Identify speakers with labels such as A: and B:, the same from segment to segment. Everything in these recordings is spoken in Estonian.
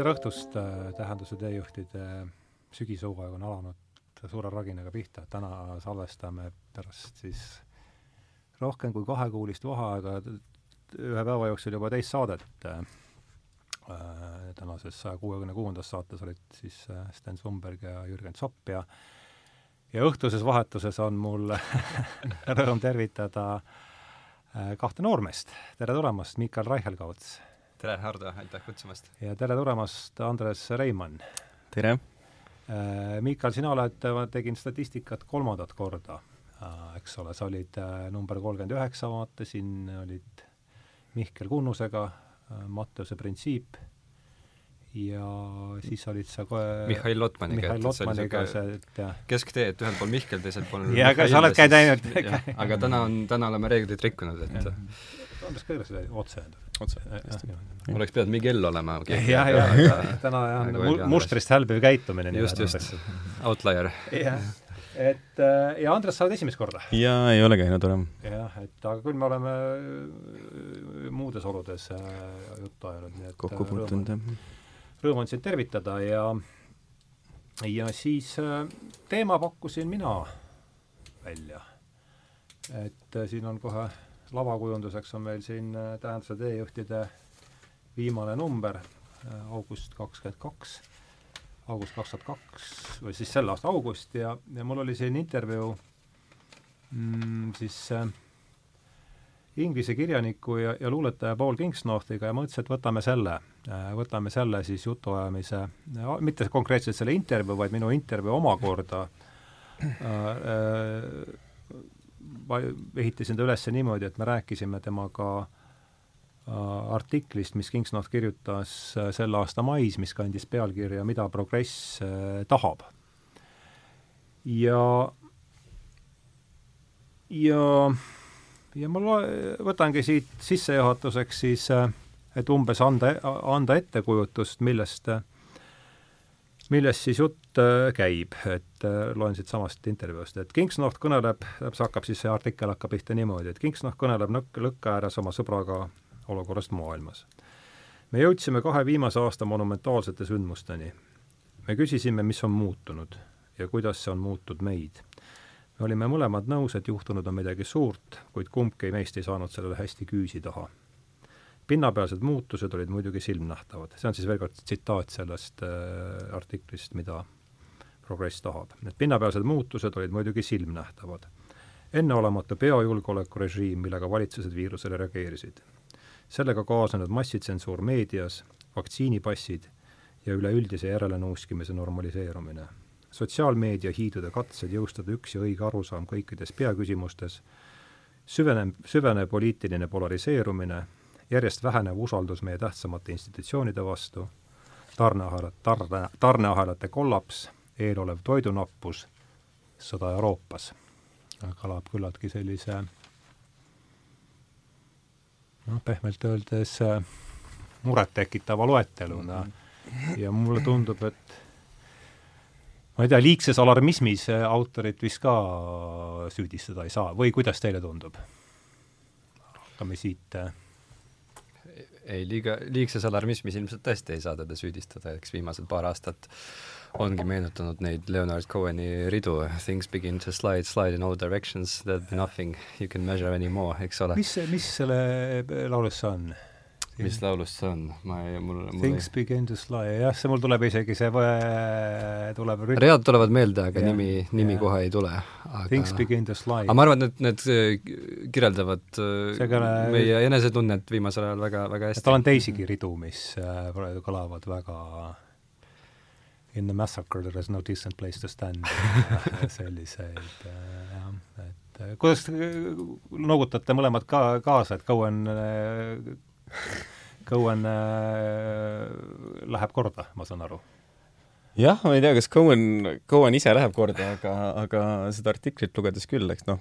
A: tere õhtust, Tähenduse teejuhtide sügishooaeg on alanud suure raginaga pihta, täna salvestame pärast siis rohkem kui kahekuulist vaheaega ühe päeva jooksul juba teist saadet äh, tänases saja kuuekümne kuuendas saates olid siis äh, Sten Sumberg ja Jürgen Zopp ja ja õhtuses vahetuses on mul rõõm tervitada äh, kahte noormeest. tere tulemast, Miikal Reichelgauts!
B: Tere, Hardo, aitäh kutsumast!
A: ja tere tulemast, Andres Reimann!
C: tere!
A: Miikal, sina oled, ma tegin statistikat kolmandat korda, eks ole, sa olid number kolmkümmend üheksa, vaatasin, olid Mihkel Kunnusega, äh, Matteuse printsiip ja siis olid sa kohe
B: Mihhail Lotmaniga.
A: Mihhail Lotmaniga see, et jah.
B: kesktee, et ühel pool Mihkel, teisel pool
A: jaa, aga sa oled käinud ainult
B: aga täna on, täna oleme reeglid rikkunud, et
A: kõige seda otse.
C: Otse,
B: hästi. oleks pidanud Miguel olema.
A: jah, jah, täna on mustrist hälbiv käitumine.
B: just, just, outlier.
A: jah et äh, ja Andres, sa oled esimest korda?
C: jaa, ei ole käinud varem.
A: jah, et aga küll me oleme äh, muudes oludes äh, juttu ajanud, nii et
C: kokku puutunud, jah.
A: rõõm on sind tervitada ja ja siis teema pakkusin mina välja. et siin on kohe lavakujunduseks on meil siin Tähenduse teejuhtide viimane number, august kakskümmend kaks august kaks tuhat kaks või siis selle aasta august ja, ja mul oli siin intervjuu mm, siis äh, inglise kirjaniku ja, ja luuletaja Paul Kingsnorthiga ja mõtlesin, et võtame selle äh,, võtame selle siis jutuajamise äh,, mitte konkreetselt selle intervjuu, vaid minu intervjuu omakorda äh, äh, ehitasin ta üles niimoodi, et me rääkisime temaga äh, Äh, artiklist, mis Kingsnorth kirjutas äh, selle aasta mais, mis kandis pealkirja Mida progress äh, tahab. ja, ja, ja ma loe, võtangi siit sissejuhatuseks siis, et umbes anda, anda ettekujutust, millest, millest siis jutt käib, et loen siitsamast intervjuust, et Kingsnorth kõneleb, see hakkab siis, see artikkel hakkab pihta niimoodi, et Kingsnorth kõneleb nõk-, lõkke ääres oma sõbraga olukorrast maailmas. me jõudsime kahe viimase aasta monumentaalsete sündmusteni. me küsisime, mis on muutunud ja kuidas see on muutnud meid. me olime mõlemad nõus, et juhtunud on midagi suurt, kuid kumbki meist ei saanud sellele hästi küüsi taha. Pinnapealsed muutused olid muidugi silmnähtavad, see on siis veel kord tsitaat sellest äh, artiklist, mida progress tahab. Need pinnapealsed muutused olid muidugi silmnähtavad enneolematu biojulgeolekurežiim, millega valitsused viirusele reageerisid sellega kaasnenud massitsensuur meedias, vaktsiinipassid ja üleüldise järelenuuskimise normaliseerumine. sotsiaalmeedia hiidude katsed jõustada üks ja õige arusaam kõikides peaküsimustes, süvenev, süvenev poliitiline polariseerumine, järjest vähenev usaldus meie tähtsamate institutsioonide vastu, tarneahelad, tarne, tarneahelate kollaps, eelolev toidunappus, sõda Euroopas. kõlab küllaltki sellise noh, pehmelt öeldes äh, murettekitava loeteluna ja mulle tundub, et ma ei tea, liigses alarmismis äh, autorit vist ka süüdistada ei saa või kuidas teile tundub? hakkame siit äh,
B: ei, liiga, liigses alarmismis ilmselt tõesti ei saa teda süüdistada, eks viimased paar aastat ongi meenutanud neid Leonard Coheni ridu Things begin to slide, slide in all directions, there will be nothing you can measure anymore, eks ole.
A: mis, mis selle laulus see on?
B: Mis laulust see on? ma ei, mul, mul
A: Things ei... begin to slide, jah, see mul tuleb isegi, see tuleb
B: read tulevad meelde, aga ja, nimi, nimi ja. kohe ei tule.
A: aga Things begin to slide.
B: aga ma arvan, et need, need kirjeldavad Segane... meie enesetunnet viimasel ajal väga, väga hästi.
A: tal on teisigi ridu, mis äh, praegu kõlavad väga In the massacre there is no decent place to stand selliseid äh, jah, et kuidas noogutate mõlemad ka kaasa, et Cohen Cohen äh, läheb korda, ma saan aru?
C: jah, ma ei tea, kas Cohen, Cohen ise läheb korda, aga, aga seda artiklit lugedes küll, eks noh,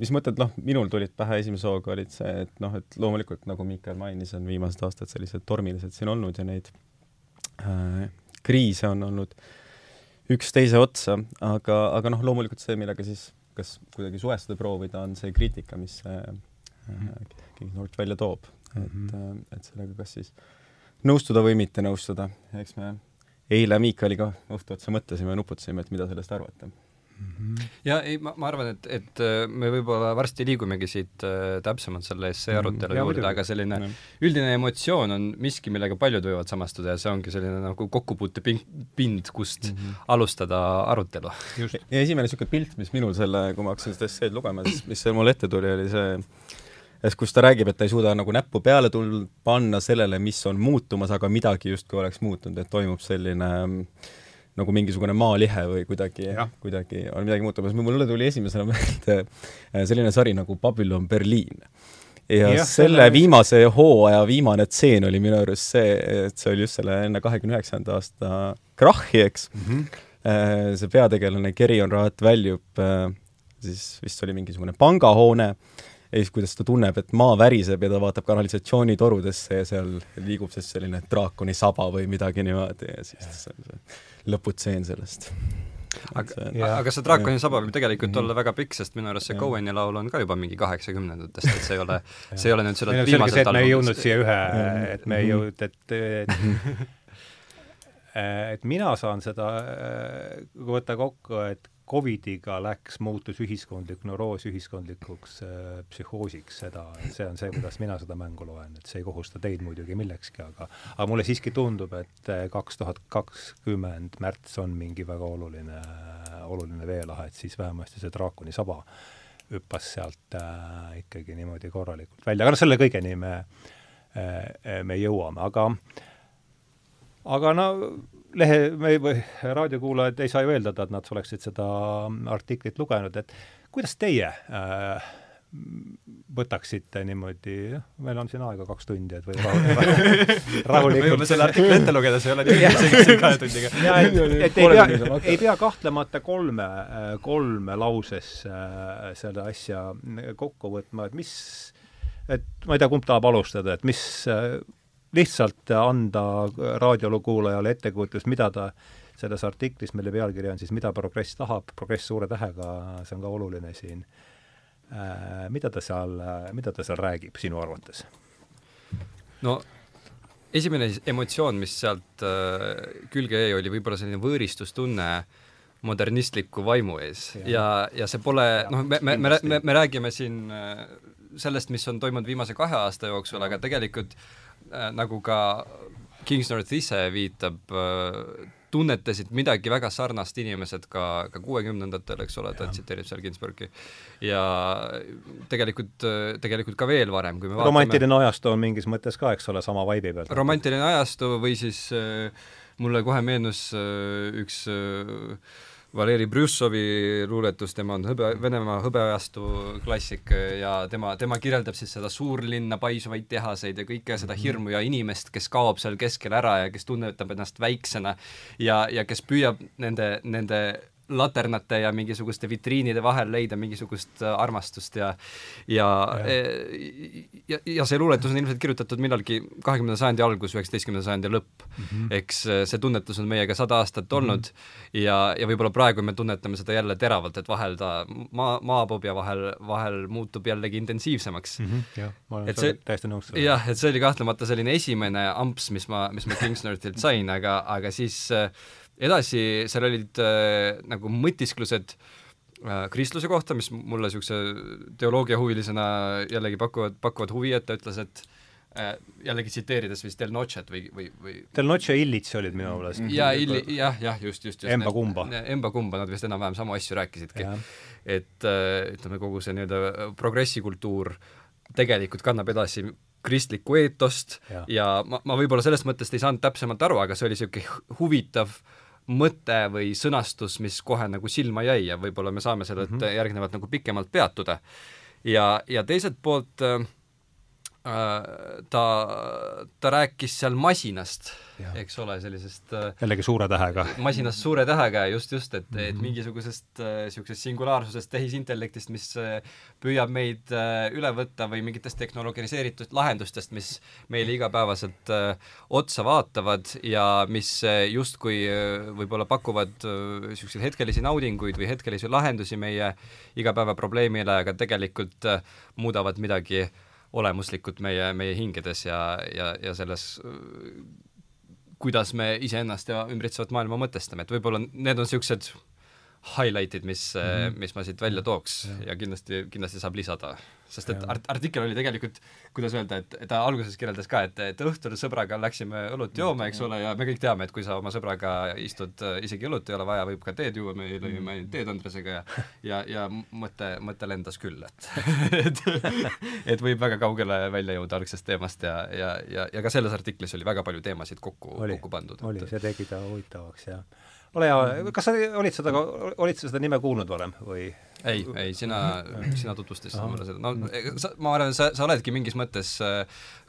C: mis mõtted, noh, minul tulid pähe esimese hooga, olid see, et noh, et loomulikult, nagu Miikael mainis, on viimased aastad sellised tormilised siin olnud ja neid äh, kriise on olnud üks teise otsa, aga, aga noh, loomulikult see, millega siis kas kuidagi suhestuda proovida, on see kriitika, mis see äh, King Nord välja toob et mm, -hmm. et sellega kas siis nõustuda või mitte nõustuda, eks me eile Miikaliga õhtu otsa mõtlesime ja nuputasime, et mida sellest arvata
B: mm. -hmm. ja ei, ma, ma arvan, et, et äh, me võib-olla varsti liigumegi siit äh, täpsemalt selle essee mhm. arutelu mm -hmm. juurde, aga selline mm -hmm. üldine emotsioon on miski, millega paljud võivad samastuda ja see ongi selline nagu kokkupuutepind, kust mm -hmm. alustada arutelu.
C: ja esimene niisugune pilt, mis minul selle, kui ma hakkasin seda esseed lugema, siis mis mul ette tuli, oli see et kus ta räägib, et ta ei suuda nagu näppu peale tul-, panna sellele, mis on muutumas, aga midagi justkui oleks muutunud, et toimub selline äh, nagu mingisugune maalihe või kuidagi, kuidagi on midagi muutumas. mulle tuli esimesena meelde äh, selline sari nagu Babylon Berliin. ja, ja selle on... viimase hooaja viimane tseen oli minu arust see, et see oli just selle enne kahekümne üheksanda aasta krahhi, eks mm. -hmm. see peategelane Gerion Raat väljub, äh, siis vist oli mingisugune pangahoone ja siis, kuidas ta tunneb, et maa väriseb ja ta vaatab kanalisatsioonitorudesse ja seal liigub siis selline draakoni saba või midagi niimoodi ja siis see on see lõputseen sellest.
B: aga, aga see draakoni saba võib tegelikult olla väga pikk, sest minu arust see Cohen'i laul on ka juba mingi kaheksakümnendatest, et see ei ole, see ei ole nüüd
A: sellelt viimaselt albumist. me ei jõudnud siia ühe, et me ei jõudnud, et, et et mina saan seda, kui võtta kokku, et Covidiga läks, muutus ühiskondlik neuroos ühiskondlikuks äh, psühhoosiks, seda, see on see, kuidas mina seda mängu loen, et see ei kohusta teid muidugi millekski, aga aga mulle siiski tundub, et äh, kaks tuhat kakskümmend märts on mingi väga oluline, oluline veelahe, et siis vähemasti see draakoni saba hüppas sealt äh, ikkagi niimoodi korralikult välja, aga noh, selle kõigeni me äh,, me jõuame, aga aga no lehe või, või raadiokuulajad ei saa ju eeldada, et nad oleksid seda artiklit lugenud, et kuidas teie äh, võtaksite niimoodi, noh, meil on siin aega kaks tundi, et või
B: rahulikult me võime selle artikli ette lugeda, see ei ole nii isegi siin kahe tundiga.
A: jaa, et, et ei pea, ei pea kahtlemata kolme, kolme lauses äh, selle asja kokku võtma, et mis, et ma ei tea, kumb tahab alustada, et mis äh, lihtsalt anda raadiolukuulajale ettekujutus, mida ta selles artiklis, mille pealkiri on siis Mida progress tahab, progress suure tähega, see on ka oluline siin äh,, mida ta seal, mida ta seal räägib sinu arvates?
B: no esimene emotsioon, mis sealt äh, külge jäi, oli võib-olla selline võõristustunne modernistliku vaimu ees. Ja, ja, ja see pole, noh, me, me, me, me, me räägime siin äh, sellest, mis on toimunud viimase kahe aasta jooksul, aga tegelikult nagu ka Kingsnorth ise viitab äh,, tunnetasid midagi väga sarnast inimesed ka, ka kuuekümnendatel, eks ole, ta tsiteerib seal Ginsbergi. ja tegelikult, tegelikult ka veel varem, kui me
A: vaatame romantiline ajastu on mingis mõttes ka, eks ole, sama vaibi peal.
B: romantiline ajastu või siis äh, mulle kohe meenus äh, üks äh, Valeri Brüssovi luuletus, tema on hõbe, Venemaa hõbeajastu klassik ja tema, tema kirjeldab siis seda suurlinna paisuvaid tehaseid ja kõike seda mhm. hirmu ja inimest, kes kaob seal keskel ära ja kes tunnetab ennast väiksena ja, ja kes püüab nende, nende laternate ja mingisuguste vitriinide vahel leida mingisugust äh, armastust ja ja ja, e, ja, ja see luuletus on ilmselt kirjutatud millalgi kahekümnenda sajandi algus, üheksateistkümnenda sajandi lõpp mm. -hmm. eks äh, see tunnetus on meiega sada aastat olnud mm -hmm. ja, ja võib-olla praegu me tunnetame seda jälle teravalt, et vahel ta maa, maabub ja vahel, vahel muutub jällegi intensiivsemaks
A: mm. -hmm. jah, ma olen et täiesti nõus.
B: jah, et see oli kahtlemata selline esimene amps, mis ma, mis ma Kingsnorthilt sain, aga, aga siis äh, edasi seal olid äh, nagu mõtisklused äh, kristluse kohta, mis mulle niisuguse teoloogiahuvilisena jällegi pakuvad, pakuvad huvi, et ta ütles, et äh, jällegi tsiteerides vist Del Nocet või, või, või
A: Del Noce ja Illits olid minu meelest.
B: jaa, Illi-, jah, jah, just, just, just.
A: Emba-kumba.
B: Emba-kumba, nad vist enam-vähem samu asju rääkisidki. et äh, ütleme, kogu see nii-öelda progressikultuur tegelikult kannab edasi kristlikku eetost ja, ja ma, ma võib-olla sellest mõttest ei saanud täpsemalt aru, aga see oli niisugune huvitav äh, mõte või sõnastus, mis kohe nagu silma jäi ja võib-olla me saame sellelt mm -hmm. järgnevalt nagu pikemalt peatuda. ja, ja teiselt poolt äh, ta, ta rääkis seal masinast, eks ole, sellisest äh,
A: jällegi suure tähega.
B: masinast suure tähega, just, just, et mm, -hmm. et mhm. mingisugusest niisugusest äh, singulaarsusest, tehisintellektist, mis püüab meid üle võtta või mingitest tehnoloogiseeritud lahendustest, mis meile igapäevaselt otsa vaatavad ja mis justkui võib-olla pakuvad niisuguseid hetkelisi naudinguid või hetkelisi lahendusi meie igapäevaprobleemile, aga tegelikult muudavad midagi olemuslikud meie, meie hingedes ja, ja, ja selles kuidas me iseennast ja ümbritsevat maailma mõtestame, et võib-olla need on niisugused highlight'id, mis mm, -hmm. mis ma siit välja tooks ja, ja kindlasti, kindlasti saab lisada. sest et art-, artikkel oli tegelikult, kuidas öelda, et ta alguses kirjeldas ka, et, et õhtul sõbraga läksime õlut jooma, eks ole, ja me kõik teame, et kui sa oma sõbraga istud, isegi õlut ei ole vaja, võib ka teed juua, me lõime mm -hmm. teed Andresega ja ja, ja mõte, mõte lendas küll, et et et võib väga kaugele välja jõuda algsest teemast ja, ja, ja, ja ka selles artiklis oli väga palju teemasid kokku, kokku pandud.
A: oli, see tegi ta huvitavaks ja ole hea, kas sa olid seda, olid sa seda nime kuulnud varem või?
B: ei, ei, sina, sina tutvustasid mulle seda, no sa, ma arvan, sa, sa oledki mingis mõttes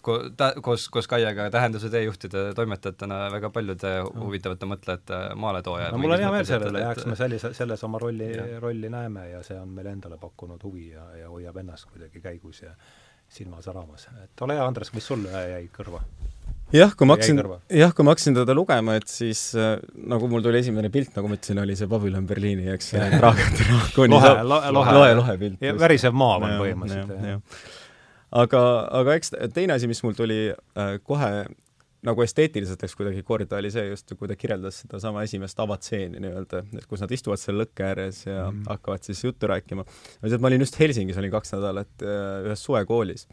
B: ko-, ta-, koos, koos Kaiega tähenduse teejuhtide toimetajatena väga paljude huvitavate mõtlejate maaletooja.
A: no mul on hea meel selle üle, eks me sellise, selles oma rolli, rolli näeme ja see on meile endale pakkunud huvi ja, ja hoiab ennast kuidagi käigus ja silma säramas. et ole hea, Andres, mis sulle jäi kõrva?
C: Jah, kui ma hakkasin, jah, kui ma hakkasin teda lugema, et siis äh, nagu mul tuli esimene pilt, nagu ma ütlesin, oli see Babylon Berliini, eks, draakoni
A: lohe, lohe,
C: lohe, lohe, lohe pilt.
A: värisev maa on põhimõtteliselt.
C: aga, aga eks teine asi, mis mul tuli äh, kohe nagu esteetiliselt läks kuidagi korda, oli see just, kui ta kirjeldas sedasama esimest avatseeni nii-öelda, et kus nad istuvad seal lõkke ääres ja mm. hakkavad siis juttu rääkima. ma olin just Helsingis, olin kaks nädalat äh, ühes suvekoolis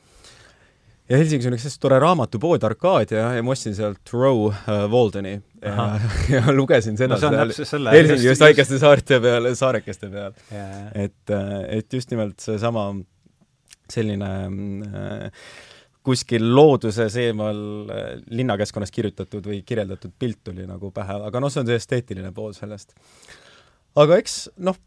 C: ja Helsingis on üks hästi tore raamatupood Arkadia ja ma ostsin sealt Thoreau uh, Waldeni. Ja, ja lugesin seda
A: no, seal
C: Helsingi just väikeste saarte peal, saarekeste peal. Yeah.. et, äh, et just nimelt seesama selline äh, kuskil looduses eemal äh, linnakeskkonnas kirjutatud või kirjeldatud pilt tuli nagu pähe, aga noh, see on see esteetiline pool sellest. aga eks noh,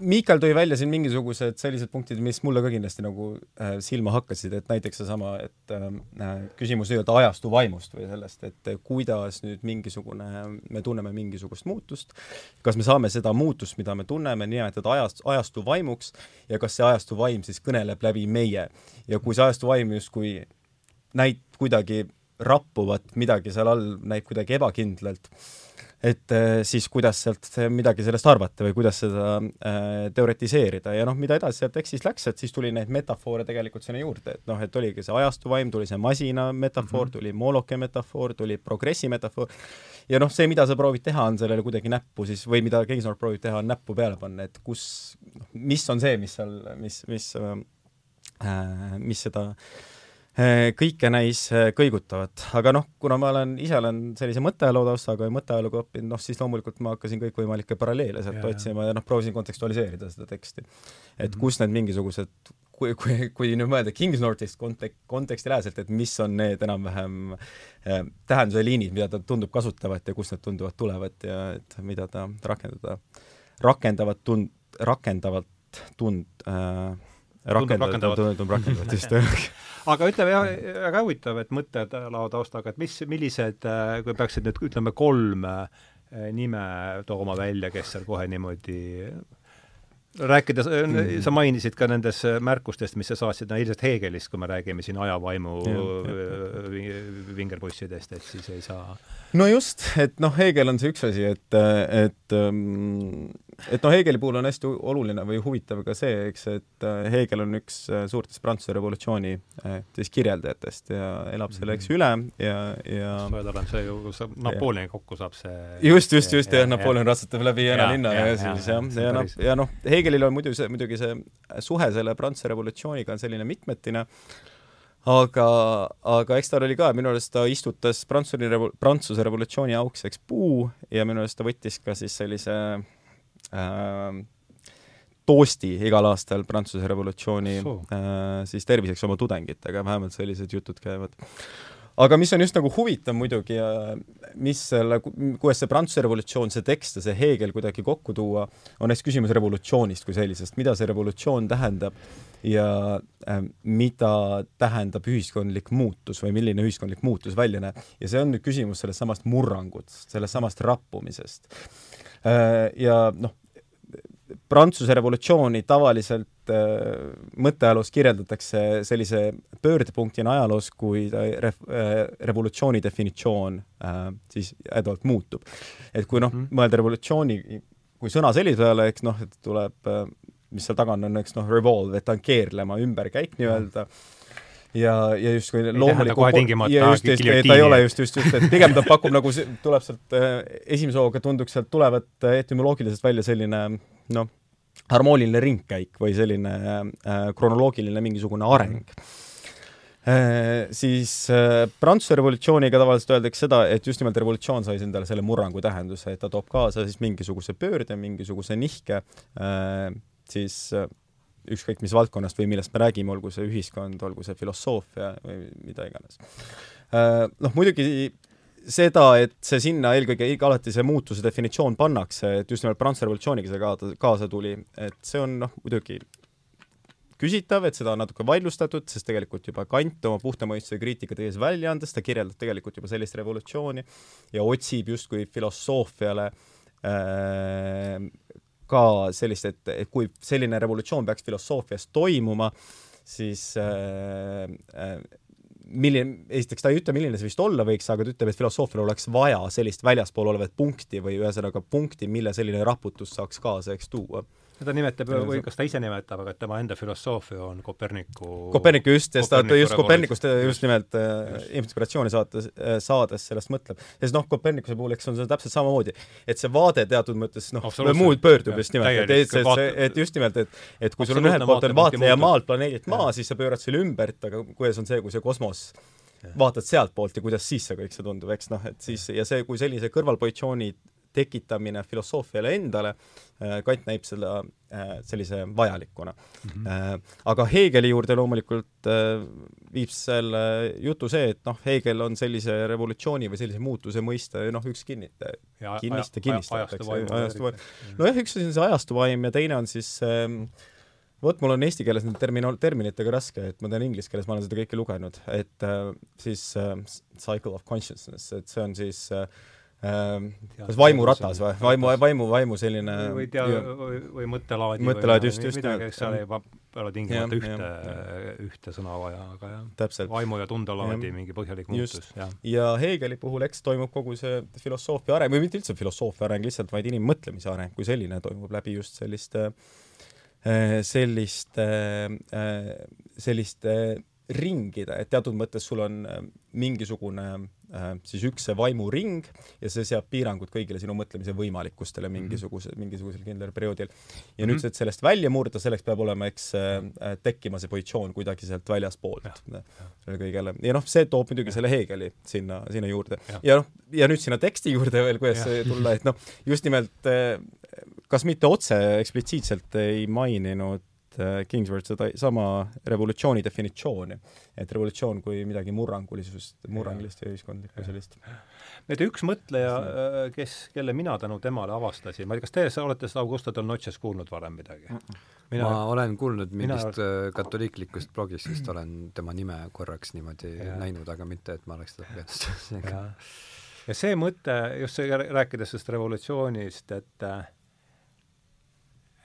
C: Miikal tõi välja siin mingisugused sellised punktid, mis mulle ka kindlasti nagu äh, silma hakkasid, et näiteks seesama, et ähm, äh, küsimus nii-öelda ajastu vaimust või sellest, et äh, kuidas nüüd mingisugune, me tunneme mingisugust muutust, kas me saame seda muutust, mida me tunneme, nimetada ajast, ajastu vaimuks ja kas see ajastu vaim siis kõneleb läbi meie. ja kui see ajastu vaim justkui näib kuidagi rappuvat, midagi seal all näib kuidagi ebakindlalt, et äh, siis kuidas sealt midagi sellest arvata või kuidas seda äh, teoretiseerida ja noh, mida edasi sealt tekstist läks, et siis tuli neid metafoore tegelikult sinna juurde, et noh, et oligi see ajastu vaim, tuli see masina metafoor mm, -hmm. tuli mooloke metafoor, tuli progressi metafoor, ja noh, see, mida sa proovid teha, on sellele kuidagi näppu siis, või mida Kingsnor proovib teha, on näppu peale panna, et kus, noh, mis on see, mis seal, mis, mis äh, mis seda äh, kõike näis eh, kõigutavat, aga noh, kuna ma olen, ise olen sellise mõtteajaloo taustaga ja mõtteajalugu õppinud, noh siis loomulikult ma hakkasin kõikvõimalikke paralleele sealt otsima ja noh, proovisin kontekstualiseerida seda teksti. et mm -hmm. kus need mingisugused kui, kui, kui nüüd mõelda Kingsnorthist kontek-, kontekstiläheselt, et mis on need enam-vähem eh, tähenduse liinid, mida ta tundub kasutavat ja kust need tunduvad tulevat ja et mida ta rakendada, rakendavat tund-, rakendavat tund- äh,,
A: rakendavat,
C: tundub rakendavat, just
A: aga ütleme jah, väga huvitav, et mõtted lao taustaga, et mis, millised, äh, kui peaksid nüüd ütleme kolm äh, nime tooma välja, kes seal kohe niimoodi rääkides mm, -hmm. sa mainisid ka nendes märkustest, mis sa saatsid, no ilmselt Hegelist, kui me räägime siin ajavaimu vingerpussidest, et siis ei saa.
C: No just, et noh, Hegel on see üks asi, et, et ähm, et noh, Hegeli puhul on hästi oluline või huvitav ka see, eks, et äh, Hegel on üks äh, suurtest Prantsuse revolutsiooni äh, siis kirjeldajatest ja elab selle, eks, üle ja, ja
A: tal on see ju, kus Napoleoni kokku saab see
C: just, just, just, jah, Napoleon ratsutab läbi Jena linna ja, ja, ja siis jah, ja noh, ja noh, Hegelil on muidu see, muidugi see suhe selle Prantsuse revolutsiooniga on selline mitmetine, aga, aga eks tal oli ka, minu arust ta istutas Prantsuse revo-, Prantsuse revolutsiooni aukseks puu ja minu arust ta võttis ka siis sellise äh, toosti igal aastal Prantsuse revolutsiooni äh, siis terviseks oma tudengitega, vähemalt sellised jutud käivad. aga mis on just nagu huvitav muidugi ja mis selle, kuidas see Prantsuse revolutsioon, see tekst ja see Heegel kuidagi kokku tuua, on eks küsimus revolutsioonist kui sellisest, mida see revolutsioon tähendab ja äh, mida tähendab ühiskondlik muutus või milline ühiskondlik muutus välja näeb. ja see on nüüd küsimus sellest samast murrangust, sellest samast rappumisest äh,. ja noh, Prantsuse revolutsiooni tavaliselt äh, mõtteajaloos kirjeldatakse sellise pöördepunktina ajaloos, kui ta ref, äh, revolutsiooni definitsioon äh, siis jäädavalt muutub. et kui noh mm -hmm., mõelda revolutsiooni kui sõna sellise peale, eks noh, et tuleb äh, mis seal taga on, on eks noh, revolve, et ta on keerlema ümberkäik nii-öelda ja, ja justkui loomuliku ja just, just, ta ei ole just, just, just, et pigem ta pakub nagu, tuleb sealt äh, esimese hooga tunduks sealt tulevat äh, etümoloogiliselt välja selline noh, harmooniline ringkäik või selline äh, kronoloogiline mingisugune areng. Äh, siis äh, Prantsuse revolutsiooniga tavaliselt öeldakse seda, et just nimelt revolutsioon sai endale selle murrangu tähenduse, et ta toob kaasa siis mingisuguse pöörde, mingisuguse nihke, äh, siis ükskõik mis valdkonnast või millest me räägime, olgu see ühiskond, olgu see filosoofia või mida iganes. Noh, muidugi seda, et see sinna eelkõige alati see muutuse definitsioon pannakse, et just nimelt Prantsuse revolutsiooniga see kaasa, kaasa tuli, et see on noh, muidugi küsitav, et seda on natuke vaidlustatud, sest tegelikult juba Kant oma puhta mõistuse kriitika tees välja andes, ta kirjeldab tegelikult juba sellist revolutsiooni ja otsib justkui filosoofiale äh, ka sellist, et, et kui selline revolutsioon peaks filosoofias toimuma, siis äh, äh, milline, esiteks ta ei ütle, milline see vist olla võiks, aga ta ütleb, et filosoofial oleks vaja sellist väljaspool olevat punkti või ühesõnaga punkti, mille selline raputus saaks kaasa, eks tuua
A: ta nimetab või kas ta ise nimetab, aga tema enda filosoofia on Koperniku
C: Koperniku just, ja ta just Kopernikust just nimelt äh, inspiratsiooni saates äh,, saades sellest mõtleb. ja siis noh, Kopernikuse puhul, eks on see täpselt samamoodi, et see vaade teatud mõttes noh, muud pöördub just nimelt, et, et, et, et just nimelt, et et kui sul on ühelt poolt on vaatleja maalt planeedilt Maa, siis sa pöörad selle ümbert, aga kuidas on see, kui see kosmos vaatad sealtpoolt ja kuidas siis see kõik see tundub, eks noh, et siis ja see, kui sellise kõrvalpositsiooni tekitamine filosoofiale endale, äh, Kant näib selle äh, sellise vajalikuna mm. -hmm. aga Hegeli juurde loomulikult viib selle jutu see, et noh, Hegel on sellise revolutsiooni või sellise muutuse mõiste noh, üks kinnitaja, kinniste, ju, ajastu vaim. nojah, üks on see ajastu vaim ja teine on siis ähm, vot mul on eesti keeles nende termino-, terminitega raske, et ma tean inglise keeles, ma olen seda kõike lugenud, et äh, siis cycle of consciousness, et see on siis äh, kas vaimuratas või, vaimu, vaimu, vaimu selline
A: või tea-, või, mõttelaadi
C: mõttelaad, just, just.
A: midagi, eks seal ei ole tingimata ühte, ühte sõna vaja, aga jah.
C: Täpselt.
A: vaimu ja tundelaadi mingi põhjalik muutus, jah.
C: ja Hegeli puhul, eks toimub kogu see filosoofia areng, või mitte üldse filosoofia areng, lihtsalt vaid inimmõtlemise areng kui selline toimub läbi just selliste selliste, selliste ringide, et teatud mõttes sul on mingisugune Äh, siis üks see vaimuring ja see seab piirangud kõigile sinu mõtlemise võimalikkustele mhm. mingisuguse, mingisugusel kindlal perioodil. ja -hmm. nüüd, et sellest välja murda, selleks peab olema, eks äh, tekkima see positsioon kuidagi sealt väljaspoolt kõigele. ja noh, see toob muidugi selle Hegeli sinna, sinna juurde. ja noh, ja nüüd sinna teksti juurde veel, kuidas tulla, et noh, just nimelt äh, kas mitte otse eksplitsiitselt ei maininud Äh, Kingsworth sedasama revolutsiooni definitsiooni, et revolutsioon kui midagi murrangulisust, murrangulist ja ühiskondlikku sellist.
A: et üks mõtleja, äh, kes, kelle mina tänu temale avastasin, ma ei tea, kas teie olete seda Augusto del Noches kuulnud varem midagi?
B: mina ma olen kuulnud mingist mina... Äh, katoliiklikust blogist, sest olen tema nime korraks niimoodi ja. näinud, aga mitte, et ma oleks teda lugenud
A: ja see mõte, just see, rääkides sellest revolutsioonist, et äh,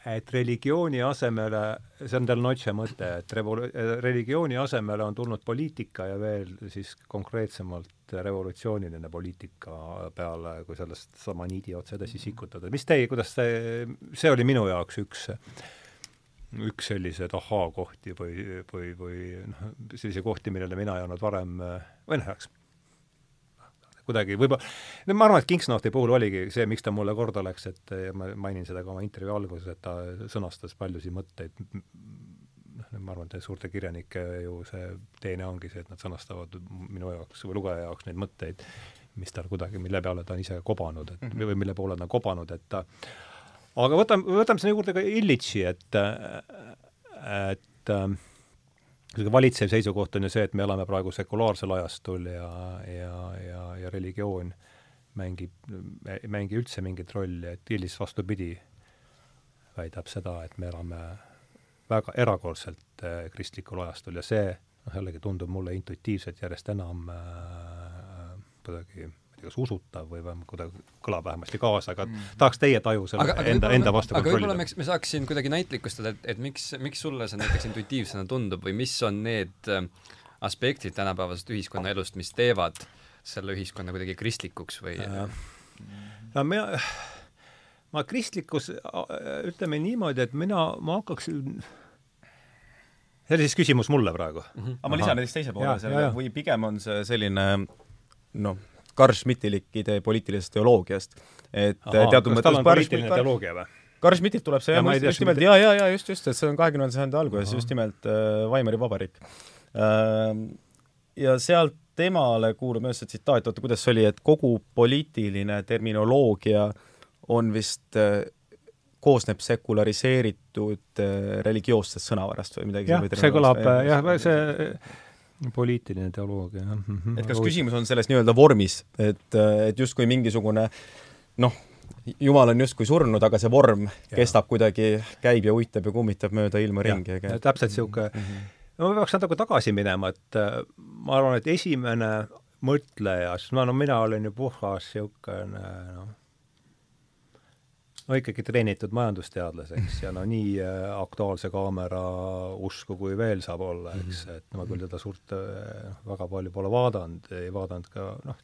A: et religiooni asemele, see on Del Noce mõte, et revol-, religiooni asemele on tulnud poliitika ja veel siis konkreetsemalt revolutsiooniline poliitika peale, kui sellest sama niidi otsa edasi sikutada. mis teie, kuidas see, see oli minu jaoks üks üks selliseid ahaa-kohti või, või, või noh, selliseid kohti, millele mina ei olnud varem, või noh, eks kuidagi võib-olla, ma arvan, et Kingsnoti puhul oligi see, miks ta mulle korda läks, et ma mainin seda ka oma intervjuu alguses, et ta sõnastas paljusid mõtteid, noh, ma arvan, et suurte kirjanike ju see teene ongi see, et nad sõnastavad minu jaoks või lugeja jaoks neid mõtteid, mis tal kuidagi, mille peale ta on ise kobanud, et mm -hmm. või mille poole ta on kobanud, et ta aga võtame, võtame sinna juurde ka Illitši, et et äh, niisugune valitsev seisukoht on ju see, et me elame praegu sekulaarsel ajastul ja, ja, ja, ja religioon mängib, ei mängi üldse mingit rolli, et Illis vastupidi väidab seda, et me elame väga erakordselt äh, kristlikul ajastul ja see noh, jällegi tundub mulle intuitiivselt järjest enam äh, kuidagi kas usutav või vähemalt kuidagi kõlab vähemasti kaasa, aga mm. tahaks teie taju selle aga, aga enda, enda vastu
B: kontrollida. aga võib-olla me, me saaks siin kuidagi näitlikustada, et, et miks, miks sulle see näiteks intuitiivsena tundub või mis on need äh, aspektid tänapäevasest ühiskonnaelust, mis teevad selle ühiskonna kuidagi kristlikuks või
A: äh, no mina ma kristlikus, ütleme niimoodi, et mina, ma hakkaks see oli siis küsimus mulle praegu mm.
C: -hmm. aga ma lisan näiteks teise poole sellele, või pigem on see selline noh, Carl Schmittilik idee poliitilisest teoloogiast, et
A: Aha, teatud mõttes poliitiline teoloogia või?
C: Carl Schmittilt tuleb see ja, just, just nimelt, ja, ja, ja just, just, et see on kahekümnenda sajandi alguses just nimelt äh, Weimari vabariik äh,. ja sealt temale kuulub see tsitaat, oota, kuidas see oli, et kogu poliitiline terminoloogia on vist äh, koosneb sekulariseeritud äh, religioossest sõnavarast või midagi
A: jah, see kõlab, jah, see poliitiline teoloogia, jah.
C: Mhm. et kas küsimus on selles nii-öelda vormis, et, äh, et justkui mingisugune noh, jumal on justkui surnud, aga see vorm ja. kestab kuidagi, käib ja uitab ja kummitab mööda ilma ringi.
A: täpselt niisugune mm -hmm. No me peaks natuke tagasi minema, et äh, ma arvan, et esimene mõtleja, sest ma, no mina olin ju puhas niisugune noh, no ikkagi treenitud majandusteadlaseks ja no nii äh, Aktuaalse Kaamera usku kui veel saab olla, eks, mhm. et ma küll teda suurt äh, väga palju pole vaadanud, ei vaadanud ka noh,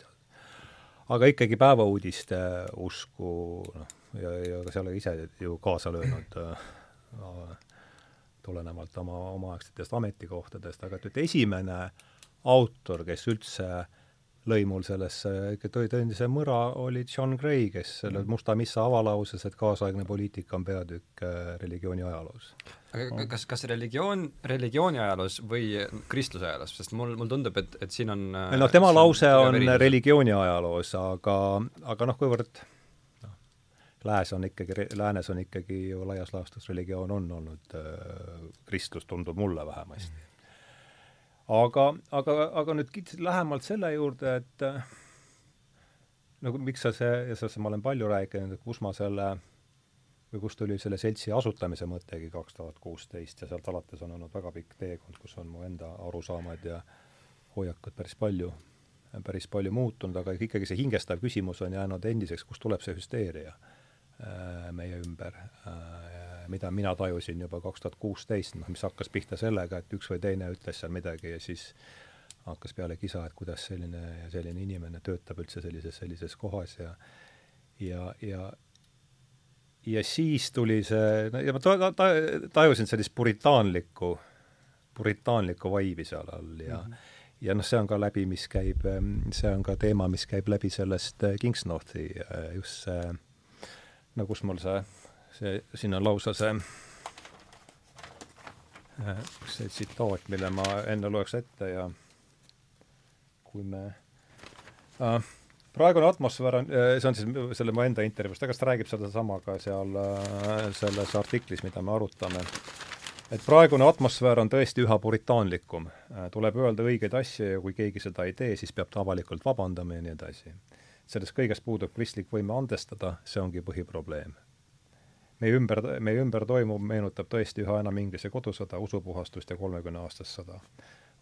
A: aga ikkagi päevauudiste usku, noh, ja, ja ka seal ise ju kaasa löönud äh, tulenevalt oma omaaegsetest ametikohtadest, aga et, esimene autor, kes üldse lõi mul sellesse, tõi, see mõra, oli John Gray, kes selle mm. Musta missa avalauses, et kaasaegne poliitika on peatükk äh, religiooni ajaloos.
B: aga kas, kas religioon, religiooni ajaloos või kristluse ajaloos, sest mul, mul tundub, et, et siin on
A: noh, tema lause on religiooni ajaloos, aga, aga noh, kuivõrd lääs on ikkagi, läänes on ikkagi ju laias laastus religioon on olnud äh,, kristlus tundub mulle vähemasti. Mm aga, aga, aga nüüd lähemalt selle juurde, et äh, nagu miks sa see, ja sellest ma olen palju rääkinud, et kus ma selle või kust tuli selle seltsi asutamise mõttegi kaks tuhat kuusteist ja sealt alates on olnud väga pikk teekond, kus on mu enda arusaamad ja hoiakud päris palju, päris palju muutunud, aga ikkagi see hingestav küsimus on jäänud endiseks, kust tuleb see hüsteeria? äh, meie ümber äh, mida mina tajusin juba kaks tuhat kuusteist, noh, mis hakkas pihta sellega, et üks või teine ütles seal midagi ja siis hakkas peale kisa, et kuidas selline ja selline inimene töötab üldse sellises, sellises kohas ja ja, ja ja siis tuli see, no ja ma ta-, ta-, tajusin sellist puritaanlikku, puritaanlikku vaibi seal all ja mm -hmm. ja noh, see on ka läbi, mis käib, see on ka teema, mis käib läbi sellest Kingsnorthi, just see, no kus mul see see, siin on lausa see, äh, see tsitaat, mille ma enne loeks ette ja kui me äh, praegune atmosfäär on, äh, see on siis selle mu enda intervjuust, aga ta räägib sedasama ka seal äh, selles artiklis, mida me arutame. et praegune atmosfäär on tõesti üha puritaanlikum. tuleb öelda õigeid asju ja kui keegi seda ei tee, siis peab ta avalikult vabandama ja nii edasi. Sellest kõigest puudub kristlik võime andestada, see ongi põhiprobleem. Meie ümber, meie ümber toimuv meenutab tõesti üha enam Inglise kodusõda, usupuhastust ja kolmekümneaastast sõda.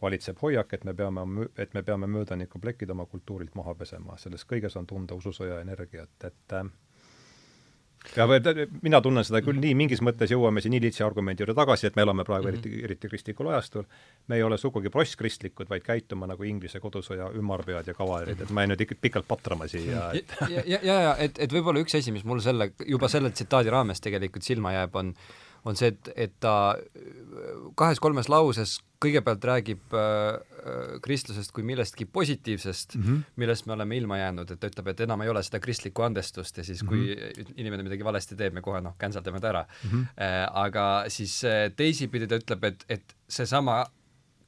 A: valitseb hoiak, et me peame, et me peame möödaniku plekid oma kultuurilt maha pesema, selles kõiges on tunda ususõja energiat, et äh, ja mina tunnen seda küll nii, mingis mõttes jõuame siin Ilitsi argumendi juurde tagasi, et me elame praegu -hmm. eriti, eriti kristlikul ajastul, me ei ole sugugi prosskristlikud, vaid käitume nagu Inglise kodusõja ümarpead ja kavalerid, et ma jäin nüüd ikka pikalt patrama siia
B: et ja, ja, ja, ja et, et võib-olla üks asi, mis mul selle, juba selle tsitaadi raames tegelikult silma jääb, on on see, et, et ta kahes-kolmes lauses kõigepealt räägib äh, äh, kristlusest kui millestki positiivsest mm, -hmm. millest me oleme ilma jäänud, et ta ütleb, et enam ei ole seda kristlikku andestust ja siis, kui mm -hmm. inimene midagi valesti teeb, me kohe noh, cancel dame ta ära mm. -hmm. Äh, aga siis äh, teisipidi ta ütleb, et, et seesama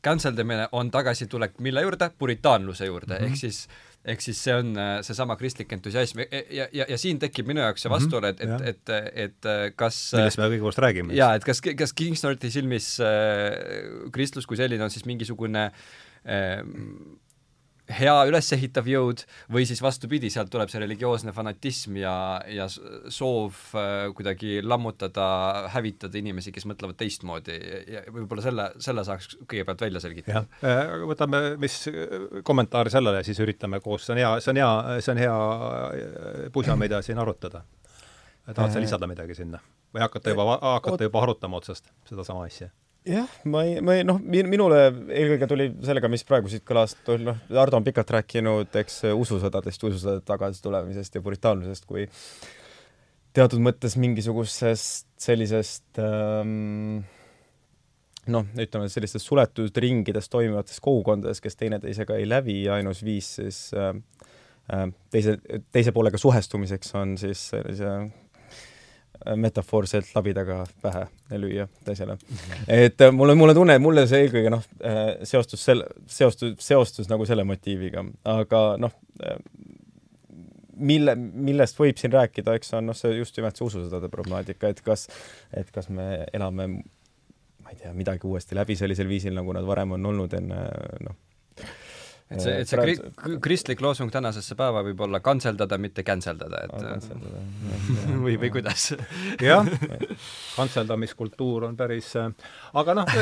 B: cancel damine on tagasitulek mille juurde? puritaanluse juurde mm, -hmm. ehk siis äh, ehk siis see on äh, seesama kristlik entusiasm ja, ja, ja, ja siin tekib minu jaoks see mhm. vastuolu, et, et, et, et, äh, kas
A: millest me kõigepealt räägime.
B: jaa, et kas, kas Kingsnorthi silmis äh, kristlus kui selline on siis mingisugune äh, hea ülesehitav jõud või siis vastupidi, sealt tuleb see religioosne fanatism ja, ja soov äh, kuidagi lammutada, hävitada inimesi, kes mõtlevad teistmoodi ja võib-olla selle, selle saaks kõigepealt välja selgitada.
A: jah, äh, võtame, mis kommentaari sellele siis üritame koos, see on hea, see on hea, see on hea äh, pusa, mida siin arutada. tahad sa lisada midagi sinna? või hakata juba, hakata juba arutama otsast sedasama asja?
C: Jah, ma ei, ma ei noh, minule eelkõige tuli sellega, mis praegu siit kõlas, noh, Ardo on pikalt rääkinud, eks ususõdadest, ususõdade tagasitulemisest ja puritaanlusest kui teatud mõttes mingisugusest sellisest ähm, noh, ütleme sellistes suletud ringides toimivates kogukondades, kes teineteisega ei lävi ja ainus viis siis äh, äh teise, teise poolega suhestumiseks on siis sellise äh, metafoorselt labidaga pähe lüüa teisele. et äh, mulle, mulle tunne, mulle see eelkõige noh, seostus selle, seostus, seostus nagu selle motiiviga, aga noh, mille, millest võib siin rääkida, eks on noh, see just nimelt see ususõdade problemaatika, et kas, et kas me elame ma ei tea, midagi uuesti läbi sellisel viisil, nagu nad varem on olnud enne noh,
B: et see, et see kri-, kristlik loosung tänasesse päeva võib olla kantseldada, mitte canceldada, et
C: kantseldada.
B: või, või kuidas?
A: jah, kantseldamiskultuur on päris aga noh,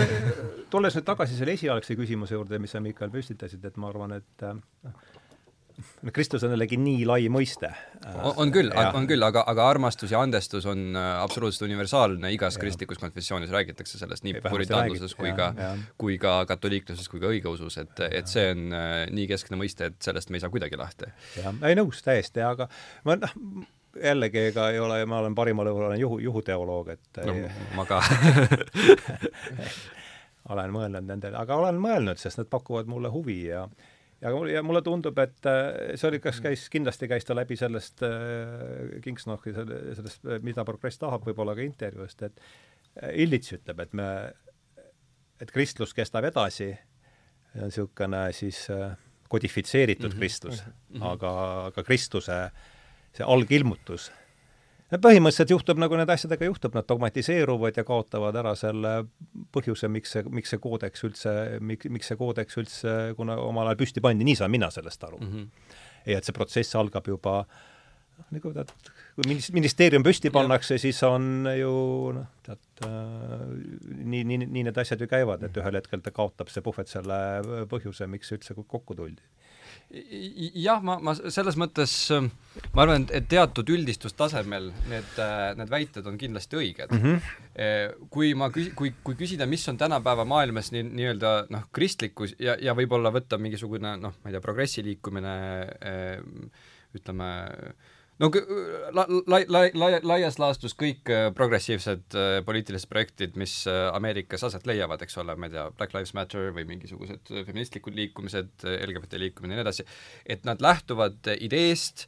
A: tulles nüüd tagasi selle esialgse küsimuse juurde, mis sa, Mikael, püstitasid, et ma arvan, et Kristus on jällegi nii lai mõiste.
B: on küll, on küll, aga, aga armastus ja andestus on äh, absoluutselt universaalne, igas ja. kristlikus konfessioonis räägitakse sellest nii puritaanluses kui ka, kui ka katoliikluses kui ka õigeusus, et, et see on äh, nii keskne mõiste, et sellest me ei saa kuidagi lahti.
A: jah, ei nõus täiesti, aga ma noh, jällegi, ega ei ole, ma olen parimal juhul olen juhu, juhuteoloog, et
B: no, ma ka
A: olen mõelnud nendele, aga olen mõelnud, sest nad pakuvad mulle huvi ja ja, ja mulle tundub, et äh, see oli, kas käis, kindlasti käis ta läbi sellest äh, Kingsnochi, selle, sellest, mida progress tahab, võib-olla ka intervjuust, et äh, Illits ütleb, et me, et kristlus kestab edasi, niisugune siis äh, kodifitseeritud mm -hmm, kristlus. Mm, -hmm. aga, aga Kristuse see algilmutus põhimõtteliselt juhtub, nagu nende asjadega juhtub, nad dogmatiseeruvad ja kaotavad ära selle põhjuse, miks see, miks see koodeks üldse, miks, miks see koodeks üldse, kuna omal ajal püsti pandi, nii saan mina sellest aru mm. -hmm. ja et see protsess algab juba noh, nagu tead, kui ministeerium püsti pannakse, siis on ju noh, tead äh,, nii, nii, nii need asjad ju käivad, et ühel hetkel ta kaotab see puhvet selle põhjuse, miks üldse kokku tuldi
B: jah, ma, ma selles mõttes, ma arvan, et teatud üldistustasemel need, need väited on kindlasti õiged mm. -hmm. kui ma küs-, kui, kui küsida, mis on tänapäeva maailmas nii, nii-öelda noh, kristlikkus ja, ja võib-olla võtta mingisugune noh, ma ei tea, progressi liikumine ütleme, no la-, la-, la-, la-, laias laastus kõik äh, progressiivsed äh, poliitilised projektid, mis äh, Ameerikas aset leiavad, eks ole, ma ei tea, Black Lives Matter või mingisugused feministlikud liikumised, LGBT liikumine ja nii edasi, et nad lähtuvad ideest,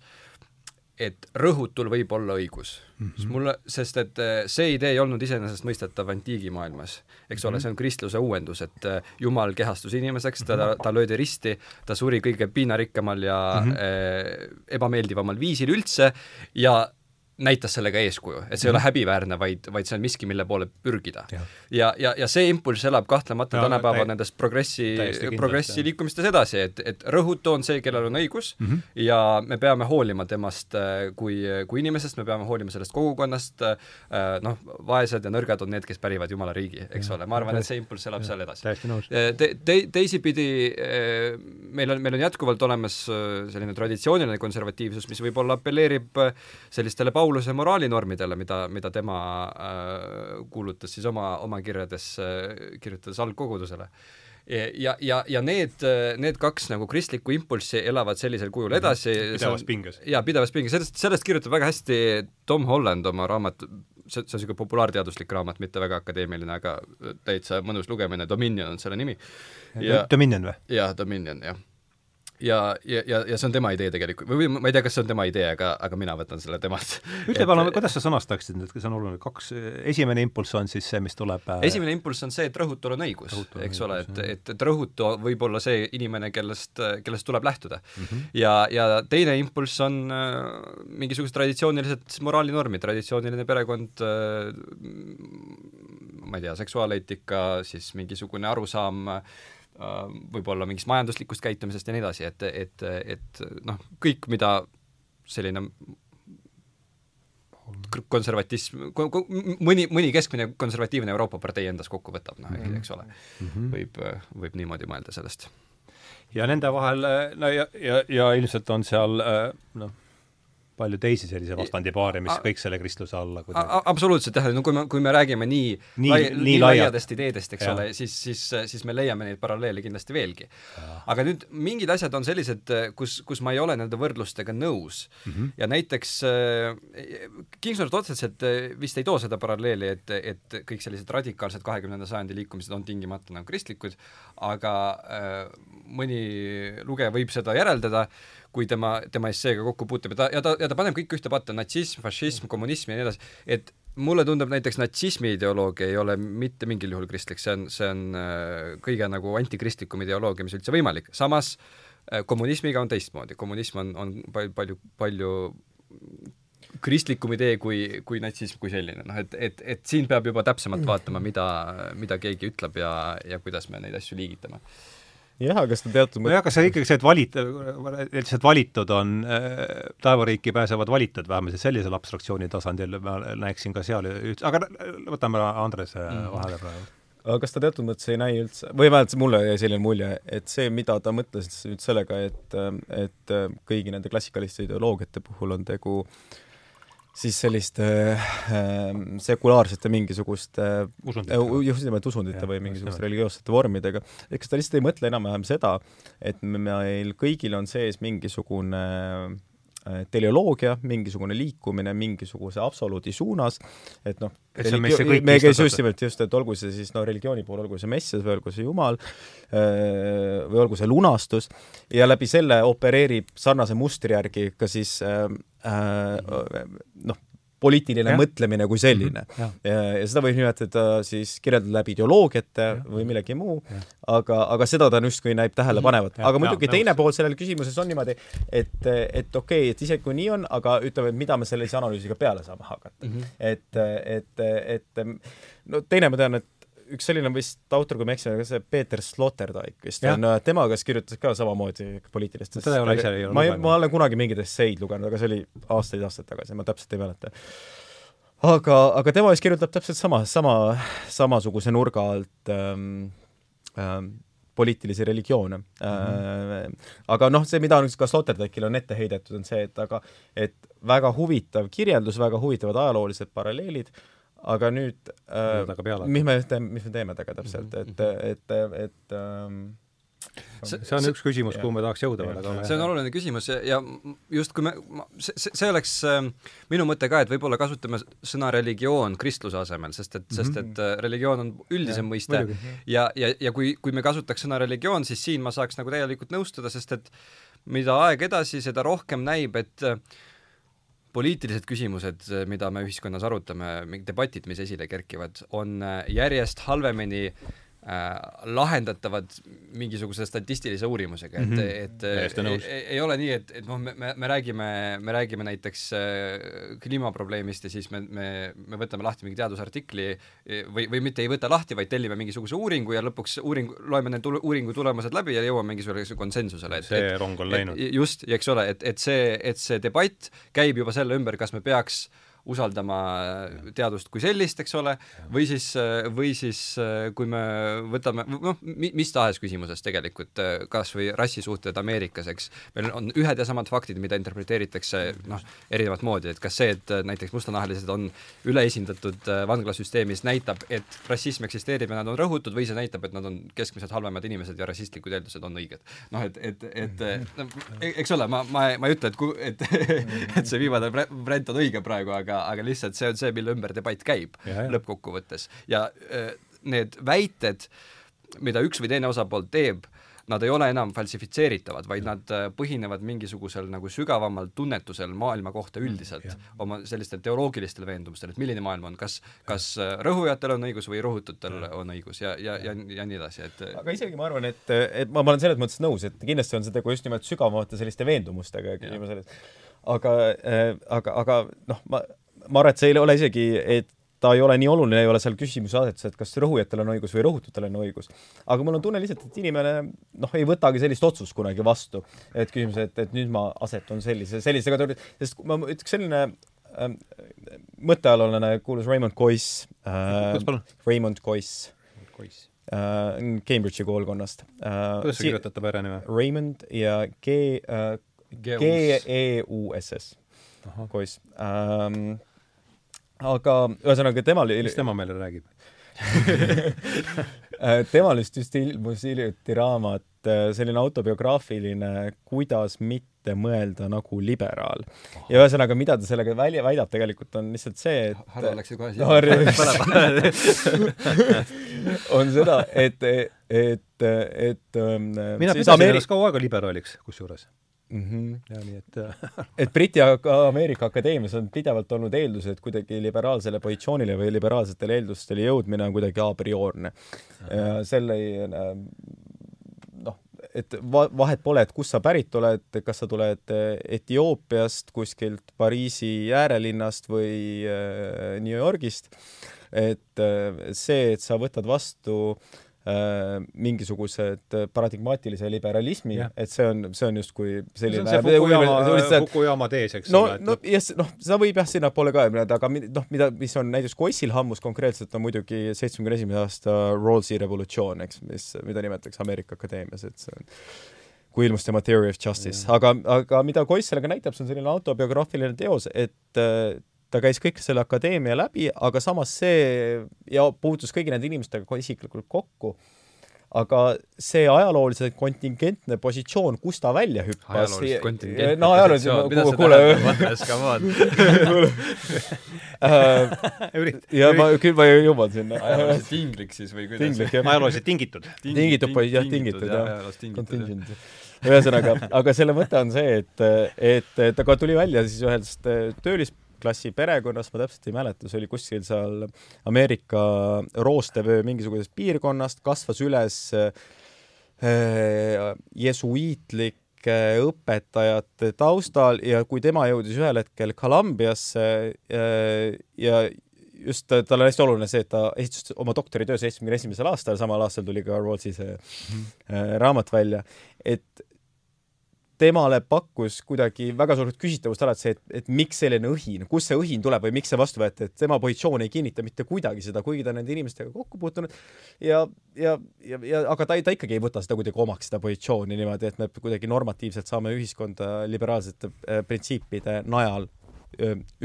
B: et rõhutul võib olla õigus mm. -hmm. sest mulle, sest et eh, see idee ei olnud iseenesestmõistetav antiigimaailmas. eks ole mm, -hmm. see on kristluse uuendus, et eh, Jumal kehastus inimeseks, ta, ta löödi risti, ta suri kõige piinarikkamal ja mm -hmm. ebameeldivamal viisil üldse ja näitas sellega eeskuju, et see ei ole mhm. häbiväärne, vaid, vaid see on miski, mille poole pürgida. ja, ja, ja, ja see impulss elab kahtlemata ja, tänapäeval nendes progressi, progressi liikumistes edasi, et, et rõhutu on see, kellel on õigus mm -hmm. ja me peame hoolima temast äh, kui, kui inimesest, me peame hoolima sellest kogukonnast, äh, noh, vaesed ja nõrgad on need, kes pärivad Jumala riigi, eks ja, ole, ma arvan, et see impulss elab ja, seal edasi. Äh, te, te, teisipidi meil on, meil on jätkuvalt olemas selline traditsiooniline konservatiivsus, mis võib-olla apelleerib sellistele Paul Pauluse moraalinormidele, mida, mida tema äh, kuulutas siis oma, oma kirjades äh,, kirjutades algkogudusele ja, ja, ja need, need kaks nagu kristlikku impulssi elavad sellisel kujul mhm. edasi.
A: pidevas pinges.
B: jaa, pidevas pinges, sellest, sellest kirjutab väga hästi Tom Holland oma raamat, see, see on niisugune populaarteaduslik raamat, mitte väga akadeemiline, aga täitsa mõnus lugemine, Dominion on selle nimi.
A: Dominion või?
B: jah, Dominion, jah ja, ja, ja, ja see on tema idee tegelikult, või ma ei tea, kas see on tema idee, aga, aga mina võtan selle temalt.
A: ütle palun, kuidas sa sõnastaksid nüüd, see on oluline, kaks, esimene impulss on siis see, mis tuleb
B: äh... esimene impulss on see, et rõhutul on õigus, eks ole, et, et, et rõhutu võib olla see inimene, kellest, kellest tuleb lähtuda mm. -hmm. ja, ja teine impulss on äh, mingisugused traditsioonilised moraalinormid, traditsiooniline perekond äh,, ma ei tea, seksuaaleetika, siis mingisugune arusaam Äh, võib-olla mingist majanduslikust käitumisest ja nii edasi, et, et, et noh, kõik, mida selline konservatism, mõni, mõni keskmine konservatiivne Euroopa partei endas kokku võtab, noh, eks ole. -hmm. võib, võib niimoodi mõelda sellest.
A: ja nende vahel, no ja, ja, ja ilmselt on seal noh, palju teisi sellise vastandipaare, mis kõik selle kristluse alla
B: kuidagi absoluutselt jah, no kui me, kui me räägime nii
A: nii, lai, nii,
B: laiadest ideedest, eks ja. ole, siis, siis, siis me leiame neid paralleele kindlasti veelgi. aga nüüd mingid asjad on sellised, kus, kus ma ei ole nende võrdlustega nõus mm. -hmm. ja näiteks äh, Kingsford otseselt äh, vist ei too seda paralleeli, et, et kõik sellised radikaalsed kahekümnenda sajandi liikumised on tingimata nagu kristlikud, aga äh, mõni lugeja võib seda järeldada, kui tema, tema esseega kokku puutub ja ta, ja ta, ja ta paneb kõik ühte patta, natsism, fašism, kommunism ja nii edasi, et mulle tundub näiteks natsismi ideoloogia ei ole mitte mingil juhul kristlik, see on, see on äh, kõige nagu antikristlikum ideoloogia, mis üldse võimalik, samas äh, kommunismiga on teistmoodi, kommunism on, on palju, palju, palju kristlikum idee kui, kui natsism kui selline, noh et, et, et siin peab juba täpsemalt vaatama, mida, mida keegi ütleb ja, ja kuidas me neid asju liigitame
C: jah, aga kas ta teatud
A: nojah, kas see ikkagi see, et valit-, lihtsalt valitud on äh,, taevariiki pääsevad valitud, vähemalt sellisel abstraktsiooni tasandil ma näeksin ka seal üht-, aga võtame Andrese mm. vahele praegu
C: aga kas ta teatud mõttes ei näi üldse, või vähemalt mulle jäi selline mulje, et see, mida ta mõtles nüüd sellega, et, et kõigi nende klassikaliste ideoloogiate puhul on tegu äh, siis selliste äh, sekulaarsete mingisuguste just nimelt usundite või mingisuguste religioossete vormidega. eks ta lihtsalt ei mõtle enam-vähem seda, et meil kõigil on sees mingisugune äh, teleoloogia, mingisugune liikumine mingisuguse absoluudi suunas, et noh, me käis just nimelt just, et olgu see siis noh, religiooni puhul, olgu see messias või olgu see Jumal äh, või olgu see lunastus, ja läbi selle opereerib sarnase mustri järgi ka siis äh, äh, noh, poliitiline ja. mõtlemine kui selline. -hmm. Ja. ja, seda võib nimetada siis, kirjeldada läbi ideoloogiate ja. või millegi muu, aga, aga seda ta justkui näib tähelepanevat. Mhm. aga muidugi ja, teine pool sellele küsimuses on niimoodi, et, et okei okay,, et isegi kui nii on, aga ütleme, et mida me sellise analüüsiga peale saame hakata mm. -hmm. et, et, et no teine ma tean, et üks selline vist autor, kui ma ei eksi, see Peeter Sloterdijk vist ja. on, äh, tema, kes kirjutas ka samamoodi poliitilist
A: teda ei ole ise ei ole
C: ma, ma olen kunagi mingeid esseid lugenud, aga see oli aastaid-aastaid tagasi, ma täpselt ei mäleta. aga, aga tema vist kirjutab täpselt sama, sama, samasuguse nurga alt ähm, ähm, poliitilisi religioone mm. -hmm. aga noh, see, mida ka Sloterdijkil on ette heidetud, on see, et aga et väga huvitav kirjeldus, väga huvitavad ajaloolised paralleelid, aga nüüd äh, mis me teeme, mis me teeme temaga täpselt, et, mhm. et, et, et ähm,
A: see, see on see, üks küsimus, kuhu me tahaks jõuda veel, aga
B: see on oluline küsimus ja, ja just kui me, see, see oleks äh, minu mõte ka, et võib-olla kasutame sõna religioon kristluse asemel, sest et mm, -hmm. sest et äh, religioon on üldisem ja, mõiste muidugi. ja, ja, ja kui, kui me kasutaks sõna religioon, siis siin ma saaks nagu täielikult nõustuda, sest et mida aeg edasi, seda rohkem näib, et äh, poliitilised küsimused, mida me ühiskonnas arutame, debatid, mis esile kerkivad, on järjest halvemini lahendatavad mingisuguse statistilise uurimusega, et mm, -hmm. et ei, ei, ei ole nii, et, et noh, me, me, me räägime, me räägime näiteks äh, kliimaprobleemist ja siis me, me, me võtame lahti mingi teadusartikli või, või mitte ei võta lahti, vaid tellime mingisuguse uuringu ja lõpuks uuring, loeme need uuringu tulemused läbi ja jõuame mingisugusele konsensusele,
A: et see et, rong on läinud.
B: just, ja eks ole, et, et see, et see debatt käib juba selle ümber, kas me peaks äh, usaldama teadust kui sellist, eks ole, või siis, või siis kui me võtame noh, mis tahes küsimuses tegelikult, kas või rassisuhted Ameerikas, eks, meil on ühed ja samad faktid, mida interpreteeritakse noh, erinevat moodi, et kas see, et näiteks mustanahalised on üleesindatud vanglasüsteemis, näitab, et rassism eksisteerib ja nad on rõhutud, või see näitab, et nad on keskmiselt halvemad inimesed ja rassistlikud eeldused on õiged. noh, et, et, et no, eks ole, ma, ma, ma ei ütle, et et et see viimane variant on õige praegu, aga aga, aga lihtsalt see on see, mille ümber debatt käib lõppkokkuvõttes. Ja need väited, mida üks või teine osapool teeb, nad ei ole enam falsifitseeritavad, vaid nad äh, põhinevad mingisugusel nagu sügavamal tunnetusel maailma kohta üldiselt, oma sellistel teoloogilistel veendumustel, et milline maailm on, kas, kas rõhujatel on õigus või rõhututel on õigus ja, ja, ja, ja nii edasi, et
C: aga isegi ma arvan, et, et ma, ma olen selles mõttes nõus, et kindlasti on see tegu just nimelt sügavamate selliste veendumustega küsimuses, aga äh,, aga, aga noh, ma ma arvan, et see ei ole isegi, et ta ei ole nii oluline, ei ole seal küsimuse asetus, et kas rõhujatel on õigus või rõhututel on õigus. aga mul on tunne lihtsalt, et inimene noh, ei võtagi sellist otsust kunagi vastu, et küsimus, et, et nüüd ma asetun sellise, sellise kategooria, sest ma ütleks selline äh, mõttealane kuulus Raymond Coyce äh,, Raymond Coyce, Coyce. Äh, Cambridge'i koolkonnast
A: äh,. kuidas sa kirjutad ta perenime?
C: Raymond ja G äh,, G-E-U-S-S poiss ähm,. Aga ühesõnaga temal
A: mis tema meile räägib?
C: Äh, temal vist just ilmus hiljuti raamat, äh, selline autobiograafiline Kuidas mitte mõelda nagu liberaal. ja ühesõnaga, mida ta sellega välja väidab tegelikult on lihtsalt see, et
B: Hardo läks ju kohe
C: siia on seda, et, et, et ähm,
A: mina pidasin ennast kaua aega liberaaliks, kusjuures
C: mm. -hmm.
A: ja nii et äh,
C: et Briti Ameerika Akadeemias on pidevalt olnud eeldus, et kuidagi liberaalsele positsioonile või liberaalsetele eeldustele jõudmine on kuidagi a priorne. ja selle äh, noh, et va-, vahet pole, et kust sa pärit oled, kas sa tuled äh, Etioopiast, kuskilt Pariisi äärelinnast või New Yorgist, et see, et sa võtad vastu Äh, mingisugused paradigmaatilise liberalismi, et see on, see on justkui selline
A: see on see Fukuyama, Fukuyama tees, eks
C: no, ole. no jah, noh, seda võib jah sinnapoole ka minna, aga noh, mida, mis on näiteks Koissil hammus konkreetselt, on muidugi seitsmekümne esimese aasta Rawlsi revolutsioon, eks, mis, mida nimetatakse Ameerika Akadeemias, et see on kui ilmus tema Theory of Justice, aga, aga mida Koiss sellega näitab, see on selline autobiograafiline teos, et ta käis kõik selle akadeemia läbi, aga samas see ja puutus kõigi nende inimestega isiklikult kokku, aga see ajalooliselt kontingentne positsioon, kus ta välja hüppas
B: ajalooliselt kontingentne
C: no,
B: positsioon, mida see tähendab, Andres, come on
C: ja ma, küll ma jõuan sinna.
B: ajalooliselt tinglik siis või kuidas?
A: ajalooliselt tingitud.
C: tingitud, jah, tingitud, jah. ühesõnaga, aga selle mõte on see, et, et ta ka tuli välja siis ühest töölis- klassi perekonnas, ma täpselt ei mäleta, see oli kuskil seal Ameerika roostevöö mingisugusest piirkonnast, kasvas üles äh, jesuiitlike õpetajate taustal ja kui tema jõudis ühel hetkel Columbiasse äh, ja just talle on hästi oluline see, et ta esitas oma doktoritöö seitsmekümne esimesel aastal, samal aastal tuli ka Rawlsi see mm -hmm. raamat välja, et temale pakkus kuidagi väga suurt küsitavust alati see, et, et miks selline õhin, kust see õhin tuleb või miks see vastu võeti, et tema positsioon ei kinnita mitte kuidagi seda, kuigi ta nende inimestega kokku puutunud ja, ja, ja, ja aga ta, ta ikkagi ei võta seda kuidagi omaks, seda positsiooni niimoodi, et me kuidagi normatiivselt saame ühiskonda liberaalsete äh, printsiipide najal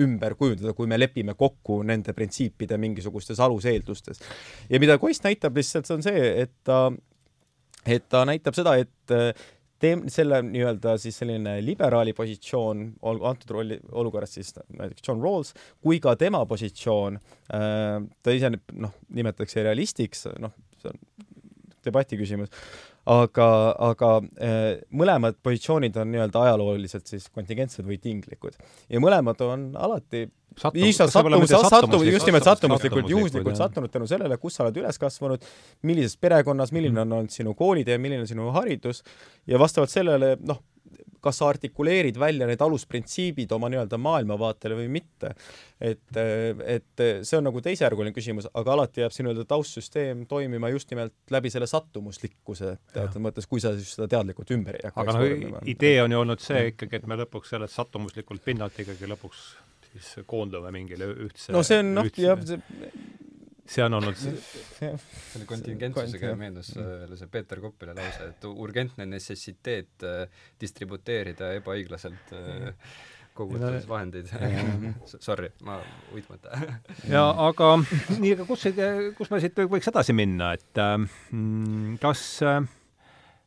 C: ümber kujundada, kui me lepime kokku nende printsiipide mingisugustes aluseeldustes. ja mida Koist näitab lihtsalt, see on see, et ta, et ta näitab seda, et teem-, selle nii-öelda siis selline liberaali positsioon, antud rolli, olukorras siis näiteks John Rawls, kui ka tema positsioon äh,, ta ise noh, nimetatakse realistiks, noh, see on debati küsimus, aga, aga äh, mõlemad positsioonid on nii-öelda ajalooliselt siis kontingentsed või tinglikud. ja mõlemad on alati Sattum, lihtsalt sattumus, sattumus, just nimelt sattumuslikult, juhuslikult sattunud tänu sellele, kus sa oled üles kasvanud, millises perekonnas, milline on olnud sinu koolitee, milline on sinu haridus. Ja vastavalt sellele noh, kas sa artikuleerid välja need alusprintsiibid oma nii-öelda maailmavaatele või mitte. et, et see on nagu teisejärguline küsimus, aga alati jääb see nii-öelda taustsüsteem toimima just nimelt läbi selle sattumuslikkuse teatud mõttes, kui sa siis seda teadlikult ümber ei
A: hakka aga noh, idee on ju olnud see ikkagi, et me lõpuks sellelt sattumuslikult pinnalt ikkagi lõpuks siis koondume mingile ühtse
C: no see on noh, jah, see
A: on olnud
B: selle kontingentsusega meenus jälle see Peeter Koppile lause, et urgentne necessiteet äh, distributeerida ebaõiglaselt äh, kogutud vahendeid. Sorry, ma uitmata.
A: Ja aga nii, aga kus, kus me siit võiks edasi minna, et äh, kas äh,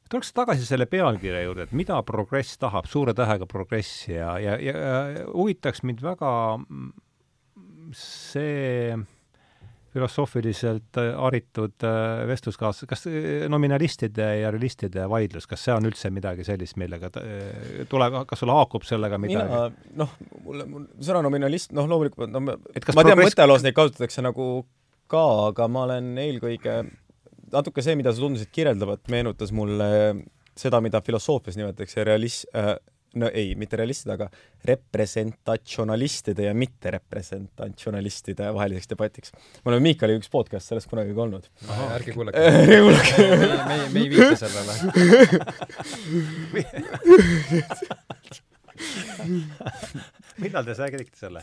A: tuleks tagasi selle pealkirja juurde, et mida progress tahab, suure tähega progress ja, ja, ja huvitaks mind väga see filosoofiliselt haritud äh, vestluskaas-, kas äh, nominalistide ja realistide vaidlus, kas see on üldse midagi sellist, millega äh, tuleb, kas sul haakub sellega midagi?
C: noh, mulle, mul sõna nominalist, noh loomulikult, no ma, ma tean mõtteloos neid kasutatakse nagu ka, aga ma olen eelkõige natuke see, mida sa tundusid kirjeldavat, meenutas mulle seda, mida filosoofias nimetatakse realis- äh,, no ei, mitte realistide, aga representatsionalistide ja mitterepresentatsionalistide vaheliseks debatiks. me oleme Miikaliga üks podcast sellest kunagi ka olnud.
B: ärge kuulake. ärge kuulake. me, me ei viita sellele.
A: millal te räägite selle?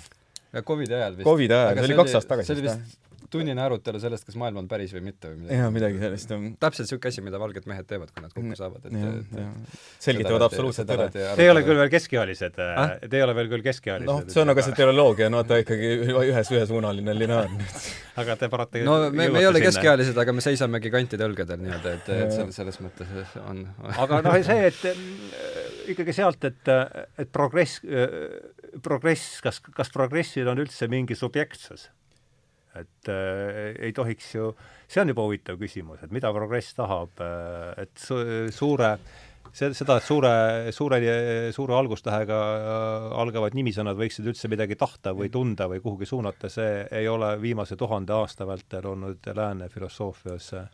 B: Covidi ajal vist.
C: Covidi ajal, see oli kaks aastat tagasi.
B: see oli vist tunnine arutelu sellest, kas maailm on päris või mitte või midagi.
C: jaa, midagi sellist, jah.
B: täpselt niisugune asi, mida valged mehed teevad, kui nad kokku saavad, et, et
C: selgitavad absoluutselt ära.
A: Te ei ole küll veel keskealised ah?, te ei ole veel küll keskealised.
C: noh, see on aga see teoloogia on vaata ikkagi ühes, ühesuunaline lineaar
A: aga te parata
B: no me, me ei ole keskealised, aga me seisamegi kantide õlgadel nii-öelda, et, et selles, selles mõttes on
A: aga noh, see, et äh, ikkagi sealt, et, et progress, äh, progress, kas, kas progressil on üldse mingi subjektsus? Et äh, ei tohiks ju, see on juba huvitav küsimus, et mida progress tahab, äh, et su, suure see, seda, et suure, suure, suure algustähega äh, algavad nimisõnad võiksid üldse midagi tahta või tunda või kuhugi suunata, see ei ole viimase tuhande aasta vältel olnud lääne filosoofias äh,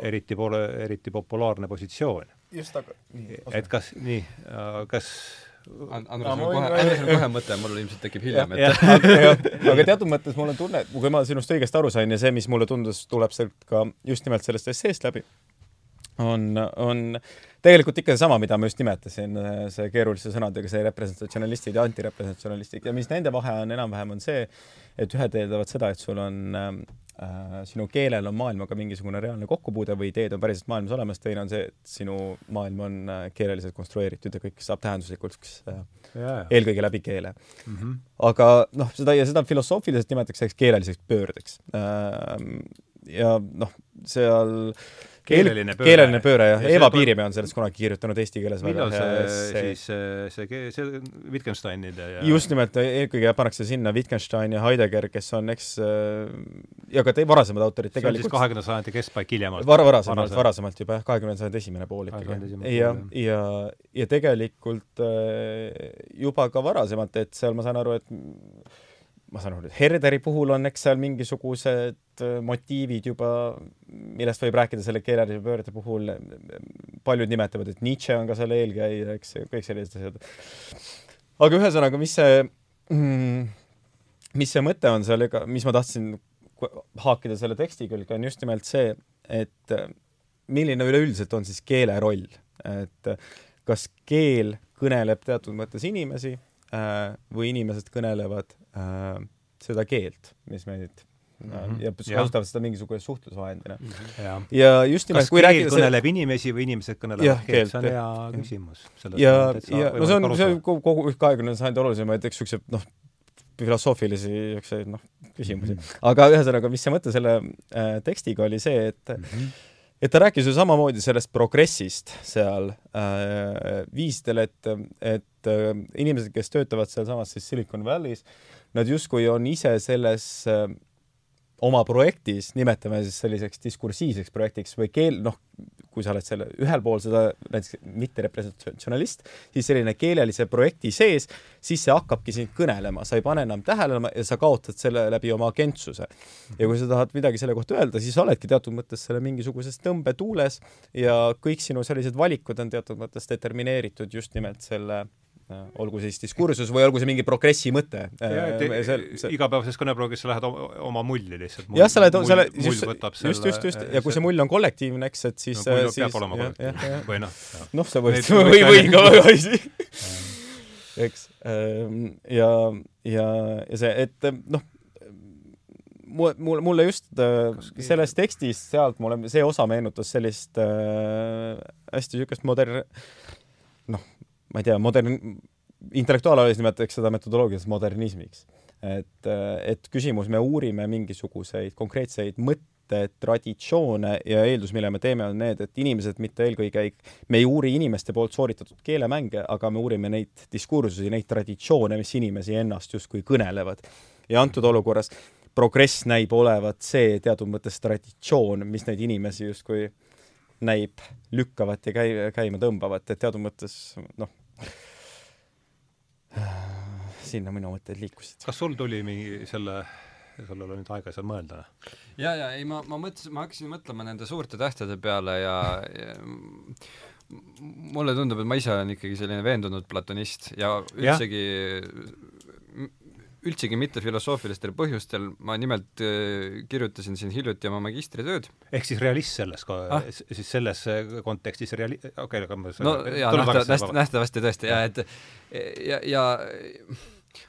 A: eriti pole, eriti populaarne positsioon.
C: just, aga
A: nii. et kas, nii, kas
B: Andres, mul kohe, Andres on kohe mõte, mul ilmselt tekib hiljem,
C: et aga teatud mõttes mul on tunne, et kui ma sinust õigesti aru sain ja see, mis mulle tundus, tuleb sealt ka just nimelt sellest esseest läbi, on, on tegelikult ikka seesama, mida ma just nimetasin, see keeruliste sõnadega, see representatsionalistid ja antirepresentatsionalistid ja mis nende vahe on enam-vähem, on see, et ühed eeldavad seda, et sul on äh, sinu keelel on maailmaga mingisugune reaalne kokkupuude või ideed on päriselt maailmas olemas, teine on see, et sinu maailm on äh, keeleliselt konstrueeritud ja kõik saab tähenduslikuks äh, yeah. eelkõige läbi keele mm. -hmm. aga noh, seda ja seda filosoofiliselt nimetatakse keeleliseks pöördeks äh,. ja noh, seal
A: keeleline pööre.
C: keeleline pööre, jah. Eva Piirimäe on sellest kunagi kirjutanud eesti keeles
A: millal see, see, siis see, see, see Wittgensteinide ja
C: just nimelt, eelkõige pannakse sinna Wittgenstein ja Heidegger, kes on eks ja ka te, varasemad autorid tegelikult
A: kahekümnenda sajandi keskpaik hiljemalt
C: var-, varasemalt, varasemalt juba jah, kahekümnenda sajandi esimene pool ikkagi. ja, ja, ja tegelikult juba ka varasemalt, et seal ma saan aru, et ma saan aru, et Herderi puhul on eks seal mingisugused äh, motiivid juba, millest võib rääkida selle keelelise pöörde puhul, paljud nimetavad, et Nietzsche on ka selle eelkäija, eks, kõik sellised asjad. aga ühesõnaga, mis see mm,, mis see mõte on seal, ega mis ma tahtsin haakida selle teksti külge, on just nimelt see, et äh, milline üleüldiselt on siis keele roll, et kas keel kõneleb teatud mõttes inimesi Äh, või inimesed kõnelevad äh, seda keelt, mis meid mm -hmm. ja kasutavad seda mingisuguse suhtlusvahendina mm.
A: -hmm. Ja.
C: ja just nimelt
A: kas kui keel kõneleb see... inimesi või inimesed kõnelevad keelt, see on hea küsimus.
C: ja, ja no see on, see on kogu, kogu kahekümnenda sajandi olulisemaid, eks niisuguseid noh, filosoofilisi niisuguseid noh, küsimusi mm. -hmm. aga ühesõnaga, mis see mõte selle äh, tekstiga oli see, et mm -hmm et ta rääkis ju samamoodi sellest progressist seal äh, viisidel, et, et äh, inimesed, kes töötavad sealsamas siis Silicon Valley's, nad justkui on ise selles äh, oma projektis, nimetame siis selliseks diskursiivseks projektiks või keel, noh, kui sa oled selle ühel pool seda näiteks mitterepresentatsionalist, siis selline keelelise projekti sees, siis see hakkabki sind kõnelema, sa ei pane enam tähele ja sa kaotad selle läbi oma agentsuse. ja kui sa tahad midagi selle kohta öelda, siis oledki teatud mõttes selle mingisuguses tõmbetuules ja kõik sinu sellised valikud on teatud mõttes determineeritud just nimelt selle olgu siis diskursus või olgu see mingi progressi mõte.
A: Äh, see... igapäevases kõneproogis sa lähed oma mulli lihtsalt.
C: jah, sa lähed, sa lähed, just, just, just, just, ja kui see mull on kollektiivne, eks, et siis
A: no, siis peab olema kollektiivne, või noh.
C: noh, sa võid, või, või ka väga asi. eks, ähm, ja, ja, ja see, et noh, mul, mulle just äh, selles tekstis sealt mulle see osa meenutas sellist äh, hästi niisugust modern-, noh, ma ei tea, modern, intellektuaalalis nimetatakse seda metodoloogias modernismiks. et, et küsimus, me uurime mingisuguseid konkreetseid mõtteid, traditsioone ja eeldus, mille me teeme, on need, et inimesed mitte eelkõige ei, me ei uuri inimeste poolt sooritatud keelemänge, aga me uurime neid diskursusi, neid traditsioone, mis inimesi ennast justkui kõnelevad. ja antud olukorras progress näib olevat see teatud mõttes traditsioon, mis neid inimesi justkui näib lükkavat ja käi-, käima tõmbavat, et teatud mõttes noh, sinna minu mõtted liikusid.
A: kas sul tuli mingi selle, sul oli nüüd aega seal mõelda?
B: ja, ja ei, ma, ma mõtlesin, ma hakkasin mõtlema nende suurte tähtede peale ja, ja mulle tundub, et ma ise olen ikkagi selline veendunud platonist ja üldsegi üldsegi mitte filosoofilistel põhjustel, ma nimelt äh, kirjutasin siin hiljuti oma magistritööd.
A: ehk siis realist selles ah?, siis selles kontekstis reali-, okei okay,, aga ma
B: no jaa, nähtavasti, nähtavasti tõesti, jaa, et ja, ja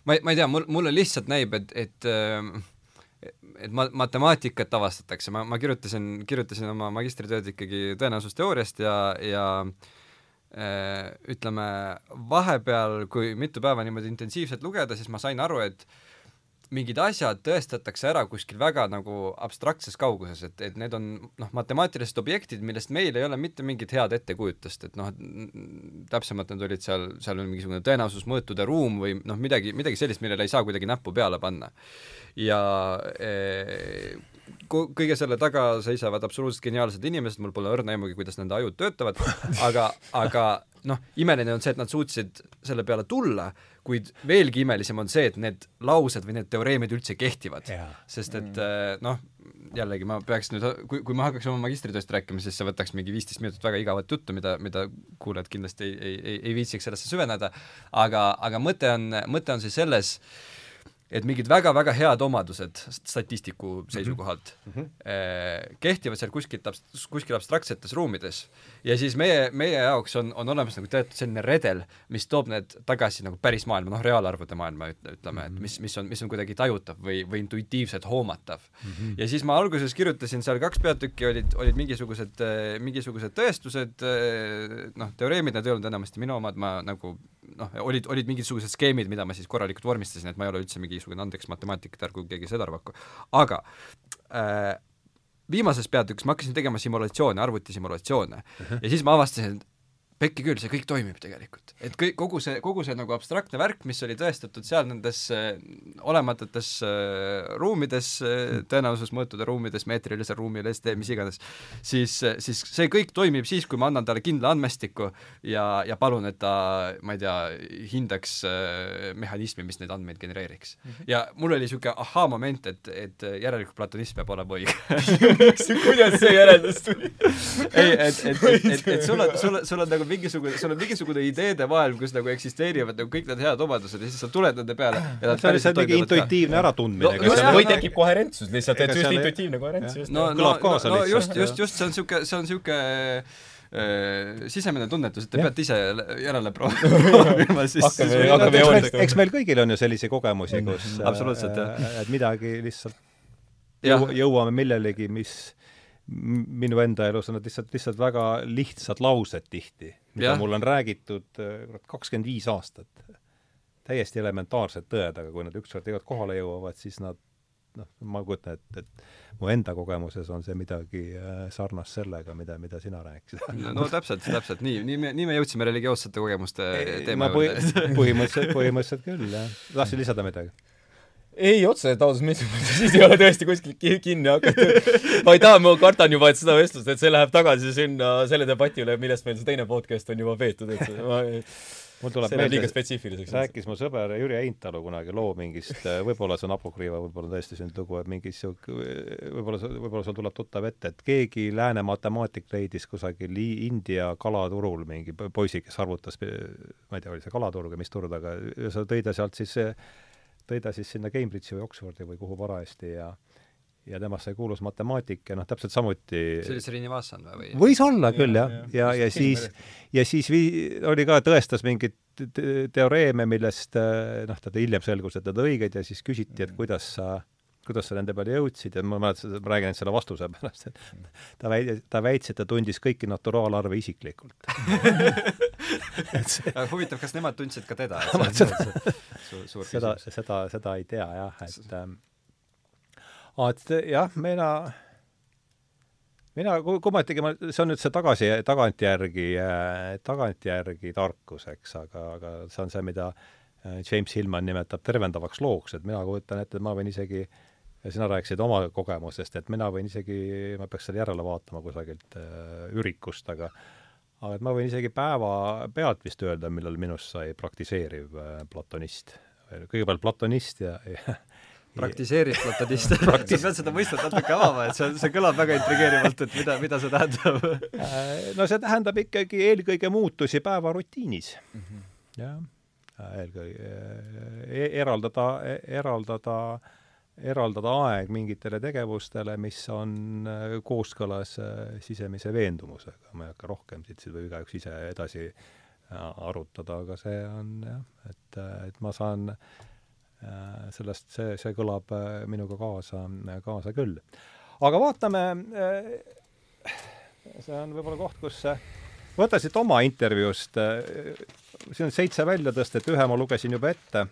B: ma ei, ma ei tea, mul, mulle lihtsalt näib, et, et äh, et ma-, matemaatikat avastatakse, ma, ma kirjutasin, kirjutasin oma magistritööd ikkagi tõenäosusteooriast ja, ja äh, ütleme, vahepeal, kui mitu päeva niimoodi intensiivselt lugeda, siis ma sain aru, et mingid asjad tõestatakse ära kuskil väga nagu abstraktses kauguses, et, et need on noh, matemaatilised objektid, millest meil ei ole mitte mingit head ettekujutust, et noh, täpsemalt need olid seal, seal oli mingisugune tõenäosusmõõtude ruum või noh, midagi, midagi sellist, millele ei saa kuidagi näppu peale panna. ja eh, kõige selle taga seisavad absoluutselt geniaalsed inimesed, mul pole õrna aimugi, kuidas nende ajud töötavad, aga, aga noh, imeline on see, et nad suutsid selle peale tulla, kuid veelgi imelisem on see, et need laused või need teoreemid üldse kehtivad. sest et mm. noh, jällegi ma peaks nüüd, kui, kui ma hakkaks oma magistritööst rääkima, siis see võtaks mingi viisteist minutit väga igavat juttu, mida, mida kuulajad kindlasti ei, ei, ei, ei viitsiks sellesse süveneda, aga, aga mõte on, mõte on siis selles, et mingid väga-väga head omadused statistiku mhm. seisukohalt mm -hmm. kehtivad seal kuskilt, kuskil abstraktsetes ruumides ja siis meie, meie jaoks on, on olemas nagu teatud selline redel, mis toob need tagasi nagu päris maailma, noh, reaalarvude maailma ütleme, et -hmm. mis, mis on, mis on kuidagi tajutav või, või intuitiivselt hoomatav mm. -hmm. ja siis ma alguses kirjutasin seal kaks peatükki, olid, olid mingisugused, mingisugused tõestused, noh, teoreemid, need ei olnud enamasti minu omad, ma nagu noh, olid, olid mingisugused skeemid, mida ma siis korralikult vormistasin, et ma ei ole üldse mingisugune andeks matemaatikatär, kui keegi seda arvab. aga äh, viimases peatükis ma hakkasin tegema simulatsioone, arvutisimulatsioone uh -huh. ja siis ma avastasin, et pekki küll, see kõik toimib tegelikult. et kõik, kogu see, kogu see nagu abstraktne värk, mis oli tõestatud seal nendes äh, olematutes äh, ruumides äh,, tõenäosusmõõtude ruumides, meetrilisel ruumil, ST, mis iganes, siis, siis see kõik toimib siis, kui ma annan talle kindla andmestiku ja, ja palun, et ta, ma ei tea, hindaks äh, mehhanismi, mis neid andmeid genereeriks mm. -hmm. ja mul oli niisugune ahhaa-moment, et, et järelikult platonism peab olema õige
C: kuidas see järeldus tuli?
B: ei, et, et, et, et, et sul on, sul on, sul on nagu mingisugune, sul on mingisugune ideede maailm, kus nagu eksisteerivad nagu kõik need head omadused ja siis sa tuled nende peale ja
A: nad see on lihtsalt mingi intuitiivne äratundmine
C: no,. Või tekib koherentsus lihtsalt, et just intuitiivne koherentsus.
B: no, no, no, no just, just, just see on niisugune, see on niisugune äh, sisemine tunnetus, et te ja. peate ise järele proovima siis
A: joonistama. eks meil kõigil on ju selliseid kogemusi, kus
B: absoluutselt, jah.
A: Äh, et midagi lihtsalt jõu, jõuame millelegi, mis minu enda elus on need lihtsalt, lihtsalt väga lihtsad laused tihti, mida ja. mulle on räägitud äh, kakskümmend viis aastat. täiesti elementaarsed tõed, aga kui nad ükskord tegelikult kohale jõuavad, siis nad noh, ma kujutan ette, et mu enda kogemuses on see midagi äh, sarnast sellega, mida, mida sina rääkisid
B: no, no täpselt, täpselt nii, nii me, nii me jõudsime religioossete kogemuste teema
A: juurde põhimõtteliselt, põhimõtteliselt küll, jah. tahtsid lisada midagi?
C: Ei, otseselt ausalt meeldib, siis ei ole tõesti kuskilt kinni hakatud. ma ei taha, ma kardan juba, et seda vestlust, et see läheb tagasi sinna selle debati üle, millest meil see teine podcast on juba peetud, et see, ma
A: mul tuleb
C: see meelde, spetsiifiliseks.
A: rääkis mu sõber Jüri Eintalu kunagi loo mingist, võib-olla see on apokriiva, võib-olla tõesti see on lugu, et mingi sihuke, võib-olla, võib-olla sul tuleb tuttav ette, et keegi lääne matemaatik leidis kusagil India kalaturul mingi poisi, kes arvutas, ma ei tea, oli see kalaturg või mis turg, aga sa tõi ta sealt siis tõi ta siis sinna Cambridge'i või Oxfordi või kuhu parajasti ja ja temast sai kuulus matemaatik ja noh, täpselt samuti
B: see oli Srinivassan või?
A: võis olla küll jah, ja, ja, ja, ja siis, ja siis vii-, oli ka, tõestas mingeid teoreeme, millest noh, ta hiljem selgus, et need õiged ja siis küsiti, et kuidas sa kuidas sa nende peale jõudsid ja ma mäletan, ma räägin ainult selle vastuse pärast, et ta väi-, ta väitis, et ta tundis kõiki naturaalarve isiklikult.
B: Huvitav, kas nemad tundsid ka teda?
A: suur, seda, seda, seda ei tea jah, et ähm, et jah, mina mina, kui, ma ma, see on nüüd see tagasi, tagantjärgi äh,, tagantjärgi tarkus, eks, aga, aga see on see, mida äh, James Hillman nimetab tervendavaks looks, et mina kujutan ette, et ma võin isegi äh, sina rääkisid oma kogemusest, et mina võin isegi, ma peaks selle järele vaatama kusagilt äh, ürikust, aga aga et ma võin isegi päeva pealt vist öelda, millal minust sai praktiseeriv äh, platonist. kõigepealt platonist ja, ja
B: praktiseeriv platonist Praktis... sa pead seda mõistet natuke avama, et see, see kõlab väga intrigeerivalt, et mida, mida see tähendab
A: äh, no see tähendab ikkagi eelkõige muutusi päevarutiinis mm. -hmm. jah, eelkõige e eraldada e, eraldada äh, eraldada aeg mingitele tegevustele, mis on äh, kooskõlas äh, sisemise veendumusega, ma ei hakka rohkem siit, siis võib igaüks ise edasi äh, arutada, aga see on jah, et, et ma saan sellest, see, see kõlab minuga kaasa, kaasa küll. aga vaatame, see on võib-olla koht, kus võta siit oma intervjuust, siin on seitse väljatõstet, ühe ma lugesin juba ette,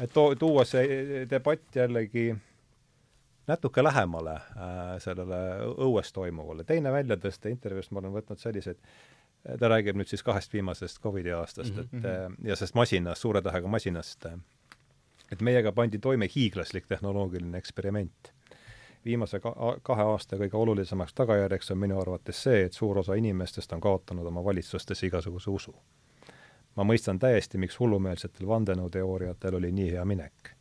A: et too, tuua see debatt jällegi natuke lähemale äh, sellele õues toimuvale. teine väljatõste intervjuust ma olen võtnud selliseid, ta räägib nüüd siis kahest viimasest Covidi aastast mm, -hmm. et mhm. ja sellest masinast, suure tähega masinast et meiega pandi toime hiiglaslik tehnoloogiline eksperiment. viimase ka kahe aasta kõige olulisemaks tagajärjeks on minu arvates see, et suur osa inimestest on kaotanud oma valitsustesse igasuguse usu. Ma mõistan täiesti, miks hullumeelsetel vandenõuteooriatel oli nii hea minek.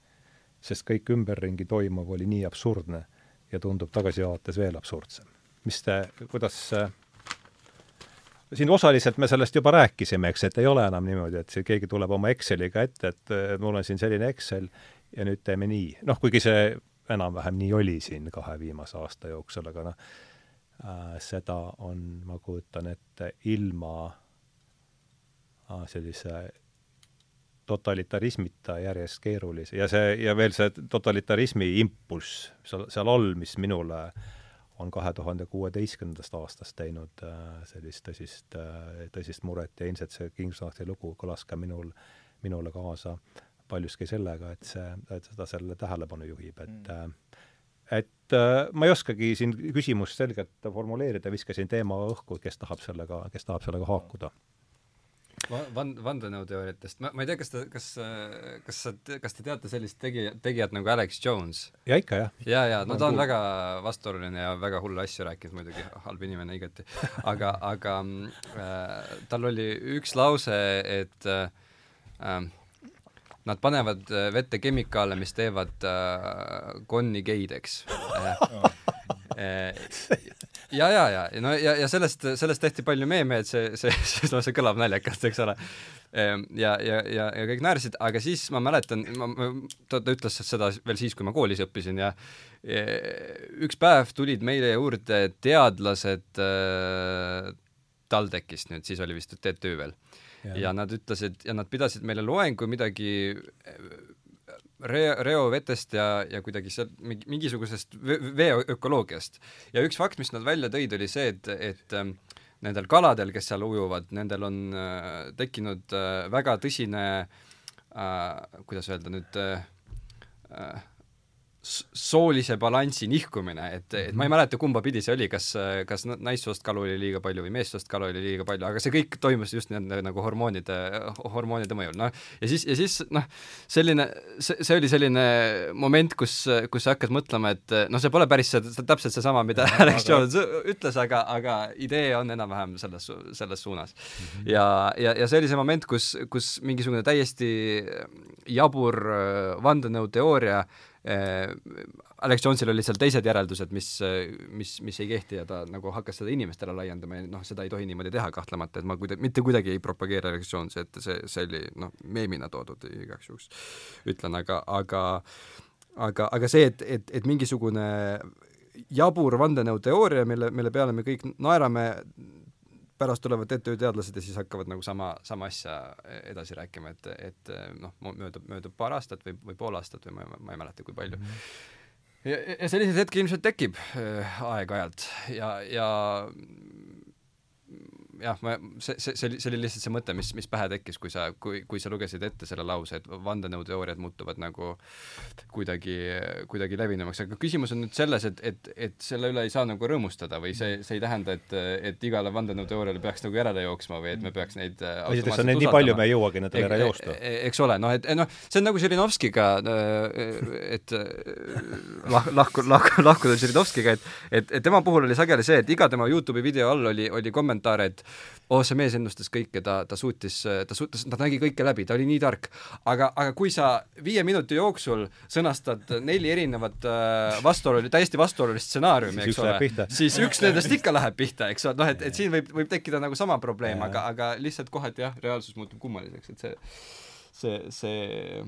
A: sest kõik ümberringi toimuv oli nii absurdne ja tundub tagasivaates veel absurdsem. mis te, kuidas siin osaliselt me sellest juba rääkisime, eks, et ei ole enam niimoodi, et see keegi tuleb oma Exceliga ette, et mul on siin selline Excel ja nüüd teeme nii. noh, kuigi see enam-vähem nii oli siin kahe viimase aasta jooksul, aga noh äh,, seda on, ma kujutan ette, ilma äh, sellise totalitarismita järjest keerulise ja see, ja veel see totalitarismi impulss seal, seal all, mis minule äh, on kahe tuhande kuueteistkümnendast aastast teinud äh, sellist tõsist, äh, tõsist muret ja ilmselt see Kingsnahti lugu kõlas ka minul, minule kaasa paljuski sellega, et see, et seda sellele tähelepanu juhib, et mm. et ma ei oskagi siin küsimust selgelt formuleerida, viskasin teema õhku, kes tahab sellega, kes tahab sellega haakuda
B: van-, vandenõuteooriatest, ma, ma ei tea, kas ta, kas, kas sa, kas te teate sellist tegija, tegijat nagu Alex Jones?
A: ja ikka, jah.
B: ja, ja no ta on väga vastuoluline ja väga hulle asju rääkinud muidugi, halb inimene igati. aga, aga äh, tal oli üks lause, et äh, äh nad panevad vette kemikaale, mis teevad äh, konni geideks äh, äh, ja, ja, ja no ja, ja sellest, sellest tehti palju meeme, et see, see, see, no see kõlab naljakalt, eks ole. Ehm, ja, ja, ja, ja kõik naersid, aga siis ma mäletan, ma, ta, ta ütles seda veel siis, kui ma koolis õppisin ja üks päev tulid meile juurde teadlased äh, TalTechist nüüd, siis oli vist TTÜ veel. ja nad ütlesid ja nad pidasid meile loengu midagi re-, reovetest ja, ja kuidagi seal mingi, mingisugusest vee ökoloogiast. ja üks fakt, mis nad välja tõid, oli see, et, et ähm, nendel kaladel, kes seal ujuvad, nendel on äh, tekkinud äh, väga tõsine äh, kuidas öelda nüüd äh, äh soolise balansi nihkumine, et, et ma ei mhm. mäleta, kumba pidi see oli, kas, kas naissoost kalu oli liiga palju või meessoost kalu oli liiga palju, aga see kõik toimus just nende nagu hormoonide, hormoonide mõjul, noh. ja siis, ja siis noh, selline, see, see oli selline moment, kus, kus sa hakkad mõtlema, et noh, see pole päris see, täpselt seesama, mida Alex Jones ütles, aga, aga idee on enam-vähem selles, selles suunas mm. -hmm. ja, ja, ja see oli see moment, kus, kus mingisugune täiesti jabur vandenõuteooria Äh, Alex Jonesil olid seal teised järeldused, mis, mis, mis ei kehti ja ta nagu hakkas seda inimestele laiendama ja noh, seda ei tohi niimoodi teha kahtlemata, et ma kuida-, mitte kuidagi ei propageeri Alex Jonesi, et see, see oli noh, meemina toodud igaks juhuks ütlen, aga, aga aga, aga see, et, et, et mingisugune jabur vandenõuteooria, mille, mille peale me kõik naerame, pärast tulevad TTÜ teadlased ja siis hakkavad nagu sama, sama asja edasi rääkima, et, et noh, möödub, möödub paar aastat või, või pool aastat või ma, ma ei mäleta, kui palju mm. -hmm. ja, ja selliseid hetki ilmselt tekib äh, aeg-ajalt ja, ja jah, ma, see, see, see oli, see oli lihtsalt see mõte, mis, mis pähe tekkis, kui sa, kui, kui sa lugesid ette selle lause, et vandenõuteooriad muutuvad nagu kuidagi, kuidagi levinumaks, aga küsimus on nüüd selles, et, et, et selle üle ei saa nagu rõõmustada või see, see ei tähenda, et, et igale vandenõuteooriale peaks nagu järele jooksma või et me peaks neid
A: esiteks on neid nii palju, me ei jõuagi nendele järele joosta.
B: E-, eks ole, noh et noh, see on nagu Žirinovskiga, et lah-, lahku, lahku, lahkuda Žirinovskiga, et et, et tema puhul oli sageli see, et iga tema Youtube'i video all oli, oli kommentaar, et oh, see mees ennustas kõike, ta, ta suutis, ta suutis, ta nägi kõike läbi, ta oli nii tark. aga, aga kui sa viie minuti jooksul sõnastad neli erinevat äh, vastuoluli-, täiesti vastuolulist stsenaariumi, eks ole, siis üks nendest ikka läheb pihta, eks ole, noh et, et siin võib, võib tekkida nagu sama probleem, aga, aga lihtsalt kohati jah, reaalsus muutub kummaliseks, et see, see, see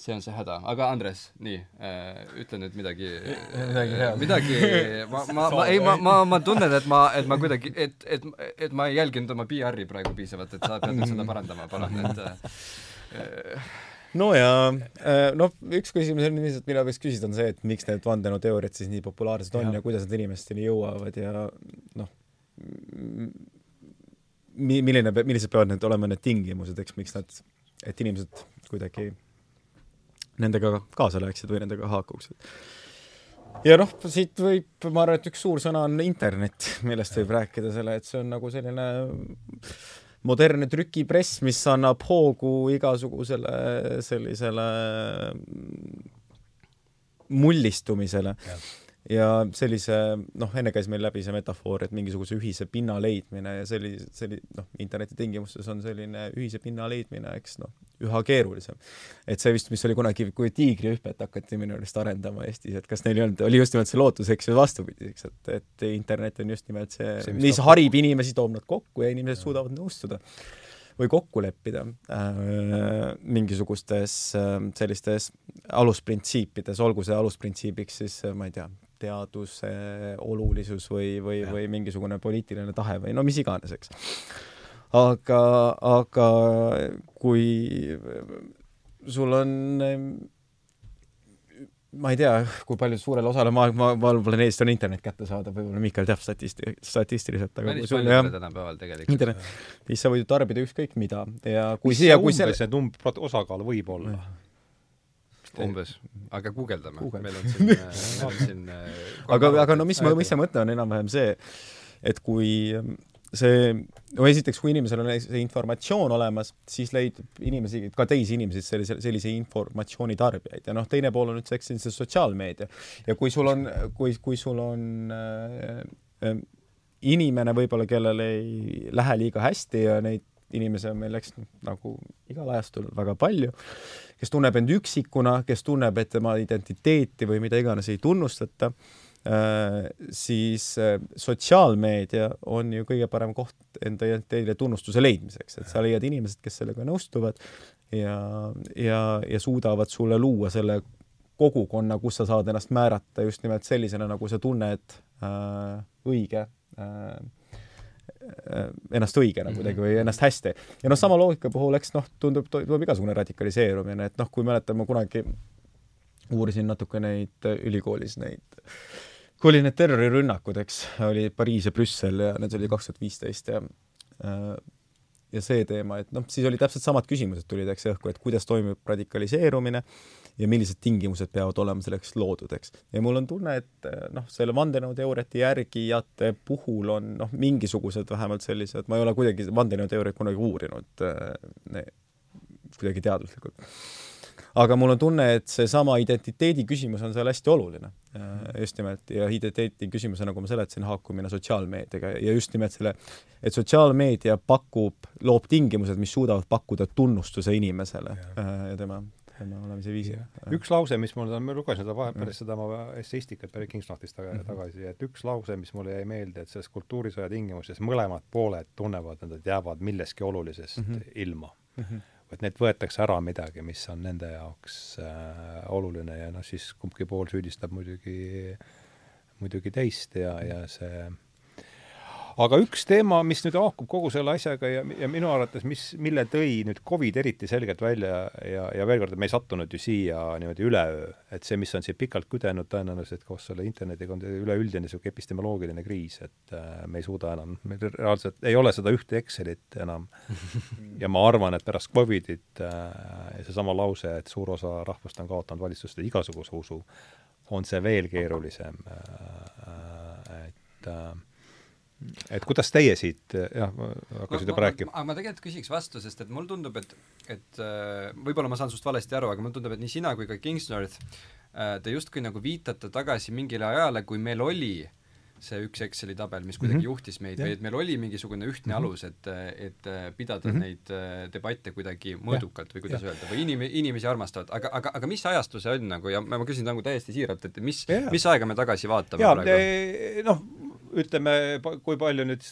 B: see on see häda, aga Andres, nii äh,, ütle nüüd midagi
C: midagi head.
B: midagi, ma, ma, ma, ei, ma, ma, ma tunnen, et ma, et ma kuidagi, et, et, et ma ei jälginud oma PR-i praegu piisavalt, et sa pead nüüd seda parandama, palun, et äh,
C: no ja äh, noh, üks küsimus on lihtsalt, mida võiks küsida, on see, et miks need vandenõuteooriad siis nii populaarsed on ja, ja kuidas nad inimesteni jõuavad ja noh, mi-, milline, millised peavad need olema need tingimused, eks, miks nad, et inimesed kuidagi nendega kaasa läheksid või nendega haakuksid. ja noh, siit võib, ma arvan, et üks suur sõna on internet, millest võib rääkida selle, et see on nagu selline modernne trükipress, mis annab hoogu igasugusele sellisele mullistumisele ja sellise, noh, enne käis meil läbi see metafoor, et mingisuguse ühise pinna leidmine ja selli-, selli-, noh, interneti tingimustes on selline ühise pinna leidmine, eks noh, üha keerulisem. et see vist, mis oli kunagi, kui tiigrihüpet hakati minu arust arendama Eestis, et kas neil ei olnud, oli just nimelt see lootus, eks ju, vastupidiseks, et, et internet on just nimelt see, see, mis, mis harib inimesi, toob nad kokku ja inimesed ja. suudavad nõustuda või kokku leppida äh, mingisugustes äh, sellistes alusprintsiipides, olgu see alusprintsiibiks siis äh, ma ei tea, teaduse olulisus või, või, või mingisugune poliitiline tahe või no mis iganes, eks. aga, aga kui sul on ma ei tea, kui palju suurele osale maailma, maailmaplaneedist on internet kättesaadav, võib-olla Miikal teab statisti-, statistiliselt, aga
B: päris palju jah, tänapäeval tegelikult. internet,
C: siis sa võid ju tarbida ükskõik mida ja kui siia, kui
A: see umbes see number, osakaal võib olla?
B: Umbes, aga guugeldame. Google., meil on siin äh, meil on siin
C: äh, aga, aga no mis ma, mis see mõte on enam-vähem see, et kui ähm, see, no esiteks, kui inimesel on see informatsioon olemas, siis leidub inimesi, ka teisi inimesi, sellise, sellise informatsiooni tarbijaid. Ja noh, teine pool on nüüd eks see sotsiaalmeedia. Ja kui sul on, kui, kui sul on äh, äh, inimene võib-olla, kellel ei lähe liiga hästi ja neid inimesi on meil, eks, nagu igal ajastul väga palju kes tunneb end üksikuna, kes tunneb, et tema identiteeti või mida iganes ei tunnustata, äh, siis äh, sotsiaalmeedia on ju kõige parem koht enda identiteedile tunnustuse leidmiseks, et sa leiad inimesed, kes sellega nõustuvad ja, ja, ja suudavad sulle luua selle kogukonna, kus sa saad ennast määrata just nimelt sellisena, nagu sa tunned äh, õige äh, ennast õigena kuidagi või ennast hästi. ja noh, sama loogika puhul, eks noh, tundub, toimub igasugune radikaliseerumine, et noh, kui mäletan, ma kunagi uurisin natuke neid äh, ülikoolis neid, kui oli need terrorirünnakud, eks, oli Pariis ja Brüssel ja need oli kaks tuhat viisteist ja äh, ja see teema, et noh, siis oli täpselt samad küsimused tulid, eks õhku, et kuidas toimub radikaliseerumine ja millised tingimused peavad olema selleks loodud, eks. ja mul on tunne, et eh, noh, selle vandenõuteooriate järgijate puhul on noh, mingisugused vähemalt sellised, ma ei ole kuidagi vandenõuteooriaid kunagi uurinud ne, kuidagi teaduslikult. aga mul on tunne, et seesama identiteedi küsimus on seal hästi oluline eh, just nimelt ja identiteedi küsimuse, nagu ma seletasin, haakumine sotsiaalmeediaga ja just nimelt selle, et sotsiaalmeedia pakub, loob tingimused, mis suudavad pakkuda tunnustuse inimesele ja, eh, ja tema tema olemise viisi.
A: üks lause, mis mul, ma lugesin seda vahe, pärast seda oma esseistikat Barry Kingsnorthist taga, mm -hmm. tagasi, et üks lause, mis mulle jäi meelde, et selles kultuurisõja tingimustes mõlemad pooled tunnevad, et nad jäävad millestki olulisest mm -hmm. ilma mm. -hmm et neilt võetakse ära midagi, mis on nende jaoks äh, oluline ja noh, siis kumbki pool süüdistab muidugi, muidugi teist ja, ja see aga üks teema, mis nüüd haakub kogu selle asjaga ja, ja minu arvates, mis, mille tõi nüüd Covid eriti selgelt välja ja, ja veel kord, et me ei sattunud ju siia niimoodi üleöö, et see, mis on siin pikalt küdenud tõenäoliselt koos selle internetiga, on üleüldine niisugune epistemoloogiline kriis, et äh, me ei suuda enam, meil reaalselt ei ole seda ühte Excelit enam. ja ma arvan, et pärast Covidit äh, seesama lause, et suur osa rahvast on kaotanud valitsuste igasuguse usu, on see veel keerulisem äh,, äh et äh, et kuidas teie siit jah, hakkasite juba rääkima?
B: aga ma tegelikult küsiks vastu, sest et mulle tundub, et, et äh, võib-olla ma saan sinust valesti aru, aga mulle tundub, et nii sina kui ka Kingsnorth, äh, te justkui nagu viitate tagasi mingile ajale, kui meil oli see üks Exceli tabel, mis kuidagi mm -hmm. juhtis meid ja. või et meil oli mingisugune ühtne mm -hmm. alus, et, et äh, pidada mm -hmm. neid debatte kuidagi mõõdukalt või kuidas ja. öelda, või inim-, inimesi armastavad, aga, aga, aga mis ajastu see on nagu ja ma, ma küsin nagu täiesti siiralt, et mis, mis aega me tagasi vaatame
A: ja, praegu? noh, ütleme, kui palju nüüd,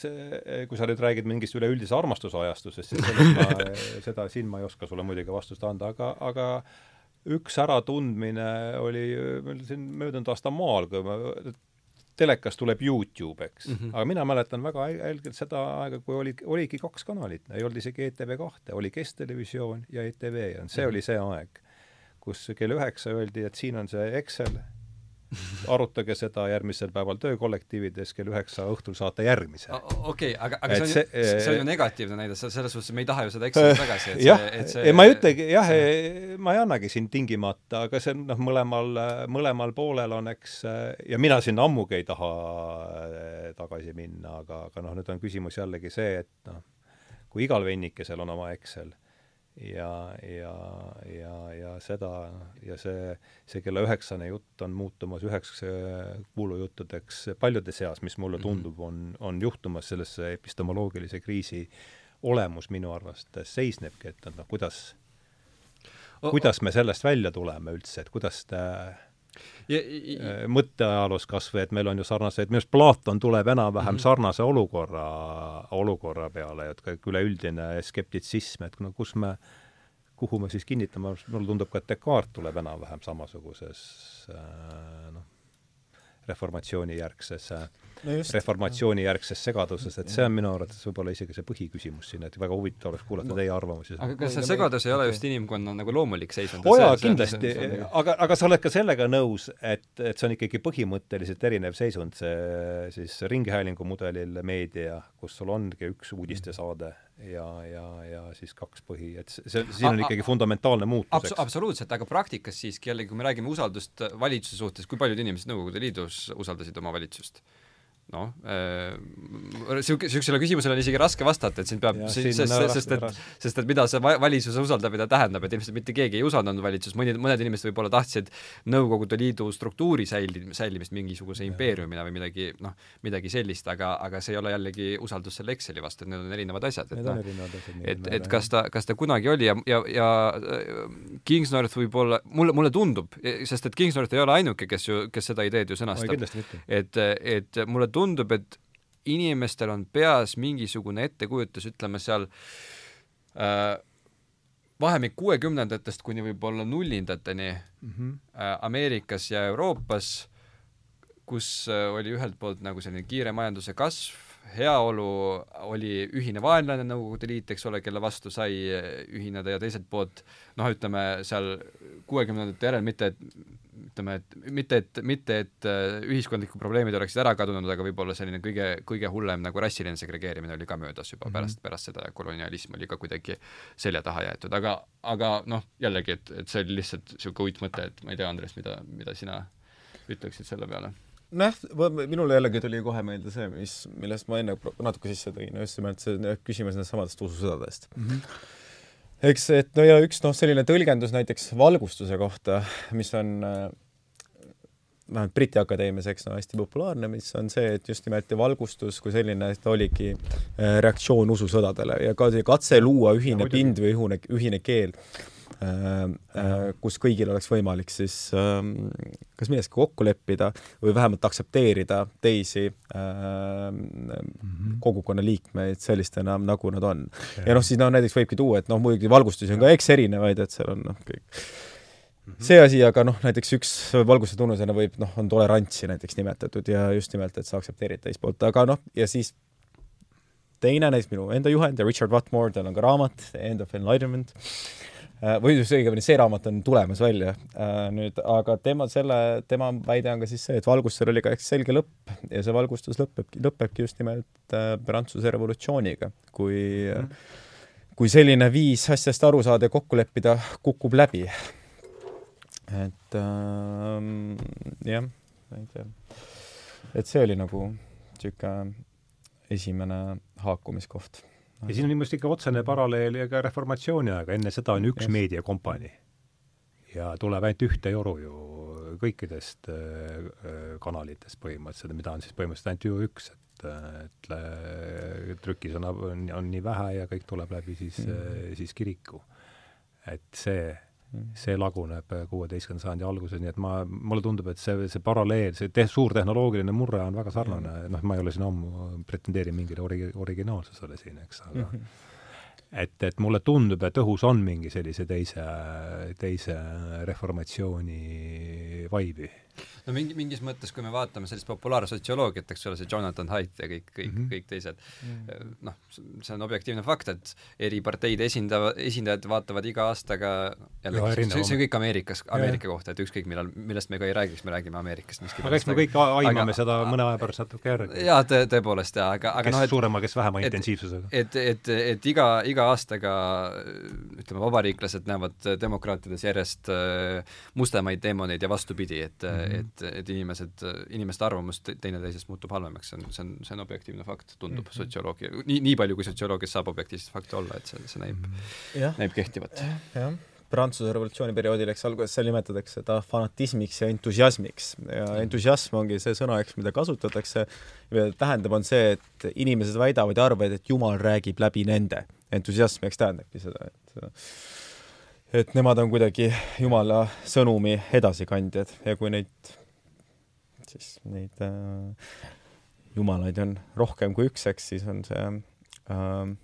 A: kui sa nüüd räägid mingist üleüldise armastusajastusest, siis sellest ma, seda siin ma ei oska sulle muidugi vastust anda, aga, aga üks äratundmine oli meil siin möödunud aasta maal, kui ma telekas tuleb Youtube, eks mm. -hmm. aga mina mäletan väga helgelt seda aega, kui oli, oligi kaks kanalit, ei olnud isegi ETV kahte, oli Kesktelevisioon ja ETV ja see mm -hmm. oli see aeg, kus kell üheksa öeldi, et siin on see Excel, arutage seda järgmisel päeval töökollektiivides, kell üheksa õhtul saate järgmise.
B: okei okay,, aga, aga see on
A: see-
B: ju, see on ju negatiivne näide, selles suhtes me ei taha ju seda Excelit tagasi, et
A: jah
B: see, et see
A: ei ma ei ütlegi, jah, ma ei annagi siin tingimata, aga see on noh, mõlemal, mõlemal poolel on, eks, ja mina sinna ammugi ei taha eh, tagasi minna, aga, aga noh, nüüd on küsimus jällegi see, et noh, kui igal vennikesel on oma Excel ja, ja, ja, ja seda ja see, see kella üheksane jutt on muutumas üheks eh, kuulujuttudeks paljude seas, mis mulle tundub, on, on juhtumas sellesse epistemoloogilise kriisi olemus minu arvates seisnebki, et noh, kuidas kuidas me sellest välja tuleme üldse, et kuidas ta
B: ja,
A: äh, mõtteajaloos kas või, et meil on ju sarnaseid, minu arust Platon tuleb enam-vähem mm -hmm. sarnase olukorra, olukorra peale, et ka üleüldine skeptitsism, et no kus me, kuhu me siis kinnitame, mulle tundub ka, et Descartes tuleb enam-vähem samasuguses äh, noh, reformatsioonijärgses äh,
C: no just.
A: reformatsioonijärgses segaduses, et see on minu arvates võib-olla isegi see põhiküsimus siin, et väga huvitav oleks kuulata teie arvamusi.
B: aga kas see segadus ei ole just inimkonna nagu loomulik seisund?
A: oo jaa, kindlasti, aga, aga sa oled ka sellega nõus, et, et see on ikkagi põhimõtteliselt erinev seisund, see siis ringhäälingu mudelil meedia, kus sul ongi üks uudistesaade ja, ja, ja siis kaks põhi, et see, siin on ikkagi fundamentaalne muutus,
B: Abs-, absoluutselt, aga praktikas siiski jällegi, kui me räägime usaldust valitsuse suhtes, kui paljud inimesed Nõukogude Liidus usaldasid oma valitsust? Noh äh,, sihuke, siuksele küsimusele on isegi raske vastata, et siin peab, sest, sest et, sest et mida see va-, valitsus usaldab ja ta tähendab, et ilmselt mitte keegi ei usaldanud valitsust, mõni, mõned inimesed võib-olla tahtsid Nõukogude Liidu struktuuri säili-, säilimist mingisuguse impeeriumina või midagi, noh, midagi sellist, aga, aga see ei ole jällegi usaldus selle Exceli vastu, et need on erinevad asjad, et noh, et, et kas ta, kas ta kunagi oli ja, ja, ja Kingsnorth võib-olla, mulle, mulle tundub, sest et Kingsnorth ei ole ainuke, kes ju, kes seda ideed ju sõnastab, et, et mulle tundub, et inimestel on peas mingisugune ettekujutus, ütleme seal äh, vahemik kuuekümnendatest kuni võib-olla nullindateni mm -hmm. äh, Ameerikas ja Euroopas, kus äh, oli ühelt poolt nagu selline kiire majanduse kasv, heaolu oli ühine vaenlane, Nõukogude Liit, eks ole, kelle vastu sai ühineda ja teiselt poolt noh, ütleme seal kuuekümnendate järel mitte, et ütleme, et mitte, et, mitte et ühiskondlikud probleemid oleksid ära kadunud, aga võib-olla selline kõige, kõige hullem nagu rassiline segregeerimine oli ka möödas juba mm -hmm. pärast, pärast seda ja kolonialism oli ka kuidagi selja taha jäetud, aga, aga noh, jällegi, et, et see oli lihtsalt niisugune uitmõte, et ma ei tea, Andres, mida, mida sina ütleksid selle peale?
C: Nojah, minule jällegi tuli kohe meelde see, mis, millest ma enne natuke sisse tõin, just nimelt see küsimus nendest samadest ususõdadest mm. -hmm eks, et no ja üks noh, selline tõlgendus näiteks valgustuse kohta, mis on vähemalt Briti Akadeemias, eks no hästi populaarne, mis on see, et just nimelt valgustus kui selline, et oligi reaktsioon ususõdadele ja ka see katse luua ühine ja, pind või ühine, ühine keel. äh,, äh, kus kõigil oleks võimalik siis äh, kas milleski kokku leppida või vähemalt aktsepteerida teisi äh, mm -hmm. kogukonna liikmeid sellistena, nagu nad on. ja noh, siis noh, näiteks võibki tuua, et noh, muidugi valgustusi on ka eks erinevaid, et seal on noh, kõik. See asi, aga noh, näiteks üks valguse tunnusena võib, noh, on tolerantsi näiteks nimetatud ja just nimelt, et sa aktsepteerid teist poolt, aga noh, ja siis teine, näiteks minu enda juhend ja Richard Watmore, tal on ka raamat The End of Enlightenment, või just õigemini see raamat on tulemas välja nüüd, aga tema selle, tema väide on ka siis see, et valgustusel oli ka eks selge lõpp ja see valgustus lõpebki, lõpebki just nimelt Prantsuse revolutsiooniga, kui -hmm. kui selline viis asjast aru saada ja kokku leppida kukub läbi et ähm, jah, ma ei tea. et see oli nagu niisugune esimene haakumiskoht.
A: Ja siin on minu meelest ikka otsene paralleel ka reformatsiooni ajaga, enne seda on üks yes. meediakompanii. ja tuleb ainult ühte joru ju kõikidest äh, kanalitest põhimõtteliselt, mida on siis põhimõtteliselt ainult ju üks, et et trükisõna on, on nii vähe ja kõik tuleb läbi siis mm., siis kiriku. et see see laguneb kuueteistkümnenda sajandi alguses, nii et ma, mulle tundub, et see, see paralleel, see te-, suur tehnoloogiline murre on väga sarnane, noh, ma ei ole siin ammu, pretendeerin mingile ori-, originaalsusele siin, eks, aga mm -hmm. et, et mulle tundub, et õhus on mingi sellise teise, teise reformatsiooni vaibi.
B: No mingi, mingis mõttes, kui me vaatame sellist populaarsotsioloogiat, eks ole, see Jonathan Haidt ja kõik, kõik mm, -hmm. kõik teised mm., noh, see on objektiivne fakt, et eri parteide esindava, esindajad vaatavad iga aastaga jälle, see, see on kõik Ameerikas, Ameerika ja. kohta, et ükskõik millal, millest me ka ei räägiks, me räägime Ameerikast
A: aga eks me kõik aimame aga, seda mõne aja pärast natuke järgi.
B: jaa, tõ-, tõepoolest jaa, aga, aga
A: kes noh, et suurema, kes vähema et, intensiivsusega.
B: et, et, et iga, iga aastaga ütleme, vabariiklased näevad demokraatides järjest äh, mustemaid teemoneid ja vastupidi, et mm, -hmm. Et, et inimesed, inimeste arvamus teineteisest muutub halvemaks, see on, see on, see on objektiivne fakt, tundub mm -hmm. sotsioloogia, nii, nii palju, kui sotsioloogias saab objektiivset fakti olla, et see, see näib mm, -hmm. näib kehtivat.
C: jah Prantsuse revolutsiooni perioodil, eks alguses seal nimetatakse seda fanatismiks ja entusiasmiks ja mhm. entusiasm ongi see sõna, eks, mida kasutatakse, mida tähendab, on see, et inimesed väidavad ja arvavad, et Jumal räägib läbi nende. entusiasm, eks tähendabki seda, et et nemad on kuidagi Jumala sõnumi edasikandjad ja kui neid, siis neid äh, jumalaid on rohkem kui üks, eks, siis on see äh,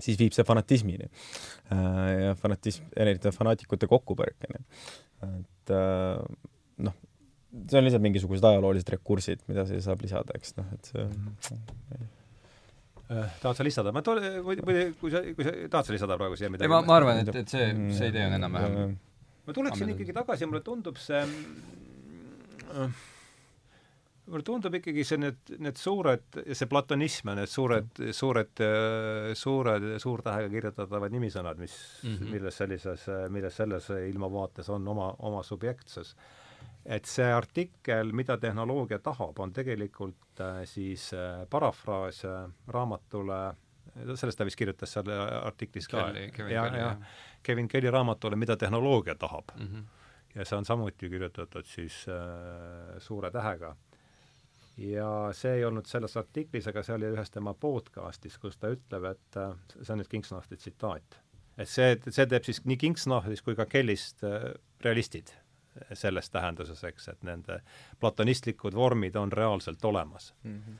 C: siis viib see fanatismini äh, ja fanatism, erinevate fanaatikute kokkupõrkeni. et äh, noh, see on lihtsalt mingisugused ajaloolised rekursid, mida siia saab lisada, eks noh, et see mm.
A: Äh, tahad sa lisada, ma toon, või, või kui sa, kui sa, tahad sa lisada praegu siia midagi?
B: ei, ma, ma arvan, et, et see, see idee on enam-vähem
A: ma tuleksin ikkagi tagasi, mulle tundub see äh, mulle tundub ikkagi see, need, need suured, see platonism ja need suured, suured, suured, suurtähega kirjutatavad nimisõnad, mis mm, -hmm. milles sellises, milles selles ilmavaates on oma, oma subjektsus et see artikkel, mida tehnoloogia tahab, on tegelikult äh, siis äh, parafraas äh, raamatule, sellest ta vist kirjutas seal artiklis ka, ja, ja Kevin Kelly raamatule Mida tehnoloogia tahab mm. -hmm. ja see on samuti kirjutatud siis äh, suure tähega. ja see ei olnud selles artiklis, aga see oli ühes tema podcastis, kus ta ütleb, et äh, see on nüüd Kingsnahti tsitaat, et see, see teeb siis nii Kingsnahtist kui ka Kellist äh, realistid selles tähenduses, eks, et nende platonistlikud vormid on reaalselt olemas mm. -hmm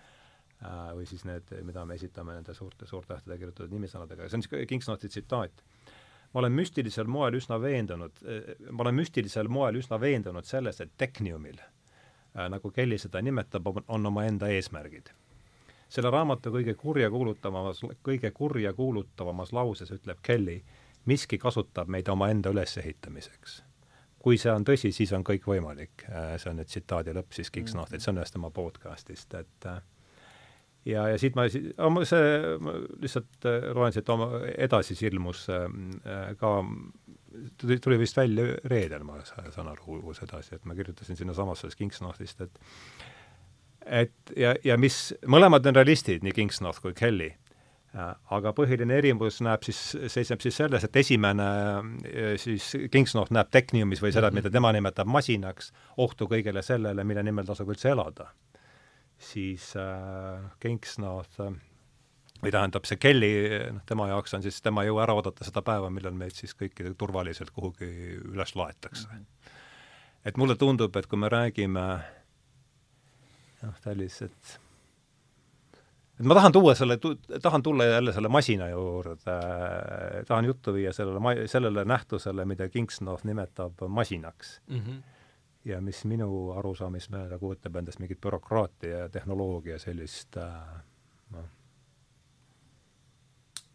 A: või siis need, mida me esitame nende suurte suurtähtede kirjutatud nimisõnadega, see on siis Kingsnoti tsitaat. ma olen müstilisel moel üsna veendunud, ma olen müstilisel moel üsna veendunud selles, et tekniumil äh,, nagu Kelly seda nimetab, on omaenda eesmärgid. selle raamatu kõige kurjakuulutavamas, kõige kurjakuulutavamas lauses ütleb Kelly, miski kasutab meid omaenda ülesehitamiseks kui see on tõsi, siis on kõik võimalik. Äh, see on nüüd tsitaadi lõpp siis Kingsnotilt, mhm. see on ühest tema podcastist, et äh, ja, ja siit ma, see, ma lihtsalt äh, loen siit oma, edasi ilmus ka, tuli, vist välja reedel, ma saan aru, uus edasi, et ma kirjutasin sinnasamasse sellest Kingsnotist, et et ja, ja mis, mõlemad on realistid, nii Kingsnoth kui Kelly aga põhiline erinevus näeb siis, seisneb siis selles, et esimene äh, siis Kingsnorth näeb Techniumis või seda, mida tema nimetab masinaks, ohtu kõigele sellele, mille nimel tasub üldse elada. siis äh, Kingsnorth äh, või tähendab, see Kelly, noh, tema jaoks on siis, tema ei jõua ära oodata seda päeva, millal meid siis kõiki turvaliselt kuhugi üles laetakse. -hmm. et mulle tundub, et kui me räägime noh, sellised et ma tahan tuua selle, tahan tulla jälle selle masina juurde, tahan juttu viia sellele ma-, sellele nähtusele, mida Kingsnorth nimetab masinaks mm. -hmm. ja mis minu arusaamist mööda kujutab endast mingit bürokraatia ja tehnoloogia sellist noh,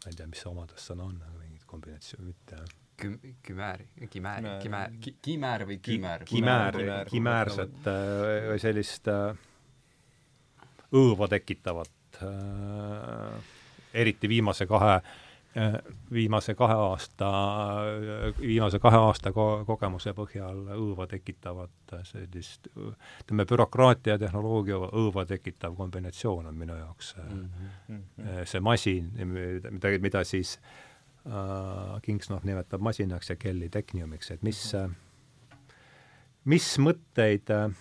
A: ma ei tea, mis see omadussõna on, aga mingit kombinatsiooni, mitte
B: küm-, kümääri, kimäär, kimäär, kimäär või kümäär?
A: kimäär, kimäärset või sellist õõva tekitavat äh, eriti viimase kahe äh, viimase kahe aasta, viimase kahe aasta ko-, kogemuse põhjal õõva tekitavat sellist, ütleme, bürokraatia ja tehnoloogia õõva tekitav kombinatsioon on minu jaoks mm -hmm. see masin, mida, mida siis äh, Kingsnorth nimetab masinaks ja Kelly tekniumiks, et mis, mis mõtteid äh,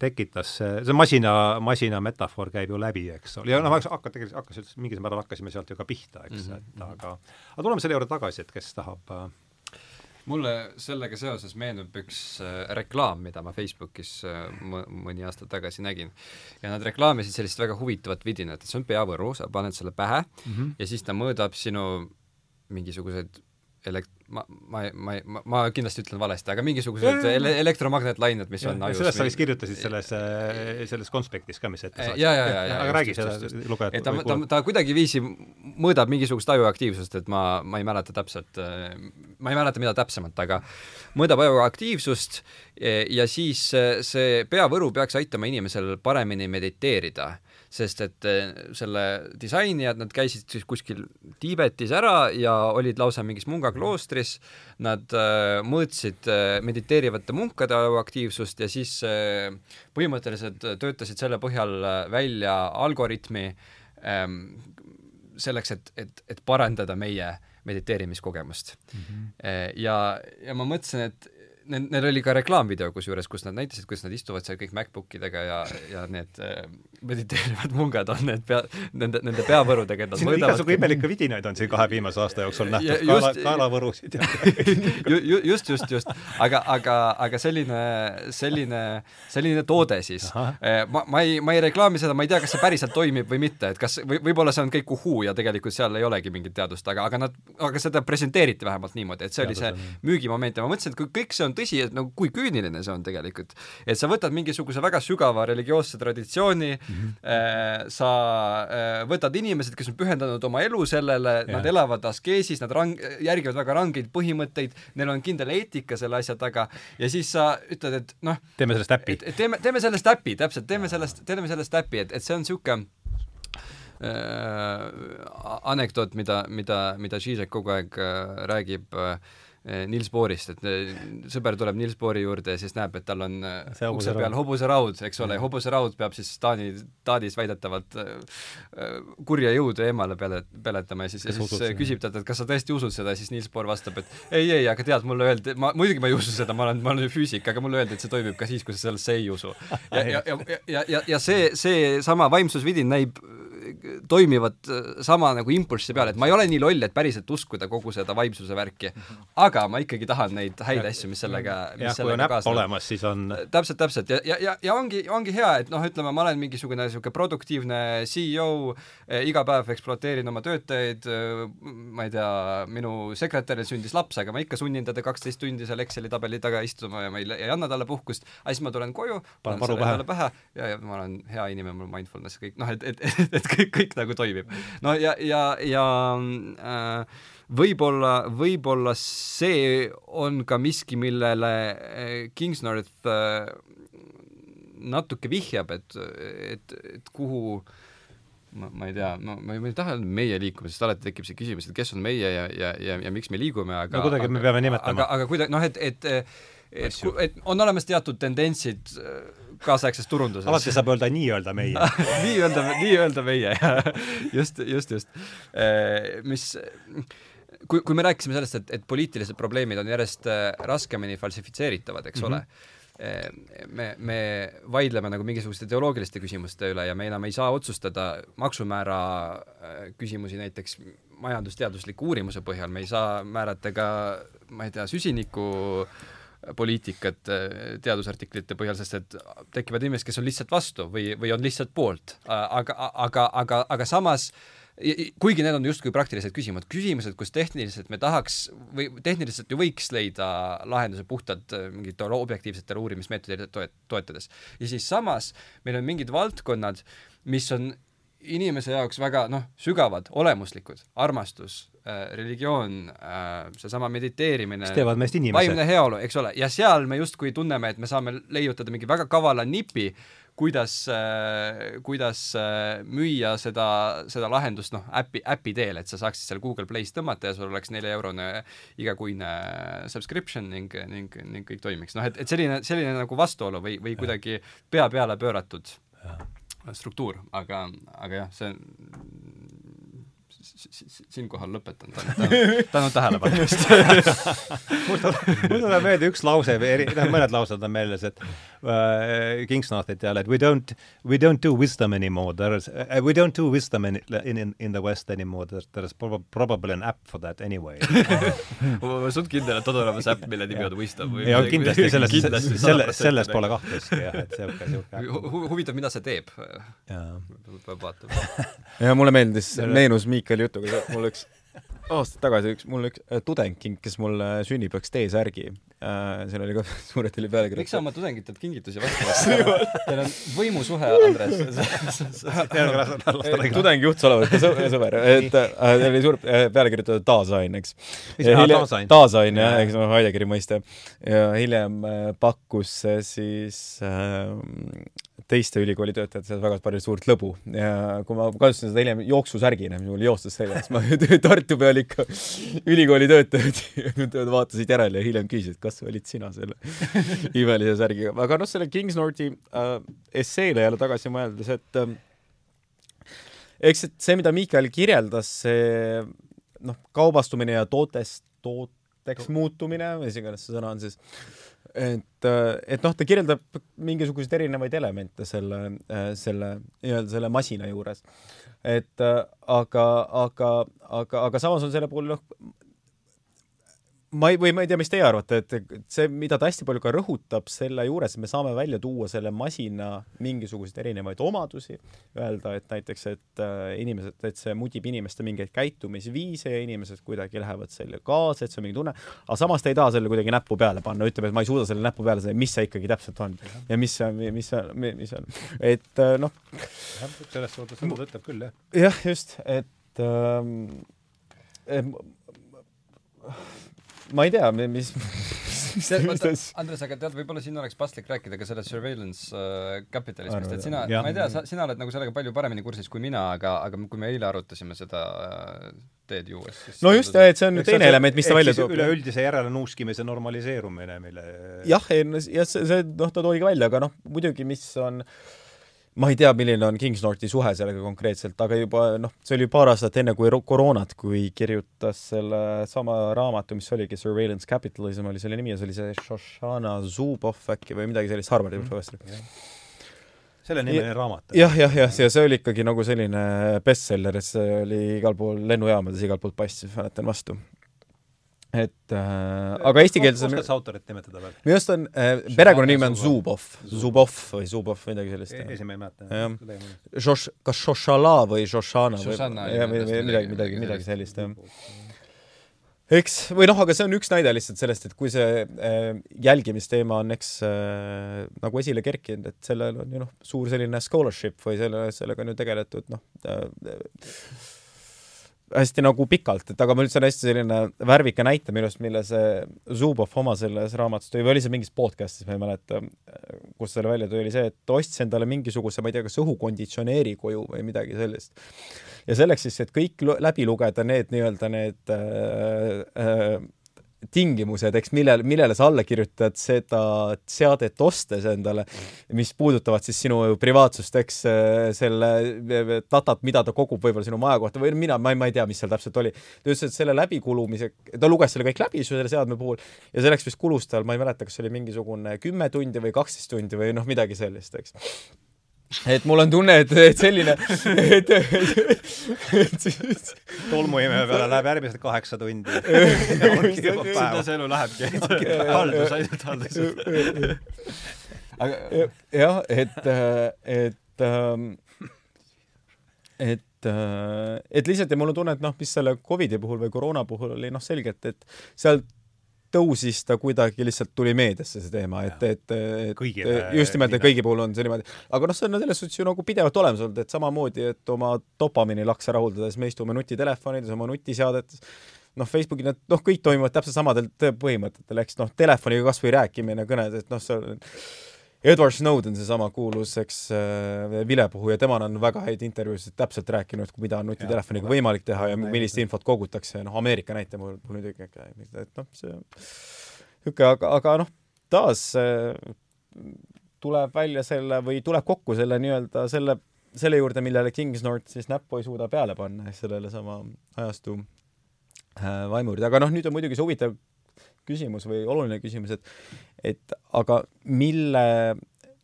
A: tekitas see, see masina, masina metafoor käib ju läbi, eks ole, ja noh, hakka tegelikult, hakkas üldse, mingil määral hakkasime sealt ju ka pihta, eks mm, -hmm. et aga aga tuleme selle juurde tagasi, et kes tahab äh...
B: mulle sellega seoses meenub üks äh, reklaam, mida ma Facebookis äh, mõni aasta tagasi nägin. ja nad reklaamisid sellist väga huvitavat vidinat, et see on peavõru, sa paned selle pähe mm -hmm. ja siis ta mõõdab sinu mingisuguseid elekt-, ma, ma, ma, ma, ma kindlasti ütlen valesti, aga mingisugused ele elektromagnetlained, mis on ajus
A: sellest sa vist kirjutasid selles, selles konspektis ka, mis ette
B: saad. ja, ja, ja, ja.
A: aga räägi seda lugejat.
B: et ta, ta, ta kuidagiviisi mõõdab mingisugust ajuaktiivsust, et ma, ma ei mäleta täpselt, ma ei mäleta, mida täpsemalt, aga mõõdab ajuaktiivsust ja siis see peavõru peaks aitama inimesel paremini mediteerida sest et eh, selle disainijad, nad käisid siis kuskil Tiibetis ära ja olid lausa mingis mungakloostris, nad äh, mõõtsid äh, mediteerivate munkade aktiivsust ja siis põhimõtteliselt töötasid selle põhjal välja algoritmi ähm, selleks, et, et, et parandada meie mediteerimiskogemust mm. -hmm. ja, ja ma mõtlesin, et neil, neil oli ka reklaamvideo kusjuures, kus nad näitasid, kuidas nad istuvad seal kõik MacBookidega ja, ja need äh, mediteerivad mungad on need pea, nende, nende peavõrudega, et nad
A: on igasugu imelikke vidinaid on siin kahe viimase aasta jooksul nähtud, kaela, kaelavõrusid ja
B: ju, ju, just, just, just. aga, aga, aga selline, selline, selline toode siis. Äh, ma, ma ei, ma ei reklaami seda, ma ei tea, kas see päriselt toimib või mitte, et kas, või võib-olla see on kõik uhuu ja tegelikult seal ei olegi mingit teadust, aga, aga nad, aga seda presenteeriti vähemalt niimoodi, et see oli see müügimoment ja ma mõtlesin, et kui kõik see on tõsi, et nagu kui küüniline see on tegelikult. et sa võtad mingisuguse väga sügava religioosse traditsiooni mm, -hmm. äh, sa äh, võtad inimesed, kes on pühendanud oma elu sellele, nad elavad askeesis, nad rang-, järgivad väga rangeid põhimõtteid, neil on kindel eetika selle asja taga ja siis sa ütled, et noh,
A: teeme sellest äpi.
B: teeme, teeme sellest äpi, täpselt, teeme sellest, teeme sellest äpi, et, et see on niisugune äh, anekdoot, mida, mida, mida Žižek kogu aeg äh, räägib äh, Nils Boorist, et eh, sõber tuleb Nils Boori juurde ja siis näeb, et tal on eh, ukse peal hobuseraud, eks ole, hobuseraud peab siis Taani, Taadis väidetavalt kurja jõudu eemale peale, peletama ja siis, ja siis küsib talt, et kas sa tõesti usud seda ja siis Nils Boor vastab, et ei, ei, aga tead, mulle öeldi, ma, muidugi ma ei usu seda, ma olen, ma olen füüsik, aga mulle öeldi, et see toimib ka siis, kui sa sellesse ei usu. ja, ja, ja, ja, ja, ja see, seesama vaimsusvidin näib toimivad äh, sama nagu impulssi peal, et ma ei ole nii loll, et päriselt uskuda kogu seda vaimsuse värki, aga ma ikkagi tahan neid häid asju, mis sellega, mis
A: jah, sellega kaasnevad. olemas, siis on
B: täpselt, täpselt. Ja, ja, ja, ja ongi, ongi hea, et noh, ütleme, ma olen mingisugune niisugune produktiivne CEO eh,, iga päev ekspluateerin oma töötajaid eh,, ma ei tea, minu sekretäril sündis laps, aga ma ikka sunnin teda kaksteist tundi seal Exceli tabeli taga istuma ja ma ei, ei anna talle puhkust, aga siis ma tulen koju, panen selle endale pähe ja, ja ma olen hea inimene, mul mindfulness kõik, noh, et, et, et, et kõik, kõik nagu toimib. no ja, ja, ja äh, võib-olla, võib-olla see on ka miski, millele äh, Kingsnorth äh, natuke vihjab, et, et, et kuhu ma, ma ei tea, ma, ma ei, ma ei taha meie liikuda, sest alati tekib see küsimus, et kes on meie ja, ja, ja, ja miks me liigume, aga
A: no kuidagi me peame nimetama.
B: aga, aga kuidagi noh, et, et et, et on olemas teatud tendentsid kaasaegses turunduses.
A: alati saab öelda nii-öelda meie
B: nii-öelda, nii-öelda meie, just, just, just. Äh, mis, kui, kui me rääkisime sellest, et, et poliitilised probleemid on järjest äh, raskemini falsifitseeritavad, eks mm -hmm. ole, äh, me, me vaidleme nagu mingisuguste ideoloogiliste küsimuste üle ja me enam ei saa otsustada maksumäära küsimusi näiteks majandusteadusliku uurimuse põhjal, me ei saa määrata ka ma ei tea, süsiniku äh, poliitikat äh, teadusartiklite põhjal, sest et tekivad inimesed, kes on lihtsalt vastu või, või on lihtsalt poolt, aga, aga, aga, aga samas kuigi need on justkui praktilised küsimused, küsimused, kus tehniliselt me tahaks või tehniliselt ju võiks leida lahenduse puhtalt äh, mingitele objektiivsetele uurimismeetodile toet-, toetades. ja siis samas meil on mingid valdkonnad, mis on inimese jaoks väga noh, sügavad, olemuslikud, armastus äh,, religioon äh,, seesama mediteerimine, vaimne heaolu, eks ole, ja seal me justkui tunneme, et me saame leiutada mingi väga kavala nipi, kuidas äh,, kuidas äh, müüa seda, seda lahendust noh, äpi, äpi teel, et sa saaksid seal Google Play's tõmmata ja sul oleks neljaeurone igakuine subscription ning, ning, ning kõik toimiks. noh, et, et selline, selline nagu vastuolu või, või kuidagi pea peale pööratud struktuur, aga, aga jah, see siinkohal lõpetan, tänu, tänu tähelepanu eest.
A: Mul tuleb, mul tuleb meelde üks lause või eri, noh, mõned laused on meeles, et uh, Kingsnorthit jälle, et we don't, we don't do wisdom anymore, there is uh,, we don't do wisdom in, in, in the west anymore, there, there is probably an app for that anyway.
B: Ma olen suht kindel, et on olemas äpp, mille nimi on wisdom.
A: ja kindlasti, selles, selles, selles pole kahtlustki jah, et sihuke, sihuke
B: Hu huvitav, mida see teeb. peab vaatama.
C: ja mulle meeldis, meenus Miikali jutuga, mul üks aastaid tagasi üks, mul üks äh, tudeng kinkis mulle sünnipäevaks T-särgi äh,. seal oli ka suurelt oli pealkiri.
B: miks sa oma tudengitelt kingitusi vastu võtad? Teil on võimusuhe, Andres.
C: tudeng juhtus olevat ka sõber, et äh, tal oli suur äh, peale kirjutatud Dasein, eks. Dasein jah, eks noh, Heidegeri mõiste. ja hiljem äh, pakkus see siis äh, teiste ülikooli töötajate seas väga palju suurt lõbu ja kui ma kasutasin seda hiljem jooksusärgina, mis mul joostes seljas, ma Tartu peal ikka ülikooli töötajad vaatasid järele ja hiljem küsisid, kas olid sina selle imelise särgiga. aga noh, selle Kingsnorthi äh, esseele jälle tagasi mõeldes, et äh, eks see, mida Miikael kirjeldas, see noh, kaubastumine ja tootest, tooteks muutumine, mis iganes see sõna on siis, et, et noh, ta kirjeldab mingisuguseid erinevaid elemente selle, selle nii-öelda selle masina juures. et aga, aga, aga, aga samas on selle puhul noh, ma ei, või ma ei tea, mis teie arvate, et see, mida ta hästi palju ka rõhutab selle juures, me saame välja tuua selle masina mingisuguseid erinevaid omadusi, öelda, et näiteks, et äh, inimesed, et see mudib inimeste mingeid käitumisviise ja inimesed kuidagi lähevad selle kaasa, et see on mingi tunne, aga samas ta ei taha selle kuidagi näppu peale panna, ütleb, et ma ei suuda selle näppu peale saada, mis see ikkagi täpselt on ja mis see on, mis see on, mis see on, et äh, noh.
A: selles suhtes sõnum ütleb küll, jah.
C: jah, just, et ähm, ma ei tea, mis,
B: Andres, aga tead, võib-olla siin oleks paslik rääkida ka sellest surveillance äh, kapitalismist, et sina, ma ei tea, sa, sina oled nagu sellega palju paremini kursis kui mina, aga, aga kui me eile arutasime seda äh, teed juues,
C: siis no just, et see on ju teine element, mis ta välja toob.
A: üleüldise järelenuuskimise normaliseerumine, mille
C: jah, ja see, see, noh, ta toodi ka välja, aga noh, muidugi, mis on äh, ma ei tea, milline on Kingsnorthi suhe sellega konkreetselt, aga juba noh, see oli paar aastat enne kui koroonat, kui kirjutas selle sama raamatu, mis oligi Surveillance Capitalism oli selle nimi ja see oli see Shoshana Zuboff äkki või midagi sellist, Harvardi
A: mm -hmm. professor. sellenimeline raamat.
C: jah, jah, jah, ja see oli ikkagi nagu selline bestseller, et see oli igal pool lennujaamades, igalt poolt paistis, mäletan vastu et äh, aga eestikeelses
A: oskad sa autorit nimetada veel?
C: minu arust on äh,, perekonnanimi on Zubov, Zubov või Zubov, midagi sellist
A: e. esimene ei mäleta.
C: jah. Žoš-, kas Šošala või Šošana või, või midagi, midagi, midagi sellist, jah eks, või noh, aga see on üks näide lihtsalt sellest, et kui see äh, jälgimisteema on eks äh, nagu esile kerkinud, et sellel on ju noh, suur selline scholarship või selle, sellega on ju tegeletud noh äh, hästi nagu pikalt, et aga mul üldse hästi selline värvike näite minu arust, mille see Zubov oma selles raamatus tõi, või oli see mingis podcast'is, ma ei mäleta, kus selle välja tõi, oli see, et ostis endale mingisuguse, ma ei tea, kas õhukonditsioneeri koju või midagi sellist. ja selleks siis, et kõik läbi lugeda need nii-öelda need äh, äh, tingimused, eks, millele, millele sa alla kirjutad seda seadet ostes endale, mis puudutavad siis sinu privaatsust, eks, selle datat, mida ta kogub võib-olla sinu maja kohta või mina, ma ei, ma ei tea, mis seal täpselt oli. ta ütles, et selle läbikulumise, ta luges selle kõik läbi selle seadme puhul ja selleks vist kulus tal, ma ei mäleta, kas see oli mingisugune kümme tundi või kaksteist tundi või noh, midagi sellist, eks et mul on tunne, et, et selline, et, et,
A: et siis tolmuimeja peale läheb järgmised kaheksa tundi.
B: sinna see elu lähebki. haldus, ainult haldus.
C: aga jah, et, et, ähm, et et lihtsalt ja mul on tunne, et noh, mis selle Covidi puhul või koroona puhul oli noh, selgelt, et sealt tõusis ta kuidagi, lihtsalt tuli meediasse see teema, et, et, et Kõigile just nimelt, et kõigi puhul on see niimoodi. aga noh, see on selles suhtes ju nagu pidevalt olemas olnud, et samamoodi, et oma dopamiinilakse rahuldades me istume nutitelefonides, oma nutiseadetes, noh, Facebookil need, noh, kõik toimuvad täpselt samadel põhimõtetel, eks noh, telefoniga kas või rääkimine, kõned, et noh, see Edward Snowden, seesama kuulus, eks äh, vilepuhuja, temal on väga häid intervjuusid täpselt rääkinud, mida on nutitelefoniga võimalik teha ja millist infot kogutakse, noh, Ameerika näite nüüd ikka, et noh, see niisugune, aga, aga noh, taas äh, tuleb välja selle või tuleb kokku selle nii-öelda selle, selle juurde, millele Kingsnorth siis näppu ei suuda peale panna, sellele sama ajastu äh, vaimu juurde, aga noh, nüüd on muidugi see huvitav küsimus või oluline küsimus, et et aga mille,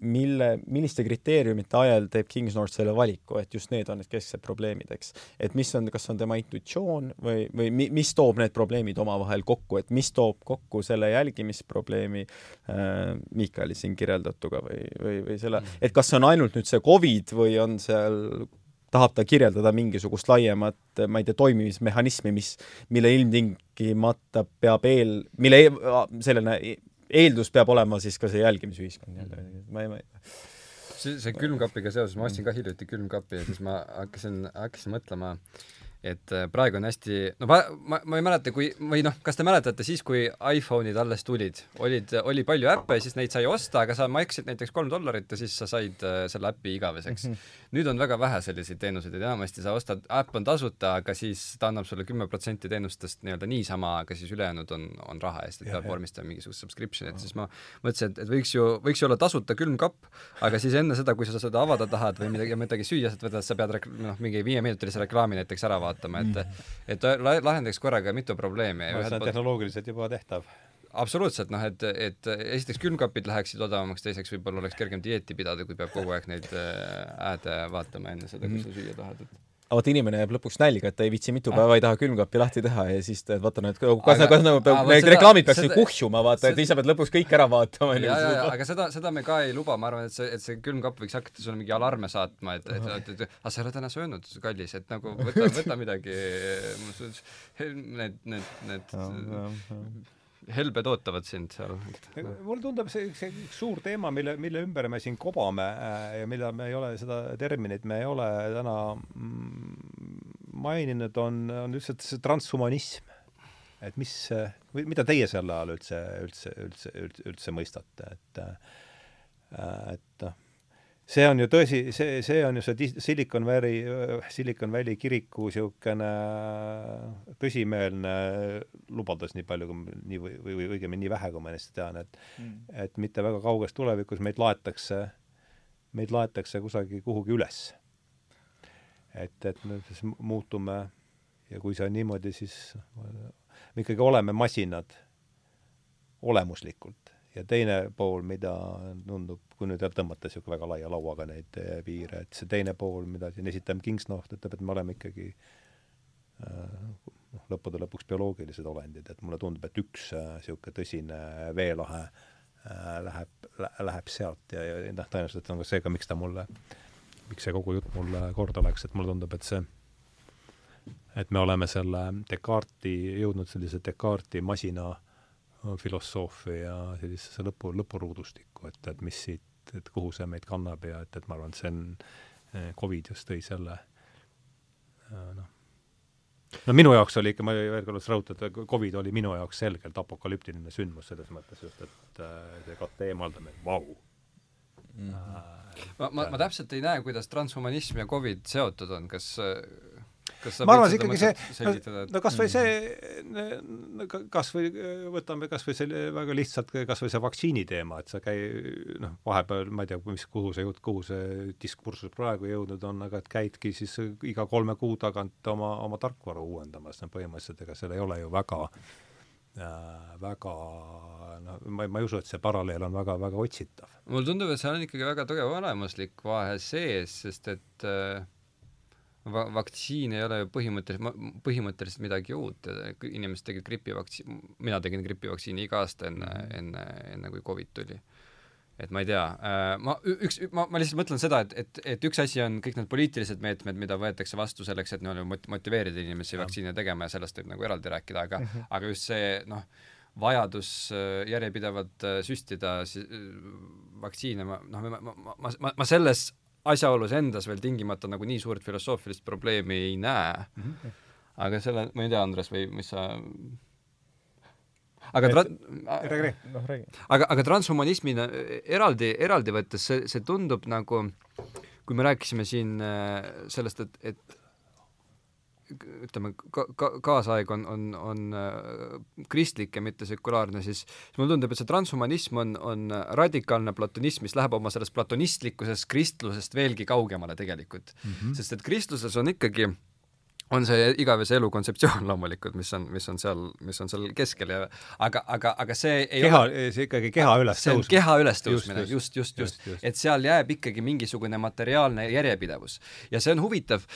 C: mille, milliste kriteeriumite ajal teeb Kingsnorth selle valiku, et just need on need kesksed probleemid, eks. et mis on, kas on tema intuitsioon või, või mi, mis toob need probleemid omavahel kokku, et mis toob kokku selle jälgimisprobleemi äh, Miikali siin kirjeldatuga või, või, või selle, mm. et kas see on ainult nüüd see Covid või on seal tahab ta kirjeldada mingisugust laiemat, ma ei tea, toimimismehhanismi, mis, mille ilmtingimata peab eel, mille eel, selline eeldus peab olema siis ka see jälgimisühiskond nii-öelda, ma ei, ma ei
B: see, see külmkapiga seoses, ma ostsin ka hiljuti külmkapi ja siis ma hakkasin, hakkasin mõtlema äh, et äh, praegu on hästi, no ma, ma, ma ei mäleta, kui, või noh, kas te mäletate siis, kui iPhone'id alles tulid, olid, oli palju äppe siis neid sai osta, aga sa maksid näiteks kolm dollarit ja siis sa said äh, selle äpi igaveseks mm. -hmm. nüüd on väga vähe selliseid teenuseid, et enamasti sa ostad, äpp on tasuta, aga siis ta annab sulle kümme protsenti teenustest nii-öelda niisama, aga siis ülejäänud on, on raha eest, et peab vormistama mingisugust subscription'it, siis ma mõtlesin, et, et võiks ju, võiks ju olla tasuta külmkapp, aga siis enne seda, kui sa seda avada tahad või midagi, midagi süüa saad võtta, sa pead noh, mingi viieminutilise reklaami näiteks ära vaatama, et mm. et lahendaks korraga mitu probleemi.
A: see on tehnoloogiliselt juba tehtav
B: absoluutselt, noh et, et esiteks külmkapid läheksid odavamaks, teiseks võib-olla oleks kergem dieeti pidada, kui peab kogu aeg neid äh, ääde vaatama enne seda, kui sa süüa tahad, et
C: aga vot inimene jääb lõpuks nälga, et ta ei viitsi mitu päeva ei taha külmkappi lahti teha ja siis ta, vaata need, kas, kas nagu peab, need reklaamid peaks ju kuhjuma, vaata, et sa pead lõpuks kõik ära vaatama.
B: ja, ja, ja, aga seda, seda me ka ei luba, ma arvan, et see, et see külmkapp võiks hakata sulle mingi alarme saatma, et, et, et, et aga sa ei ole täna söönud, kallis, et nagu võta, võta midagi, need, need, need helbed ootavad sind seal.
A: mulle tundub see, see üks suur teema, mille, mille ümber me siin kobame äh, ja mida me ei ole, seda terminit me ei ole täna mm, maininud, on, on lihtsalt see transhumanism. et mis, mida teie selle all üldse, üldse, üldse, üldse, üldse mõistate, et äh, et noh see on ju tõsi, see, see on ju see Silicon Valley, Silicon Valley kiriku niisugune tõsimeelne lubadus, nii palju kui nii või, või, või õigemini nii vähe, kui ma ennast tean, et mm. et mitte väga kauges tulevikus meid laetakse, meid laetakse kusagil kuhugi üles. et, et me siis muutume ja kui see on niimoodi, siis me ikkagi oleme masinad olemuslikult ja teine pool, mida tundub, kui nüüd tõmmata niisugune väga laia lauaga neid eh, piire, et see teine pool, mida siin esitab Kingsnoht, ütleb, et me oleme ikkagi eh, noh, lõppude lõpuks bioloogilised olendid, et mulle tundub, et üks niisugune äh, tõsine veelahe äh, läheb lä,, läheb sealt ja, ja noh, tõenäoliselt on ka see ka, miks ta mulle, miks see kogu jutt mulle korda läks, et mulle tundub, et see et me oleme selle Descartesi, jõudnud sellise Descartesi masina äh, filosoofia sellisesse lõpu, lõpuruudustikku, et, et mis siit, et kuhu see meid kannab ja et, et ma arvan, et see on, eh, Covid just tõi selle eh, noh, no minu jaoks oli ikka, ma veel kord rõhutan, et Covid oli minu jaoks selgelt apokalüptiline sündmus selles mõttes just, et äh, see katte eemaldamine, vau mm.
B: -hmm. ma, ma, ma täpselt ei näe, kuidas transhumanism ja Covid seotud on, kas
A: ma arvan, ikkagi see, no, no kas või mm. see, kas või võtame kas või selle väga lihtsalt, kas või see vaktsiini teema, et sa käi-, noh, vahepeal ma ei tea, mis, kuhu see jutt, kuhu see diskursus praegu jõudnud on, aga et käidki siis iga kolme kuu tagant oma, oma tarkvara uuendamas, no põhimõtteliselt ega seal ei ole ju väga äh, väga noh, ma, ma ei usu, et see paralleel on väga, väga otsitav.
B: mulle tundub, et seal on ikkagi väga tugev olemuslik vahe sees, sest et äh va-, vaktsiin ei ole ju põhimõtteliselt, põhimõtteliselt midagi uut, inimesed tegid gripivaktsiini, mina tegin gripivaktsiini iga aasta enne, mhm. enne, enne kui Covid tuli. et ma ei tea, äh, ma üks, ma, ma lihtsalt mõtlen seda, et, et, et üks asi on kõik need poliitilised meetmed, mida võetakse vastu selleks, et nii-öelda mot-, motiveerida inimesi vaktsiine tegema ja sellest võib nagu eraldi rääkida, aga mm, -hmm. aga just see noh, vajadus äh, järjepidevalt äh, süstida vaktsiine, ma noh, ma, ma, ma, ma, ma selles asjaolus endas veel tingimata nagu nii suurt filosoofilist probleemi ei näe mm. -hmm. aga selle, ma ei tea, Andres, või mis sa aga tra-,
A: räägi, noh räägi.
B: aga, aga transhumanismina eraldi, eraldi võttes see, see tundub nagu, kui me rääkisime siin äh, sellest, et, et ütleme, ka-, ka-, kaasaeg on, on, on äh, kristlik ja mitte sekulaarne, siis siis mulle tundub, et see transhumanism on, on radikaalne platonism, mis läheb oma sellest platonistlikkusest, kristlusest veelgi kaugemale tegelikult mm. -hmm. sest et kristluses on ikkagi äh, on see igavese elu kontseptsioon loomulikult, mis on, mis on seal, mis on seal keskel ja aga, aga, aga see ei
A: keha ole, see ikkagi keha ülestõusmine.
B: keha ülestõusmine, just, just, just, just., et seal jääb ikkagi mingisugune materiaalne järjepidevus. ja see on huvitav,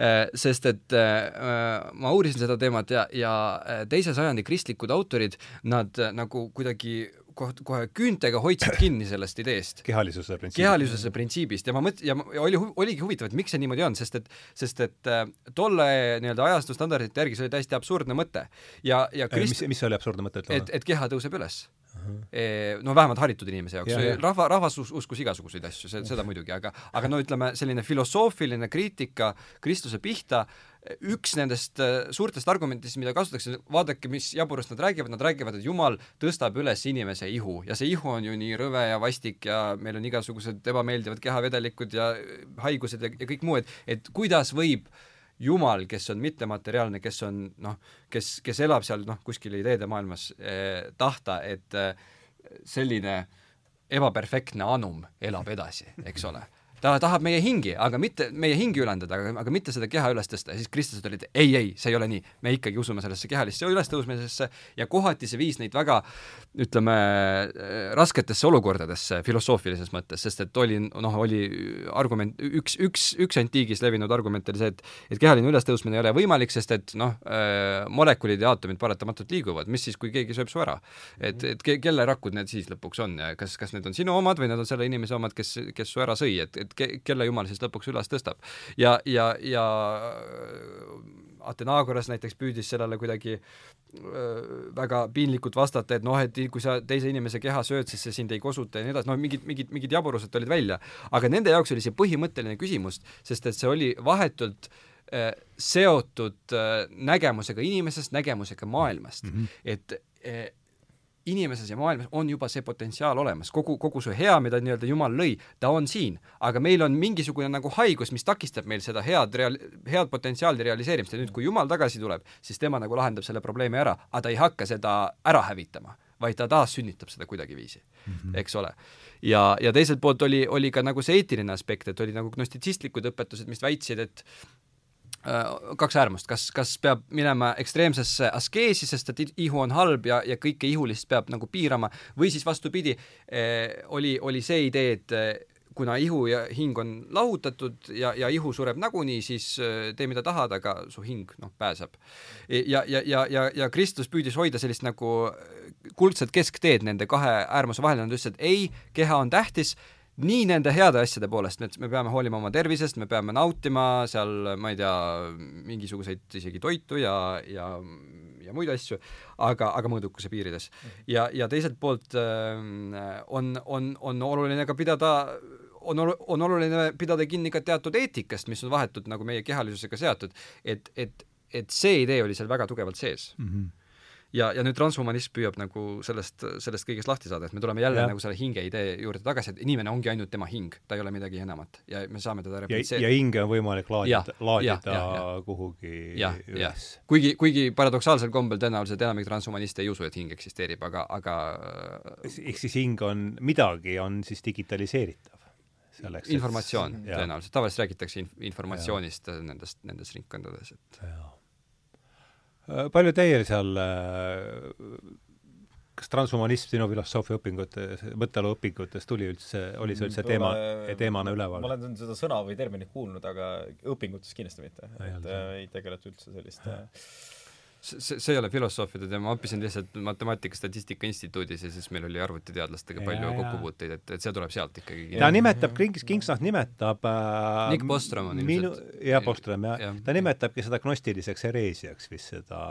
B: äh, sest et äh, ma uurisin seda teemat ja, ja äh, teise sajandi kristlikud autorid, nad nagu kuidagi kohe, kohe küüntega hoidsid kinni sellest ideest.
A: kehalisuse printsiibist.
B: kehalisuse printsiibist ja ma mõt-, ja, ja oli, oligi huvitav, et miks see niimoodi on, sest et, sest et äh, tolle nii-öelda ajastu standardite järgi see oli täiesti absurdne mõte. ja, ja
A: Krist... mis, mis oli absurdne mõte,
B: ütle? et, et keha tõuseb üles no vähemalt haritud inimese jaoks ja,, rahva, rahvas us, uskus igasuguseid asju, seda muidugi, aga aga no ütleme, selline filosoofiline kriitika Kristuse pihta, üks nendest äh, suurtest argumentidest, mida kasutatakse, vaadake, mis jaburust nad räägivad, nad räägivad, et Jumal tõstab üles inimese ihu. Ja see ihu on ju nii rõve ja vastik ja meil on igasugused ebameeldivad kehavedelikud ja haigused ja, ja kõik muu, et et kuidas võib Jumal, kes on mittemateriaalne, kes on noh, kes, kes elab seal noh, kuskil ideede maailmas eh,, tahta, et eh, selline ebaperfektne anum elab edasi, eks ole ta tahab meie hingi, aga mitte meie hingi ülendada, aga, aga mitte seda keha üles tõsta ja siis kristlased olid ei, ei, see ei ole nii. me ikkagi usume sellesse kehalisse ülestõusmisesse ja kohati see viis neid väga ütleme, rasketesse olukordadesse filosoofilises mõttes, sest et oli noh, oli argument, üks, üks, üks antiigis levinud argument oli see, et et kehaline ülestõusmine ei ole võimalik, sest et noh äh,, molekulid ja aatomid paratamatult liiguvad, mis siis, kui keegi sööb su ära? et, et ke, kelle rakud need siis lõpuks on ja kas, kas need on sinu omad või need on selle inimese omad, kes, kes su ära sõi, et, et et ke-, kelle jumal siis lõpuks üles tõstab. ja, ja, ja Atenagoras näiteks püüdis sellele kuidagi öö, väga piinlikult vastata, et noh, et kui sa teise inimese keha sööd, siis see sind ei kosuta ja nii edasi, noh, mingid, mingid, mingid jaburused tulid välja. aga nende jaoks oli see põhimõtteline küsimus, sest et see oli vahetult öö, seotud öö, nägemusega inimesest, nägemusega maailmast mm. -hmm. et inimeses ja maailmas on juba see potentsiaal olemas, kogu, kogu see hea, mida nii-öelda Jumal lõi, ta on siin. aga meil on mingisugune nagu haigus, mis takistab meil seda head real-, head potentsiaali realiseerimist ja nüüd, kui Jumal tagasi tuleb, siis tema nagu lahendab selle probleemi ära, aga ta ei hakka seda ära hävitama, vaid ta taassünnitab seda kuidagiviisi mm, -hmm. eks ole. ja, ja teiselt poolt oli, oli ka nagu see eetiline aspekt, et oli nagu gnostitsistlikud õpetused, mis väitsid, et kaks äärmust, kas, kas peab minema ekstreemsesse askeesi, sest et ihu on halb ja, ja kõike ihulist peab nagu piirama, või siis vastupidi eh,, oli, oli see idee, et eh, kuna ihu ja hing on lahutatud ja, ja ihu sureb nagunii, siis tee, mida tahad, aga su hing, noh, pääseb. ja, ja, ja, ja, ja Kristus püüdis hoida sellist nagu kuldset keskteed nende kahe äärmuse vahel, nad ütlesid, ei, keha on tähtis, nii nende heade asjade poolest, et me peame hoolima oma tervisest, me peame nautima seal, ma ei tea, mingisuguseid isegi toitu ja, ja ja muid asju, aga, aga mõõdukuse piirides. ja, ja teiselt poolt äh, on, on, on oluline ka pidada on, on oluline pidada kinni ka teatud eetikast, mis on vahetult nagu meie kehalisusega seotud, et, et, et see idee oli seal väga tugevalt sees mm. -hmm ja, ja nüüd transhumanism püüab nagu sellest, sellest kõigest lahti saada, et me tuleme jälle ja. nagu selle hinge idee juurde tagasi, et inimene ongi ainult tema hing, ta ei ole midagi enamat ja me saame teda
A: replitseerida. ja hinge on võimalik laadida, laadida ja, ja, kuhugi ja, üles.
B: kuigi, kuigi paradoksaalsel kombel tõenäoliselt enamik transhumaniste ei usu, et hing eksisteerib, aga, aga
A: ehk siis hing on, midagi on siis digitaliseeritav?
B: selleks informatsioon et... tõenäoliselt, tavaliselt räägitakse inf-, informatsioonist ja. nendest, nendes ringkondades, et ja
A: palju teil seal äh, kas transhumanism sinu filosoofia õpingutes, mõtteelu õpingutes tuli üldse, oli see üldse teema, teemana üleval?
C: ma olen seda sõna või terminit kuulnud, aga õpingutes kindlasti mitte. et äh, ei tegeletud üldse selliste äh,
B: see, see ei ole filosoofide teema, ma õppisin lihtsalt Matemaatika Statistika Instituudis ja siis meil oli arvutiteadlastega palju kokkupuuteid, et, et see tuleb sealt ikkagi.
A: ta nimetab, Kings, Kingsnach nimetab äh,
B: Nick Bostrom on
A: minu, jah, Bostrom, jah ja. ta nimetabki seda gnostiliseks hereesiaks vist seda,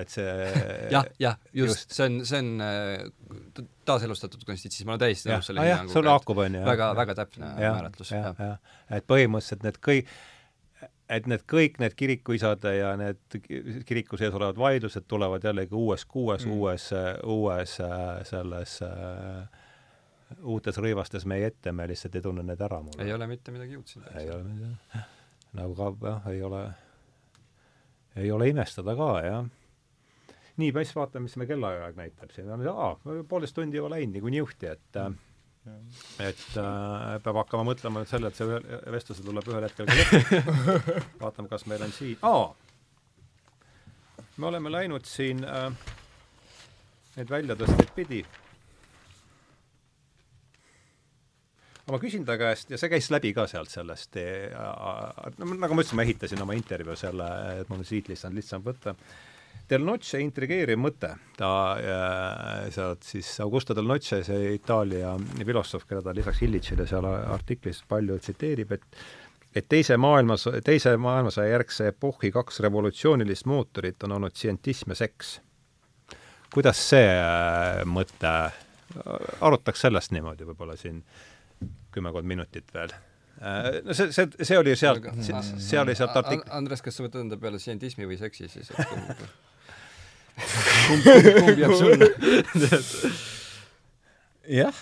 A: et see
B: jah, jah, just, just., see on, see on äh, taaselustatud konstitsism, ma olen täiesti nõus
A: selle hinnanguga. sul haakub, on ju.
B: väga, väga täpne ja, määratlus.
A: et põhimõtteliselt need kõik et need kõik need kirikuisade ja need kiriku sees olevad vaidlused tulevad jällegi uues kuues mm., uues, uues selles äh, uutes rõivastes meie ette, me lihtsalt ei tunne need ära.
B: ei ole mitte midagi uut siin.
A: ei ole midagi, nagu ka jah, ei ole, ei ole imestada ka, jah. nii, siis vaatame, mis me kellaaeg näitab siin, poolteist tundi juba läinud niikuinii juhti, et mm et äh, peab hakkama mõtlema nüüd selle, et see ühel, vestluse tuleb ühel hetkel ka lõppu. vaatame, kas meil on siin, aa! me oleme läinud siin äh, neid väljatõsteid pidi. ma küsin ta käest ja see käis läbi ka sealt sellest äh,, no nagu ma ütlesin, ma ehitasin oma intervjuu selle, et mul on siit lihtsalt lihtsam võtta Del Noce intrigeeriv mõte, ta äh, sealt siis Augusto Del Noce, see Itaalia filosoof, keda ta lisaks Illichile seal artiklis palju tsiteerib, et et teise maailmas, teise maailmasõja järgse epohhi kaks revolutsioonilist mootorit on olnud tsientism ja seks. kuidas see äh, mõte, arutaks sellest niimoodi võib-olla siin kümmekond minutit veel äh, no see, see, see oli sealt, see oli sealt artik-.
B: Andres, kas sa võtad enda peale tsientismi või seksi siis, kumb, kumb, jääb sulle?
C: jah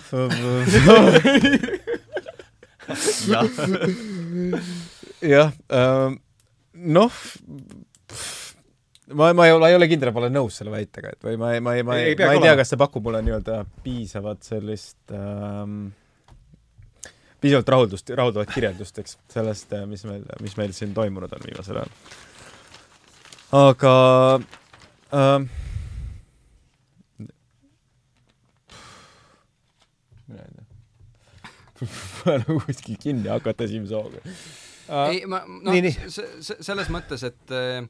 C: jah äh,, noh, ma, ma ei ole, ei ole kindel, ma olen nõus selle väitega, et või ma ei, ma ei, ma ei, ma ei tea, kas see pakub mulle nii-öelda piisavat sellist ähm, piisavalt rahuldust, rahuldavat kirjeldust, eks, sellest, mis meil, mis meil siin toimunud on viimasel ajal. aga ähm, mina ei tea nagu kuskil kinni hakata esimese hooga
B: uh,. ei, ma, noh, selles mõttes, et äh,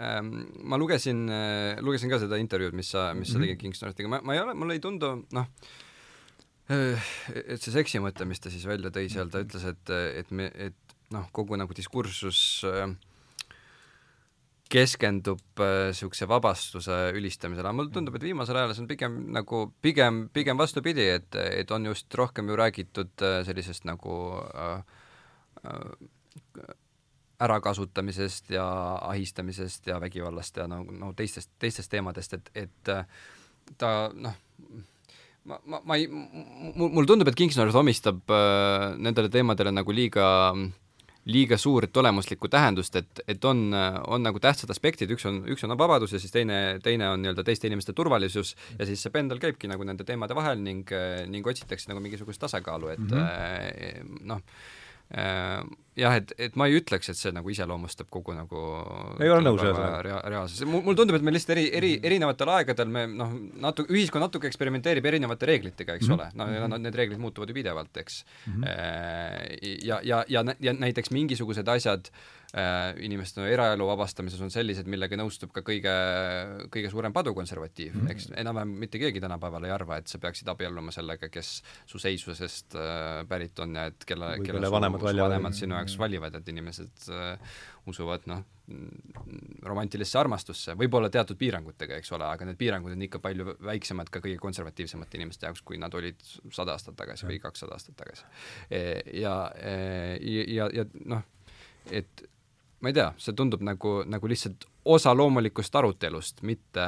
B: ähm, ma lugesin äh,, lugesin ka seda intervjuud, mis sa, mis mm -hmm. sa mhm. tegid Kingstonitiga, ma, ma ei ole, mulle ei tundu, noh äh,, et see seksi mõte, mis ta siis välja tõi seal, ta ütles, et, et me, et noh, kogu nagu diskursus äh, keskendub niisuguse äh, vabastuse ülistamisele, mulle tundub, et viimasel ajal see on pigem nagu, pigem, pigem vastupidi, et, et on just rohkem ju räägitud äh, sellisest nagu äh, äh, ärakasutamisest ja ahistamisest ja vägivallast ja nagu no, no teistest, teistest teemadest, et, et äh, ta noh, ma, ma, ma ei, mulle tundub, et Kingsnorth omistab äh, nendele teemadele nagu liiga äh, liiga suurt olemuslikku tähendust, et, et on, on nagu tähtsad aspektid, üks on, üks on vabadus ja siis teine, teine on nii-öelda teiste inimeste turvalisus ja siis see pendel käibki nagu nende teemade vahel ning, ning otsitakse nagu mingisugust tasakaalu, et mm -hmm. noh, jah, et, et ma ei ütleks, et see nagu iseloomustab kogu nagu
A: ei ole nõus ühesõnaga
B: rea-, reaalsus, mul, tundub, et me lihtsalt eri, eri, erinevatel aegadel me noh, natu-, ühiskond natuke eksperimenteerib erinevate reeglitega, eks mm -hmm. ole, no ja need reeglid muutuvad ju pidevalt, eks mm. -hmm. ja, ja, ja, ja näiteks mingisugused asjad äh, Äh, inimeste no, eraelu vabastamises on sellised, millega nõustub ka kõige, kõige suurem padukonservatiiv mm, -hmm. eks enam-vähem mitte keegi tänapäeval ei arva, et sa peaksid abielluma sellega, kes su seisusest äh, pärit on ja et kelle, kelle su, vanemad, su vanemad sinu jaoks valivad, et inimesed äh, usuvad noh, romantilisse armastusse, võib-olla teatud piirangutega, eks ole, aga need piirangud on ikka palju väiksemad ka kõige konservatiivsemate inimeste jaoks, kui nad olid sada aastat tagasi või kakssada aastat tagasi. E, ja, e, ja, ja, ja noh, et ma ei tea, see tundub nagu, nagu lihtsalt osa loomulikust arutelust, mitte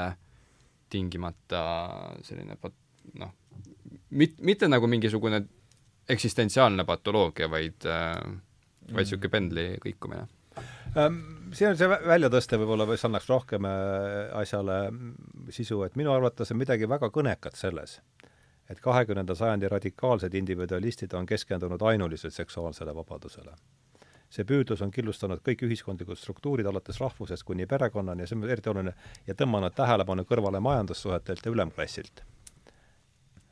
B: tingimata selline pat-, noh, mit-, mitte nagu mingisugune eksistentsiaalne patoloogia, vaid äh,, vaid niisugune mm. pendli kõikumine
A: ähm, siin on see väljatõste võib-olla, mis annaks rohkem äh, asjale sisu, et minu arvates on midagi väga kõnekat selles, et kahekümnenda sajandi radikaalsed individualistid on keskendunud ainuliselt seksuaalsele vabadusele see püüdlus on killustanud kõik ühiskondlikud struktuurid, alates rahvusest kuni perekonnani ja see on eriti oluline, ja tõmmanud tähelepanu kõrvale majandussuhetelt ja ülemklassilt.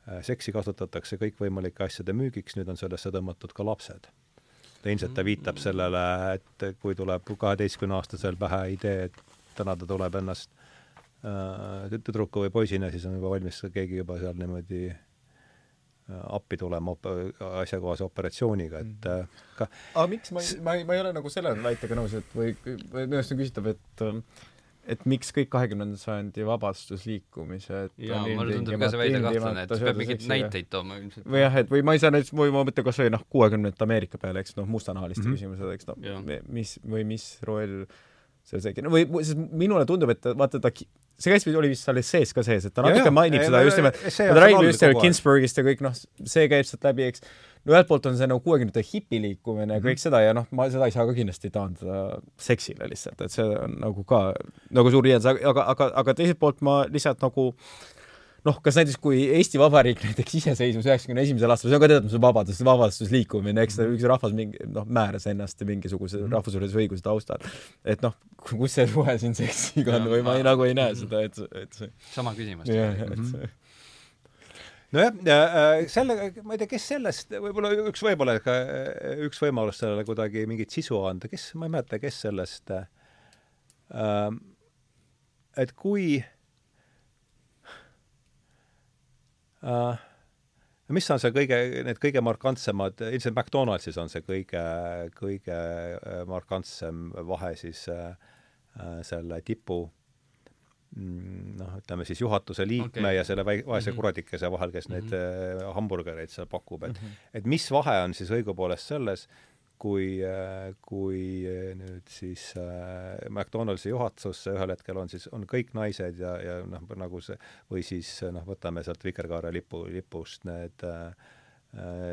A: Äh, seksi kasutatakse kõikvõimalike asjade müügiks, nüüd on sellesse tõmmatud ka lapsed. ilmselt ta viitab sellele, et kui tuleb kaheteistkümneaastasel pähe idee, et täna ta tuleb ennast äh, tüdruku või poisina, siis on juba valmis keegi juba seal niimoodi appi tulema op-, asjakohase operatsiooniga, et mhm. äh,
C: ka aga miks ma ei, ma ei, ma ei ole nagu selle väitega nõus, et või, või minu arust on küsitav, et et miks kõik kahekümnenda sajandi vabastusliikumised
B: jaa, mulle tundub ka see väide kahtlane, et peab mingeid näiteid tooma ilmselt.
C: või jah, et või ma ei saa näiteks, või ma mõtlen kas või noh, kuuekümnendate Ameerika peale, eks noh, mustanahaliste mm -hmm. küsimused, eks noh, mis, või mis roll seal see, no või, sest minule tundub, et vaata ta see käis, oli vist seal sees ka sees, et ta natuke ja, mainib ja, seda just nimelt, ta räägib just seal Ginsburgist ja kõik noh, see käib sealt läbi, eks. no ühelt poolt on see nagu kuuekümnendate hipiliikumine ja mm -hmm. kõik seda ja noh, ma seda ei saa ka kindlasti taandada seksile lihtsalt, et see on nagu ka nagu suur liialdus, aga, aga, aga teiselt poolt ma lihtsalt nagu noh, kas näiteks kui Eesti Vabariik näiteks iseseisvus üheksakümne esimesel aastal, see on ka teatud mõttes vabadus, vabadusliikumine, eks üks rahvas mingi noh, määras ennast mingisuguse mm -hmm. rahvusvahelise õiguse taustal. et noh, kus see suhe siin seksiga on või ma ei, nagu ei näe seda, et, et see
B: sama küsimus.
C: jah, et mhm. see
A: nojah, äh, selle, ma ei tea, kes sellest, võib-olla üks, võib-olla ka üks võimalus sellele kuidagi mingit sisu anda, kes, ma ei mäleta, kes sellest äh, et kui äh, mis on see kõige, need kõige markantsemad, ilmselt McDonaldsis on see kõige, kõige äh, markantsem vahe siis äh, äh, selle tipu mm, noh, ütleme siis juhatuse liikme okay. ja selle väi-, vaese mm -hmm. kuradikese vahel, kes mm -hmm. neid äh, hamburgereid seal pakub, et mm -hmm. et mis vahe on siis õigupoolest selles, kui, kui äh, nüüd siis äh, McDonaldsi juhatusse ühel hetkel on siis, on kõik naised ja, ja noh, nagu see, või siis noh, võtame sealt vikerkaare lipu, lipust need äh,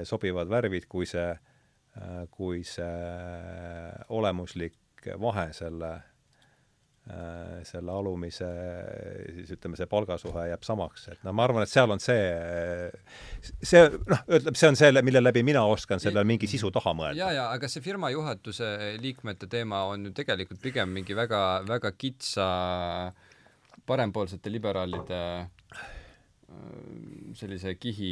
A: sobivad värvid, kui see kui see olemuslik vahe selle selle alumise, siis ütleme, see palgasuhe jääb samaks, et noh, ma arvan, et seal on see, see noh, ütleme, see on see, mille läbi mina oskan sellele mingi sisu taha mõelda.
B: ja, ja aga see firma juhatuse liikmete teema on ju tegelikult pigem mingi väga, väga kitsa parempoolsete liberaalide Äh, sellise kihi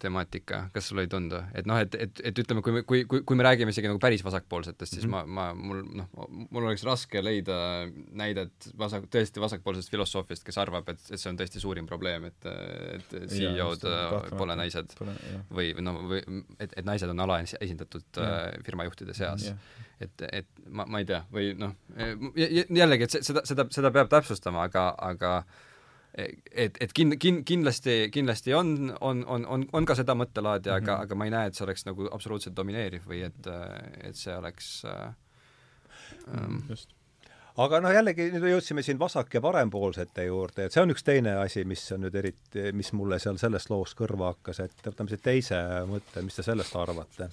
B: temaatika, kas sulle ei tundu? et noh, et, et, et ütleme, kui me, kui, kui, kui me räägime isegi nagu päris vasakpoolsetest, siis mm -hmm. ma, ma, mul noh, mul oleks raske leida näidet vasak, tõesti vasakpoolsest filosoofiast, kes arvab, et, et see on tõesti suurim probleem, et, et CEO-d pole naised pole, või noh, või et, et naised on alaesindatud äh, firmajuhtide seas. et, et ma, ma ei tea, või noh, jällegi, et seda, seda, seda peab täpsustama, aga, aga et, et kin-, kin-, kindlasti, kindlasti on, on, on, on, on ka seda mõttelaadi mm, -hmm. aga, mhm. aga ma ei näe, et see oleks nagu absoluutselt domineeriv või et, et see oleks äh,
A: ähm, just aga noh, jällegi nüüd jõudsime siin vasak- ja parempoolsete juurde, et see on üks teine asi, mis on nüüd eriti, mis mulle seal sellest loost kõrva hakkas, et võtame siit teise mõtte, mis te sellest arvate?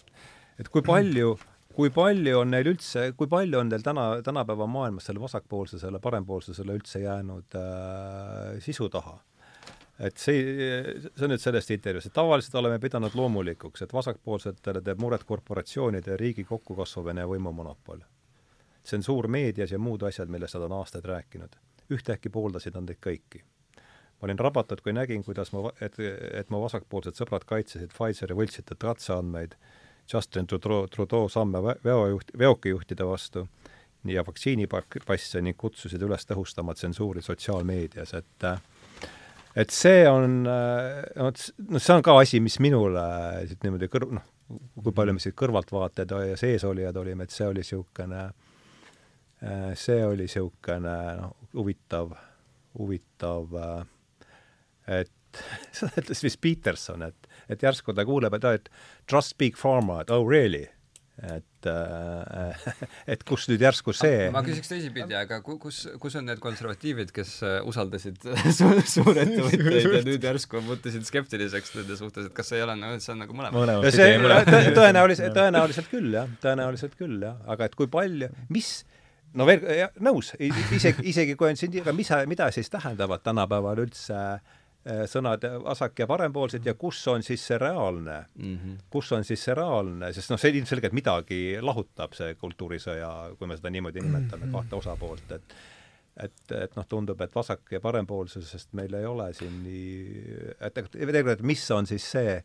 A: et kui palju kui palju on neil üldse, kui palju on teil täna, tänapäeva maailmas selle vasakpoolsusele, parempoolsusele üldse jäänud äh, sisu taha? et see, see on nüüd sellest intervjuust, et tavaliselt oleme pidanud loomulikuks, et vasakpoolsetele teeb muret korporatsioonide ja riigi kokkukasvamine ja võimumonopol. tsensuur meedias ja muud asjad, millest nad on aastaid rääkinud. ühtäkki pooldasid nad neid kõiki. ma olin rabatud, kui nägin, kuidas ma, et, et mu vasakpoolsed sõbrad kaitsesid Pfizeri võltsitud ratsaandmeid Justin Trudeau, Trudeau samme veojuht, veokijuhtide vastu ja vaktsiinipasse ning kutsusid üles tõhustama tsensuuri sotsiaalmeedias, et et see on, noh, see on ka asi, mis minule niimoodi kõrv-, noh, kui palju me siit kõrvaltvaatajad ja seesolijad olime, et see oli niisugune, see oli niisugune noh, huvitav, huvitav, et seda ütles vist Peterson, et et järsku ta kuuleb, et, et trust big pharma, et oh really? Et äh, et kus nüüd järsku see
B: ma küsiks teisipidi, aga kus, kus on need konservatiivid, kes äh, usaldasid su suurettevõtteid ja nüüd järsku muutusid skeptiliseks nende suhtes, et kas see ei ole, no see on nagu mõlemat?
A: see tõenäoliselt, tõenäoliselt küll jah, tõenäoliselt küll jah, aga et kui palju, mis no veel, nõus, isegi, isegi kui on siin, aga mis, mida siis tähendavad tänapäeval üldse Äh, sõnad vasak- ja parempoolsed ja kus on siis see reaalne mm, -hmm. kus on siis see reaalne, sest noh, see ilmselgelt midagi lahutab, see kultuurisõja, kui me seda niimoodi nimetame mm, -hmm. kahte osapoolt, et et, et noh, tundub, et vasak- ja parempoolsusest meil ei ole siin nii, et tegelikult, mis on siis see,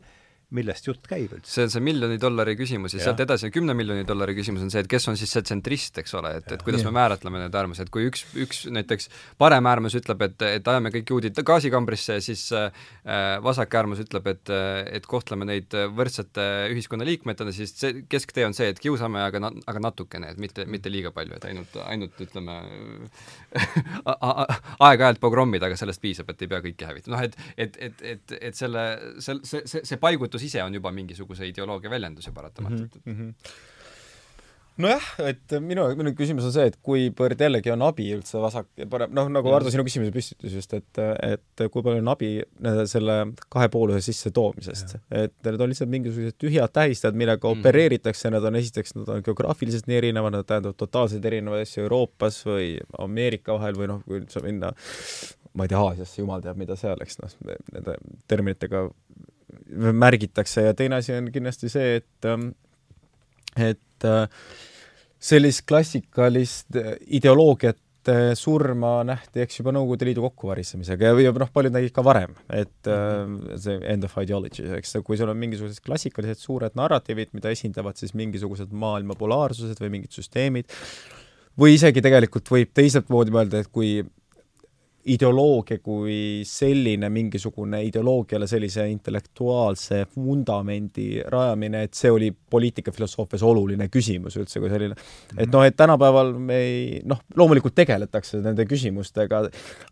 A: millest jutt käib üldse?
B: see on see miljoni dollari küsimus ja, ja. sealt edasi kümne miljoni dollari küsimus on see, et kes on siis see tsentrist, eks ole, et, et kuidas ja. me määratleme need äärmused, kui üks, üks näiteks parem äärmus ütleb, et, et ajame kõik juudid gaasikambrisse, siis äh, vasak äärmus ütleb, et, et kohtleme neid võrdsete ühiskonnaliikmetena, siis see kesktee on see, et kiusame, aga na-, aga natukene, et mitte, mitte liiga palju, et ainult, ainult ütleme aeg-ajalt pogrommid, aga sellest piisab, et ei pea kõiki hävitama, noh et, et, et, et, et selle, see, see, see paigutus kirjutus ise on juba mingisuguse ideoloogia väljendus ju paratamatult mm. -hmm
C: nojah, et minu, minu küsimus on see, et kuivõrd jällegi on abi üldse vasak parem, noh, nagu Ardo sinu küsimuse püstitus just, et, et kui palju on abi selle kahepooluse sissetoomisest. et need on lihtsalt mingisugused tühjad tähistajad, millega mm. opereeritakse, nad on esiteks, nad on geograafiliselt nii erinevad, nad tähendavad totaalselt erinevaid asju Euroopas või Ameerika vahel või noh, kui üldse minna ma ei tea, Aasiasse, jumal teab, mida seal, eks noh, nende terminitega märgitakse ja teine asi on kindlasti see, et, ähm, et äh, sellist klassikalist äh, ideoloogiat surma nähti, eks juba Nõukogude Liidu kokkuvarisemisega ja, ja noh, paljud nägid ka varem, et äh, see end of ideology, eks, kui sul on mingisugused klassikalised suured narratiivid, mida esindavad siis mingisugused maailma polaarsused või mingid süsteemid, või isegi tegelikult võib teiselt moodi mõelda, et kui ideoloogia kui selline, mingisugune ideoloogiale sellise intellektuaalse vundamendi rajamine, et see oli poliitikafilosoofias oluline küsimus üldse kui selline. et noh, et tänapäeval me ei, noh, loomulikult tegeletakse nende küsimustega,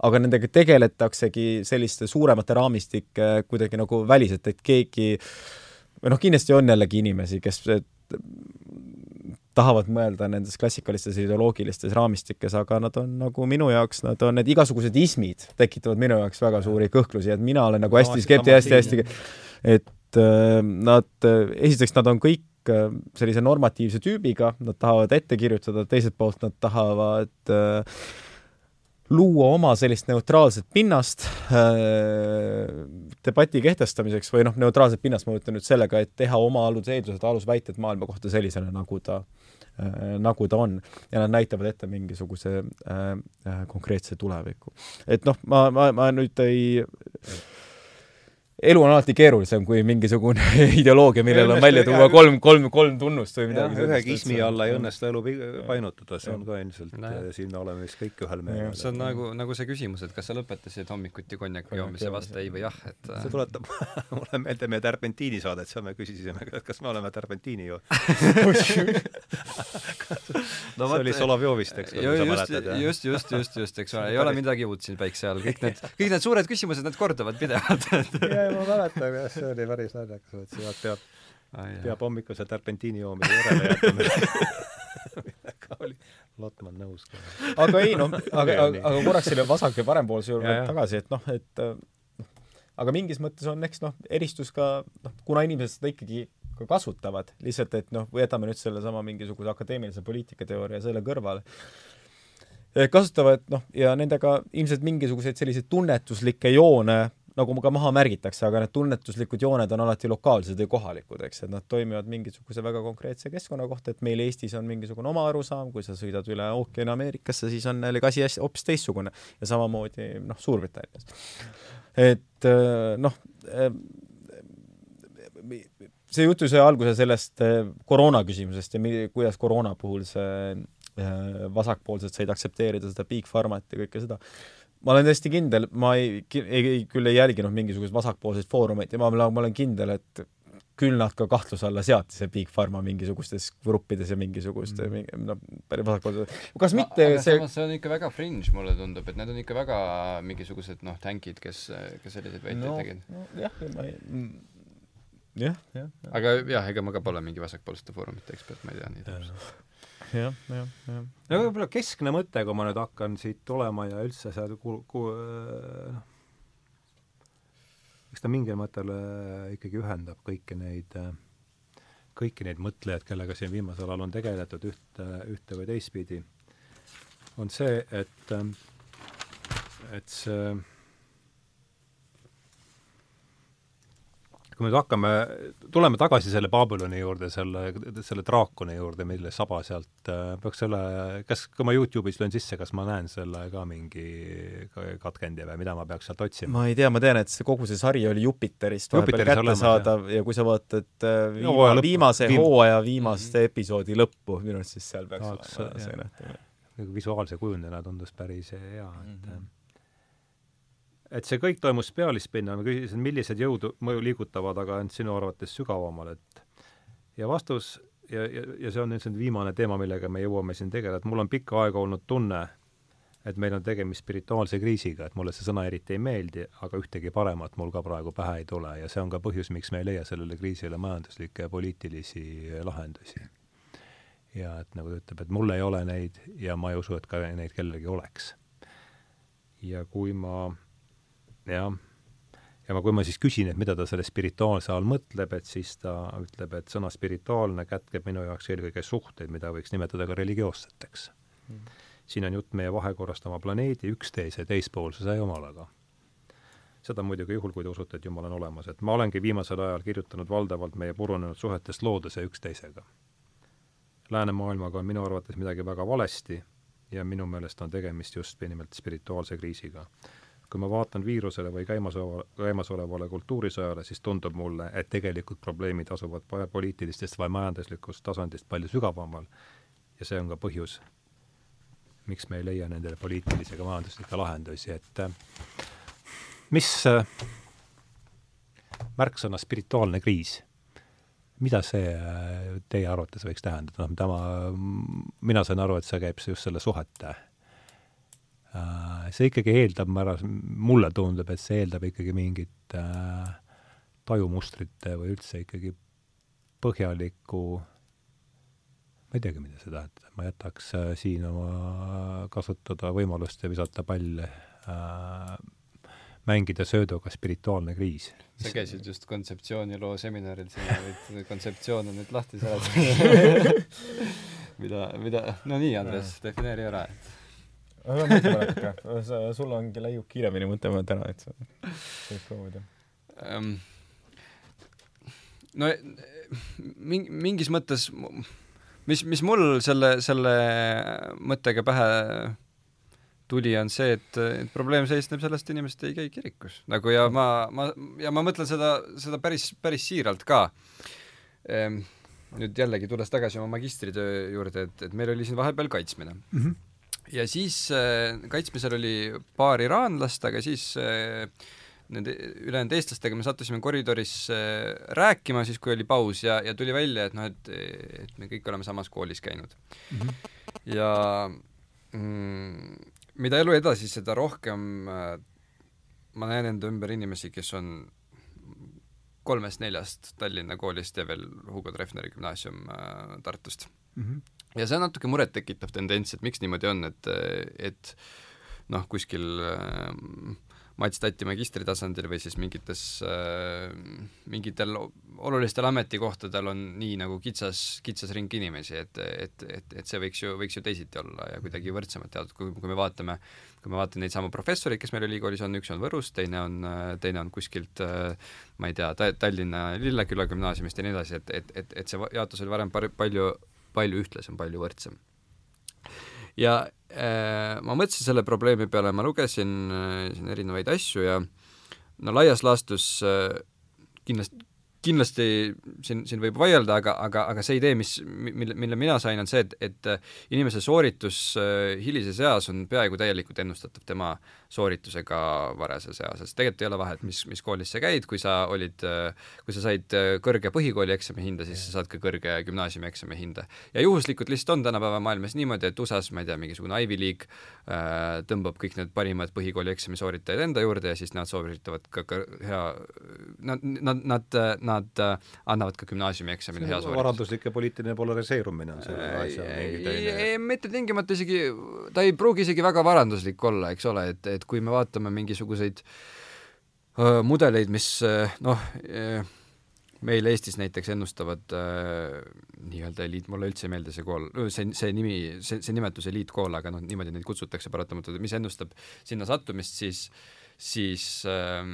C: aga nendega tegeletaksegi selliste suuremate raamistike kuidagi nagu väliselt, et keegi või noh, kindlasti on jällegi inimesi, kes tahavad mõelda nendes klassikalistes ideoloogilistes raamistikes, aga nad on nagu minu jaoks, nad on need igasugused ismid tekitavad minu jaoks väga suuri kõhklusi, et mina olen nagu hästi skepti-, hästi-hästi, et äh, nad, esiteks nad on kõik äh, sellise normatiivse tüübiga, nad tahavad ette kirjutada, teiselt poolt nad tahavad äh, luua oma sellist neutraalset pinnast äh, debati kehtestamiseks või noh, neutraalset pinnast ma mõtlen nüüd sellega, et teha oma aluseeldused, alusväited maailma kohta sellisena, nagu ta äh,, nagu ta on. ja nad näitavad ette mingisuguse äh, äh konkreetse tuleviku. et noh, ma, ma, ma nüüd ei elu on alati keerulisem kui mingisugune ideoloogia, millel on välja tuua kolm, kolm, kolm tunnust või midagi
A: sellist. ühe kismi alla ei õnnestu elu painutada, see on ka ilmselt no., siin me oleme vist kõik ühel meelel.
B: see on nagu, nagu see küsimus, et kas sa lõpetasid hommikuti konjaki joomise, vasta ei või jah, et
A: see tuletab mulle meelde meie Tärpentiini saadet, seal me küsisime, kas me oleme Tärpentiini ju no, see oli Solovjovist, eks, kui sa mäletad.
B: just, just, just, just, eks ole, ei ole midagi uut siin päikse all, kõik need, kõik need suured küsimused, need korduvad pidevalt
A: ma mäletan jah, see oli päris naljakas, et sealt peab ah,, peab hommikuse terpentiini joomise järele jätma. Millega oli Lotman nõus ka.
C: aga ei noh, aga, aga, aga korraks selle vasak- ja parempoolse juurde tagasi, et noh, et noh, aga mingis mõttes on eks noh, eristus ka noh, kuna inimesed seda ikkagi ka kasutavad, lihtsalt et noh, jätame nüüd sellesama mingisuguse akadeemilise poliitikateooria selle kõrvale, kasutavad noh, ja nendega ilmselt mingisuguseid selliseid tunnetuslikke joone nagu ka maha märgitakse, aga need tunnetuslikud jooned on alati lokaalsed või kohalikud, eks, et nad toimivad mingisuguse väga konkreetse keskkonna kohta, et meil Eestis on mingisugune oma arusaam, kui sa sõidad üle ookeani Ameerikasse, siis on jällegi asi hoopis teistsugune ja samamoodi noh, Suurbritannias. et äh, noh, äh, see jutu sai alguse sellest äh, koroona küsimusest ja mi-, kuidas koroona puhul see vasakpoolsed said aktsepteerida seda big pharmat ja kõike seda ma olen täiesti kindel, ma ei, ei, küll ei jälginud mingisuguseid vasakpoolseid foorumeid ja ma, ma olen kindel, et küll nad ka kahtluse alla seati, see Big Pharma mingisugustes gruppides ja mingisuguste mm. noh, päris vasakpoolsed, kas mitte
B: aga see see on ikka väga fringe, mulle tundub, et need on ikka väga mingisugused noh, tänkid, kes, kes selliseid väiteid no, tegid
C: no,. jah, ma ei mm, jah, jah,
B: jah. aga jah, ega ma ka pole mingi vasakpoolsete foorumite ekspert, ma ei tea nii täpselt
C: jah, jah, jah.
A: no võib-olla keskne mõte, kui ma nüüd hakkan siit tulema ja üldse seal ku-, ku-, noh, eks ta mingil mõttel äh, ikkagi ühendab kõiki neid, äh, kõiki neid mõtlejaid, kellega siin viimasel ajal on tegeletud ühte, ühte või teistpidi, on see, et, äh, et see kui me nüüd hakkame, tuleme tagasi selle Babyloni juurde, selle, selle draakoni juurde, mille saba sealt äh,, peaks selle, kas, kui ma Youtube'is löön sisse, kas ma näen selle ka mingi katkendi või mida ma peaks sealt otsima?
C: ma ei tea, ma tean, et see kogu see sari oli Jupiterist vahepeal kättesaadav ja kui sa vaatad äh, viima, no, viimase viim... hooaja viimast -hmm. episoodi lõppu, minu arust siis seal peaks Saaks, olema see nähtav.
A: visuaalse kujundina tundus päris hea, et mm -hmm et see kõik toimus pealispinnal, ma küsisin, millised jõud mõju liigutavad aga end sinu arvates sügavamal, et ja vastus ja, ja, ja see on nüüd see viimane teema, millega me jõuame siin tegeleda, et mul on pikka aega olnud tunne, et meil on tegemist spirituaalse kriisiga, et mulle see sõna eriti ei meeldi, aga ühtegi paremat mul ka praegu pähe ei tule ja see on ka põhjus, miks me ei leia sellele kriisile majanduslikke ja poliitilisi lahendusi. ja et nagu ta ütleb, et mul ei ole neid ja ma ei usu, et ka neid kellelgi oleks. ja kui ma jah. ja ma, kui ma siis küsin, et mida ta selle spirituaalse all mõtleb, et siis ta ütleb, et sõna spirituaalne kätkeb minu jaoks eelkõige suhteid, mida võiks nimetada ka religioosseteks mm.. siin on jutt meie vahekorrast oma planeedi üksteise teispoolsuse jumalaga. seda muidugi juhul, kui te usute, et Jumal on olemas, et ma olengi viimasel ajal kirjutanud valdavalt meie purunenud suhetest looduse üksteisega. läänemaailmaga on minu arvates midagi väga valesti ja minu meelest on tegemist just nimelt spirituaalse kriisiga kui ma vaatan viirusele või käimasoleva, käimasolevale kultuurisõjale, siis tundub mulle, et tegelikult probleemid asuvad poliitilistest või majanduslikust tasandist palju sügavamal. Ja see on ka põhjus, miks me ei leia nendele poliitilisi ega majanduslikke lahendusi, et äh, mis äh, märksõna spirituaalne kriis, mida see äh, teie arvates võiks tähendada, noh, mida ma, mina sain aru, et see käib just selle suhete see ikkagi eeldab, ma arvan, mulle tundub, et see eeldab ikkagi mingit äh, tajumustrite või üldse ikkagi põhjalikku ma ei teagi, mida see tähendab, ma jätaks äh, siin oma kasutada võimalust ja visata palle äh, mängida sööduga spirituaalne kriis.
B: sa käisid just kontseptsiooniloo seminaril, sina võid kontseptsioone nüüd lahti seletada mida, mida, no nii, Andres, defineeri ära, et
C: aga mõtle natuke, sa, sul ongi läiub kiiremini mõtlema täna, et sa võid proovida um,.
B: no mingi, mingis mõttes mis, mis mul selle, selle mõttega pähe tuli, on see, et, et probleem seisneb selles, et inimesed ei käi kirikus. nagu ja ma, ma, ja ma mõtlen seda, seda päris, päris siiralt ka ehm,. nüüd jällegi, tulles tagasi oma magistritöö juurde, et, et meil oli siin vahepeal kaitsmine mm. -hmm. Ja siis äh, kaitsmisel oli paar iraanlast, aga siis äh, nende ülejäänud eestlastega me sattusime koridoris äh, rääkima siis, kui oli paus ja, ja tuli välja, et noh, et, et me kõik oleme samas koolis käinud mm. -hmm. ja mm, mida elu edasi, seda rohkem ma näen enda ümber inimesi, kes on kolmest-neljast Tallinna koolist ja veel Hugo Treffneri gümnaasium Tartust mm. -hmm. Ja see on natuke murettekitav tendents, et miks niimoodi on, et, et noh, kuskil äh, Mats Tati magistritasandil või siis mingites äh,, mingitel olulistel ametikohtadel on nii nagu kitsas, kitsas ring inimesi, et, et, et, et see võiks ju, võiks ju teisiti olla ja kuidagi võrdsemalt jaotatud, kui, kui me vaatame, kui me vaatame neid samu professoreid, kes meil ülikoolis on, üks on Võrus, teine on, teine on kuskilt äh, ma ei tea, Tallinna Lilleküla gümnaasiumist ja nii edasi, et, et, et, et see jaotus oli varem par-, palju, palju ühtlasem, palju võrdsem. Ja äh, ma mõtlesin selle probleemi peale, ma lugesin äh, siin erinevaid asju ja no laias laastus äh, kindlasti, kindlasti siin, siin võib vaielda, aga, aga, aga see idee, mis, mille, mille mina sain, on see, et, et inimese sooritus äh, hilises eas on peaaegu täielikult ennustatav tema sooritusega varases eas, sest tegelikult ei ole vahet, mis, mis koolis sa käid, kui sa olid, kui sa said kõrge põhikooli eksami hinde, siis sa saad ka kõrge gümnaasiumi eksami hinde. ja juhuslikult lihtsalt on tänapäeva maailmas niimoodi, et USA-s, ma ei tea, mingisugune Ivy League äh, tõmbab kõik need parimad põhikooli eksami sooritajad enda juurde ja siis nad sooritavad ka, ka hea, nad, nad, nad, nad annavad ka gümnaasiumi eksamil hea soorituse.
A: varanduslik ja poliitiline polariseerumine on selle asja mingi teine
B: mitte tingimata isegi, ta ei pruugi isegi väga varanduslik olla, eks ole, et, et kui me vaatame mingisuguseid öö, mudeleid, mis noh, meil Eestis näiteks ennustavad äh, nii-öelda eliit, mulle üldse ei meeldi see kool, see, see nimi, see, see nimetus eliitkool, aga noh, niimoodi neid kutsutakse paratamatult, mis ennustab sinna sattumist, siis siis äh,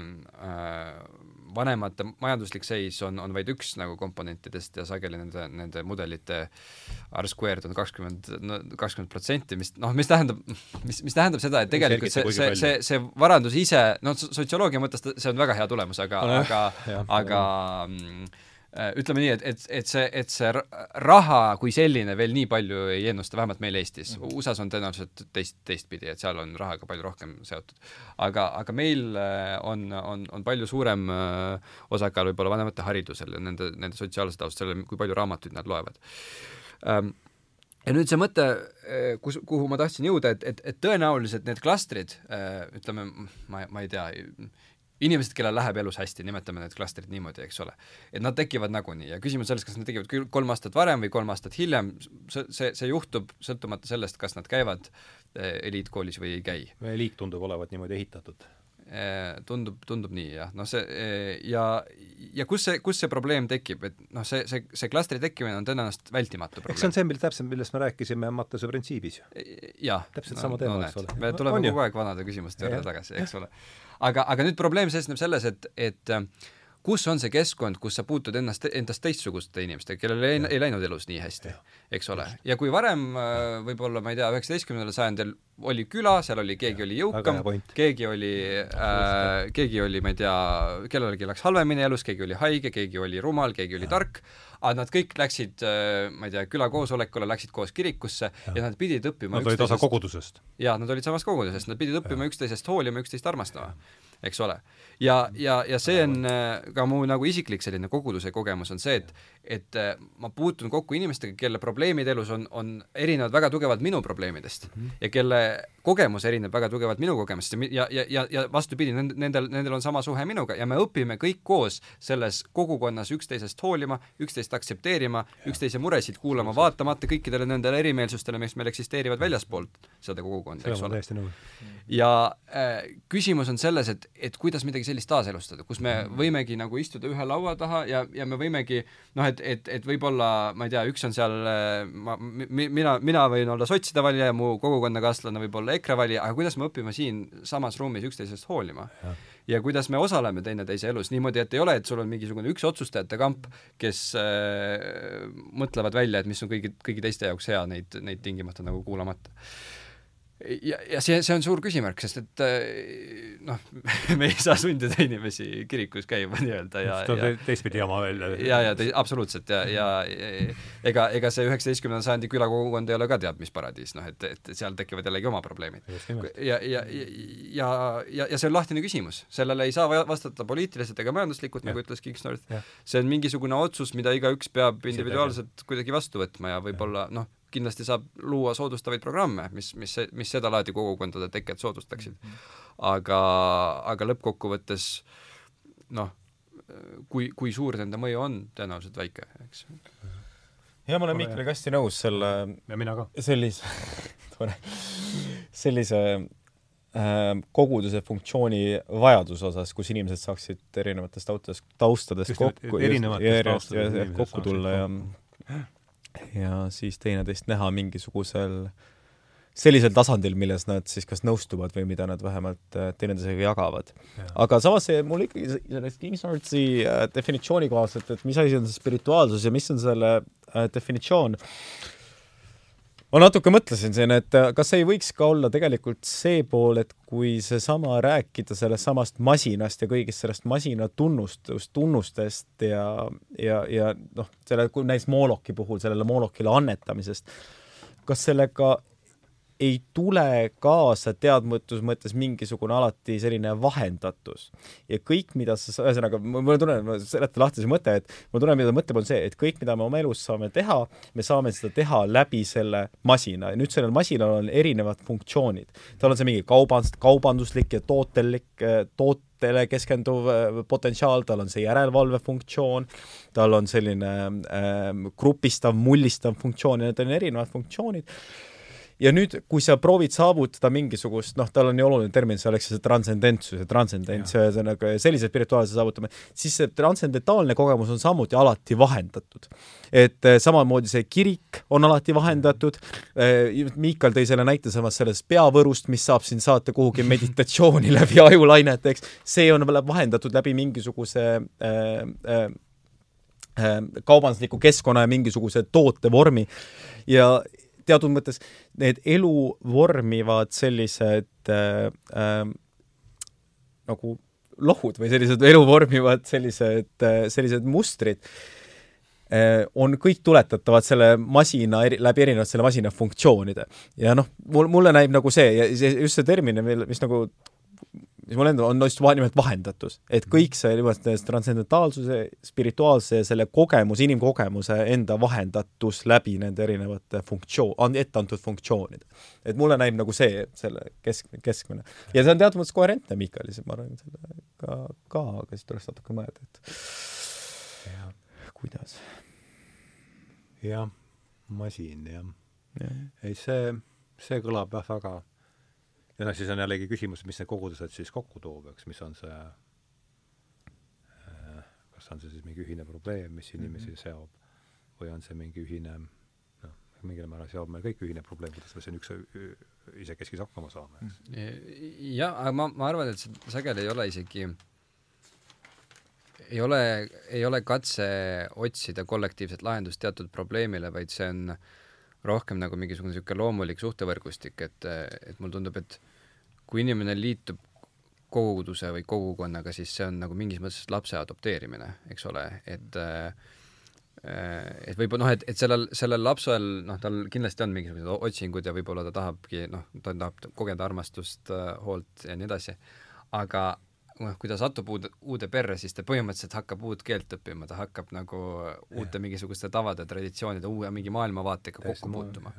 B: äh, vanemate majanduslik seis on, on vaid üks nagu komponentidest ja sageli nende, nende mudelite R squared on kakskümmend, kakskümmend protsenti, mis noh, mis tähendab, mis, mis tähendab seda, et tegelikult see, see, see, see varandus ise, noh, sotsioloogia mõttes see on väga hea tulemus, aga aga, aga mm, Äh, ütleme nii, et, et, et see, et see raha kui selline veel nii palju ei ennusta, vähemalt meil Eestis mm. -hmm. USA-s on tõenäoliselt teist, teistpidi, et seal on rahaga palju rohkem seotud. aga, aga meil äh, on, on, on palju suurem äh, osakaal võib-olla vanemate haridusel ja nende, nende sotsiaalse tausta, sellel, kui palju raamatuid nad loevad ähm, ja nüüd see mõte, kus, kuhu ma tahtsin jõuda, et, et, et tõenäoliselt need klastrid, ütleme, ma, ma ei tea, inimesed, kellel läheb elus hästi, nimetame need klastrid niimoodi, eks ole. et nad tekivad nagunii ja küsimus selles, kas nad tekivad küll kolm aastat varem või kolm aastat hiljem, see, see, see juhtub sõltumata sellest, kas nad käivad eh, eliitkoolis või ei käi.
A: eliit tundub olevat niimoodi ehitatud
B: eh, tundub, tundub nii jah, noh see eh, ja, ja kus see, kus see probleem tekib, et noh, see, see, see klastri tekkimine on tõenäoliselt vältimatu probleem.
A: eks see on see, mille täpselt, millest me rääkisime Mattuse printsiibis ju.
B: jah.
A: täpselt no, sama teema
B: no,, eks ole. me tuleme kogu aeg vanade küsimuste juurde tagasi, eks ole aga, aga nüüd probleem seisneb selles, et, et äh, kus on see keskkond, kus sa puutud ennast, endast teistsuguste inimestega, kellel ei, ei läinud elus nii hästi, eks ole. ja kui varem äh, võib-olla, ma ei tea, üheksateistkümnendal sajandil oli küla, seal oli, keegi oli jõukam, keegi oli äh,, keegi oli, ma ei tea, kellelgi läks halvemini elus, keegi oli haige, keegi oli rumal, keegi oli tark, aga nad kõik läksid, äh, ma ei tea, külakoosolekule, läksid koos kirikusse ja, ja nad pidid õppima
A: Nad olid osa kogudusest.
B: jaa, nad olid samast kogudusest, nad pidid õppima üksteisest hoolima, üksteist armastama eks ole. ja, ja, ja see on äh, ka mu nagu isiklik selline koguduse kogemus on see, et et äh, ma puutun kokku inimestega, kelle probleemid elus on, on erinevad väga tugevalt minu probleemidest mm -hmm. ja kelle kogemus erineb väga tugevalt minu kogemusest ja, ja, ja, ja vastupidi, nendel, nendel on sama suhe minuga ja me õpime kõik koos selles kogukonnas üksteisest hoolima, üksteist aktsepteerima, üksteise muresid kuulama, vaatamata kõikidele nendele erimeelsustele, mis meil eksisteerivad väljaspoolt seda kogukonda, eks ole. ja äh, küsimus on selles, et et kuidas midagi sellist taaselustada, kus me mm. võimegi nagu istuda ühe laua taha ja, ja me võimegi noh, et, et, et võib-olla ma ei tea, üks on seal ma, mi, mina, mina võin olla sotside valija ja mu kogukonnakaaslane võib olla EKRE valija, aga kuidas me õpime siin samas ruumis üksteisest hoolima? ja kuidas me osaleme teineteise elus niimoodi, et ei ole, et sul on mingisugune üks otsustajate kamp, kes äh, mõtlevad välja, et mis on kõigi, kõigi teiste jaoks hea, neid, neid tingimata nagu kuulamata ja, ja see, see on suur küsimärk, sest et äh, noh, me ei saa sundida inimesi kirikus käima nii-öelda ja,
A: ja teistpidi jama veel.
B: ja, ja te, absoluutselt ja, ja ega, ega see üheksateistkümnenda sajandi külakogukond ei ole ka teab mis paradiis, noh et, et seal tekivad jällegi oma probleemid. ja, ja, ja, ja, ja, ja see on lahtine küsimus, sellele ei saa vastata poliitiliselt ega majanduslikult, nagu ütles Kingsnorth, see on mingisugune otsus, mida igaüks peab individuaalselt kuidagi vastu võtma ja võib-olla noh, kindlasti saab luua soodustavaid programme, mis, mis, mis sedalaadi kogukondade teket soodustaksid. aga, aga lõppkokkuvõttes noh, kui, kui suur nende mõju on, tõenäoliselt väike, eks.
C: ja ma olen Mikliga hästi nõus selle
A: ja mina ka.
C: sellise tore, sellise äh, koguduse funktsiooni vajaduse osas, kus inimesed saaksid erinevatest taustadest, taustadest kokku,
A: erinevatest
C: taustadest kokku tulla ja ja siis teineteist näha mingisugusel sellisel tasandil, milles nad siis kas nõustuvad või mida nad vähemalt äh, teineteisega jagavad. aga samas see mul ikkagi sellest Kingsnortsi äh, definitsiooni kohaselt, et mis asi on see spirituaalsus ja mis on selle äh, definitsioon, ma natuke mõtlesin siin, et äh, kas ei võiks ka olla tegelikult see pool, et kui seesama rääkida sellest samast masinast ja kõigist sellest masina tunnustust, tunnustest ja, ja, ja noh, selle, näiteks Moloki puhul, sellele Molokile annetamisest, kas sellega ei tule kaasa teadmatus mõttes mingisugune alati selline vahendatus. ja kõik, mida sa, ühesõnaga, mulle tunneb, ma seletan lahti see mõte, et mulle tunneb, mida mõte on see, et kõik, mida me oma elus saame teha, me saame seda teha läbi selle masina ja nüüd sellel masinal on erinevad funktsioonid. tal on see mingi kaubandus, kaubanduslik ja tootelik, toot-, tootele keskenduv äh, potentsiaal, tal on see järelevalvefunktsioon, tal on selline äh, grupistav, mullistav funktsioon ja need on erinevad funktsioonid ja nüüd, kui sa proovid saavutada mingisugust, noh, tal on ju oluline termin seal, eks see transcendentsus ja transcendents, ühesõnaga sellise spirituaalse saavutamine, siis see transcendentaalne kogemus on samuti alati vahendatud. et eh, samamoodi see kirik on alati vahendatud. Eh,, Miikal tõi selle näite samas sellest peavõrust, mis saab sind saata kuhugi meditatsiooni läbi ajulainete, eks, see on vahendatud läbi mingisuguse äh, äh, kaubandusliku keskkonna ja mingisuguse tootevormi. Ja teatud mõttes need elu vormivad sellised äh, äh, nagu lohud või sellised elu vormivad sellised äh,, sellised mustrid äh, on kõik tuletatavad selle masina eri, läbi erinevate selle masina funktsioonide. ja noh, mul, mulle näib nagu see ja see, just see termin, mis nagu mis mul endal on just nimelt vahendatus, et kõik see transcendentaalsuse, spirituaalse ja selle kogemus, inimkogemuse enda vahendatus läbi nende erinevate funktsioon, etteantud funktsioonide. et mulle näib nagu see, selle kesk, keskmine. ja see on teatud mõttes koherentne Miikalis, ma arvan, sellega ka, ka, aga siis tuleks natuke mõelda, et ja. kuidas.
A: jah, masin, jah ja.. ei, see, see kõlab jah väga ja noh, siis on jällegi küsimus, mis need kogudused siis kokku toob, eks, mis on see äh, kas on see siis mingi ühine probleem, mis inimesi mm -hmm. seob, või on see mingi ühine noh, mingil määral seob meil kõik ühine probleem, kuidas me siin üks isekeskis hakkama saame, eks.
B: jah, aga ma, ma arvan, et see sageli ei ole isegi ei ole, ei ole katse otsida kollektiivset lahendust teatud probleemile, vaid see on rohkem nagu mingisugune niisugune loomulik suhtevõrgustik, et, et mulle tundub, et kui inimene liitub koguduse või kogukonnaga, siis see on nagu mingis mõttes lapse adopteerimine, eks ole, et et võib-olla noh, et, et sellel, sellel lapsel noh, tal kindlasti on mingisugused otsingud ja võib-olla ta tahabki noh, ta tahab kogeda armastust, hoolt ja nii edasi, aga noh, kui ta satub uude, uude perre, siis ta põhimõtteliselt hakkab uut keelt õppima, ta hakkab nagu uute mingisuguste tavade, traditsioonide, uue mingi maailmavaatega kokku puutuma.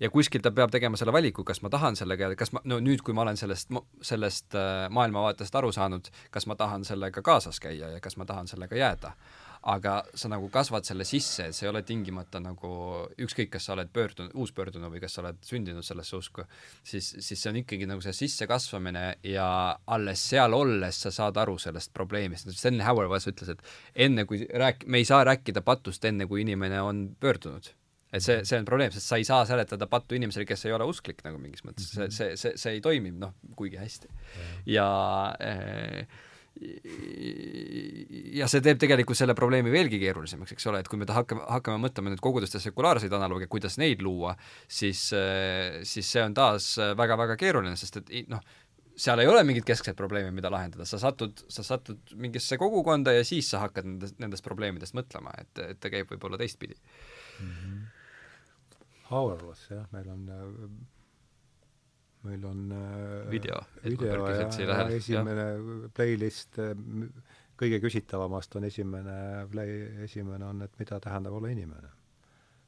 B: ja kuskilt ta peab tegema selle valiku, kas ma tahan sellega, kas ma, no nüüd, kui ma olen sellest, sellest äh, maailmavaatest aru saanud, kas ma tahan sellega kaasas käia ja kas ma tahan sellega jääda aga sa nagu kasvad selle sisse, et see ei ole tingimata nagu ükskõik, kas sa oled pöördunud, uuspöördunu või kas sa oled sündinud sellesse usku, siis, siis see on ikkagi nagu see sissekasvamine ja alles seal olles sa saad aru sellest probleemist. Sten Hauerwas ütles, et enne kui rääk-, me ei saa rääkida patust enne, kui inimene on pöördunud et see, see on probleem, sest sa ei saa seletada pattu inimesele, kes ei ole usklik nagu mingis mõttes, see, see, see, see ei toimi noh, kuigi hästi. ja äh, ja see teeb tegelikult selle probleemi veelgi keerulisemaks, eks ole, et kui me hakkame, hakkame mõtlema nüüd koguduste sekulaarseid analoogia, kuidas neid luua, siis, siis see on taas väga-väga keeruline, sest et noh, seal ei ole mingit keskset probleemi, mida lahendada, sa satud, sa satud mingisse kogukonda ja siis sa hakkad nendest, nendest probleemidest mõtlema, et, et ta käib võib-olla teistpidi mm. -hmm.
A: Hauerwas, jah, meil on meil on
B: äh, video,
A: video ja, ja esimene ja. playlist äh, kõige küsitavamast on esimene play, esimene on, et mida tähendab olla inimene.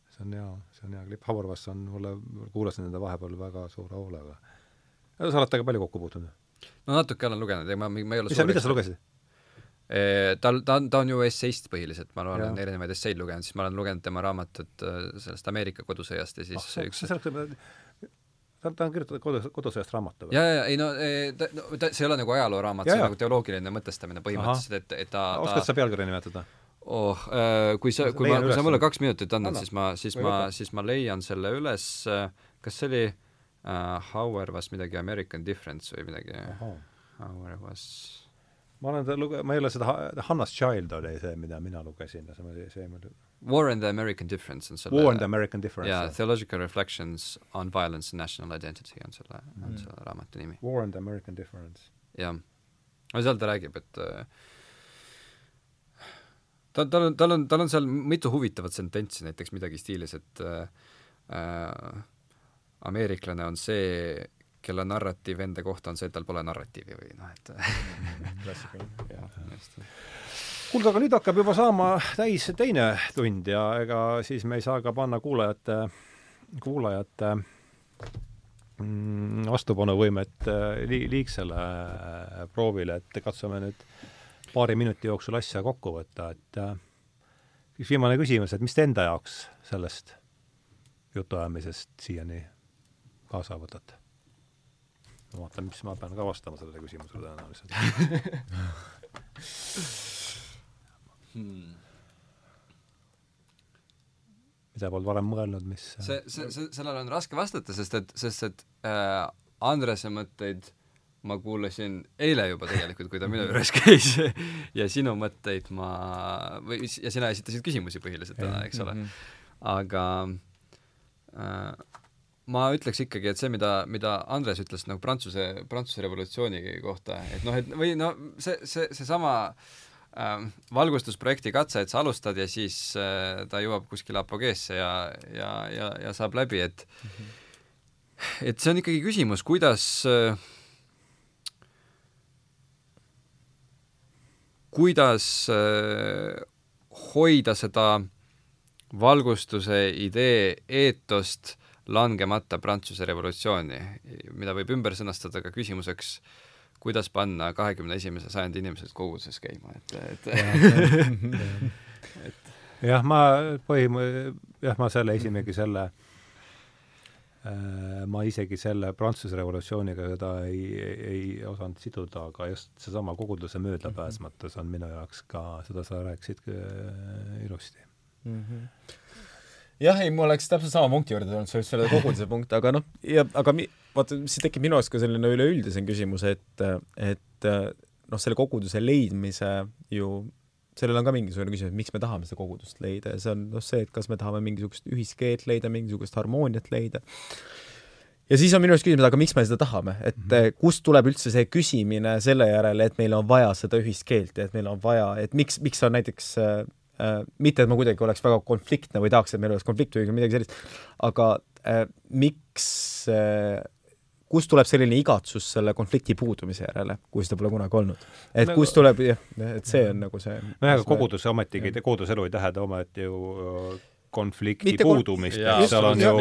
A: see on hea, see on hea klipp, Havarvas on mulle, kuulasin nende vahepeal väga suure hoolega. sa oled temaga palju kokku puutunud?
B: no natuke olen lugenud, ega ma, ma ei ole
A: mis sa, mida sa lugesid?
B: tal, ta on, ta on ju esseist põhiliselt, ma olen erinevaid esseid lugenud, siis ma olen lugenud tema raamatut äh, sellest Ameerika kodusõjast ja siis
A: oh, üks ta, ta on kirjutatud kodu, kodusõjast raamatu
B: või? jaa, jaa, ei no ta, no ta, see ei ole nagu ajalooraamat, see on nagu teoloogiline mõtestamine põhimõtteliselt, et, et ta
A: oskad sa pealkirja nimetada?
B: oh äh,, kui sa, kui ma, kui sa mulle kaks minutit annad, siis ma, siis ma, siis ma leian selle üles, kas see oli uh, Hauer was midagi American Difference või midagi? Hauer was
A: ma olen seda luge-, ma ei ole seda, Hannas Child oli see, mida mina lugesin, see oli see mul
B: War and the American Difference on selle
A: War and the American Difference.
B: jaa, Theological Reflections on Violence and National Identity on selle mm., on selle raamatu nimi.
A: War and the American Difference.
B: jah. no seal ta räägib, et äh, ta, tal on, tal on, tal on seal mitu huvitavat sententsi, näiteks midagi stiilis, et äh, äh, ameeriklane on see, kelle narratiiv enda kohta on see, et tal pole narratiivi või noh, et
A: klassikaline. jah, just kuulge, aga nüüd hakkab juba saama täis teine tund ja ega siis me ei saa ka panna kuulajate, kuulajate mm, vastupanuvõimet äh, li-, liigsele äh, proovile, et katsume nüüd paari minuti jooksul asja kokku võtta, et äh, üks viimane küsimus, et mis te enda jaoks sellest jutuajamisest siiani kaasa võtate? Ma vaatan, mis ma pean ka vastama sellele küsimusele tõenäoliselt hmm. mida polnud varem mõelnud, mis
B: see, see, see, sellele on raske vastata, sest et, sest et äh, Andrese mõtteid ma kuulasin eile juba tegelikult, kui ta minu juures käis ja sinu mõtteid ma, või ja sina esitasid küsimusi põhiliselt täna, eks ole. Mhm. aga äh, ma ütleks ikkagi, et see, mida, mida Andres ütles nagu Prantsuse, Prantsuse revolutsiooni kohta, et noh, et või no see, see, seesama äh, äh, valgustusprojekti katse, et sa alustad ja siis äh, ta jõuab kuskile apogeesse ja, ja, ja, ja saab läbi, et mm -hmm. et see on ikkagi küsimus, kuidas äh, kuidas äh, hoida seda valgustuse idee eetost langemata Prantsuse revolutsiooni, mida võib ümber sõnastada ka küsimuseks kuidas panna kahekümne esimese sajandi inimesed koguduses käima, et, et
A: et jah, ma põhim-, jah, ma selle esimegi selle äh, ma isegi selle Prantsuse revolutsiooniga seda ei, ei, ei osanud siduda, aga just seesama koguduse möödapääsmatus on minu jaoks ka, seda sa rääkisid äh, ilusti mm. -hmm
C: jah, ei, ma oleks täpselt sama punkti juurde tulnud, see oleks selle koguduse punkt, aga noh, ja aga mi-, vaata, siis tekib minu jaoks ka selline üleüldisem küsimus, et, et noh, selle koguduse leidmise ju sellel on ka mingisugune küsimus, miks me tahame seda kogudust leida ja see on noh, see, et kas me tahame mingisugust ühiskeelt leida, mingisugust harmooniat leida. ja siis on minu arust küsimus, aga miks me seda tahame, et mm -hmm. kust tuleb üldse see küsimine selle järele, et meil on vaja seda ühist keelt ja et meil on vaja, et miks, miks on näiteks äh, mitte, et ma kuidagi oleks väga konfliktne või tahaks, et meil oleks konflikt või midagi sellist, aga äh, miks äh, kust tuleb selline igatsus selle konflikti puudumise järele, kui seda pole kunagi olnud? et nagu, kust tuleb, et see on nagu see
A: nojah, aga kogudus ometigi, koguduselu ei tähenda ometi ju äh, konflikti Mitte puudumist, seal on ju,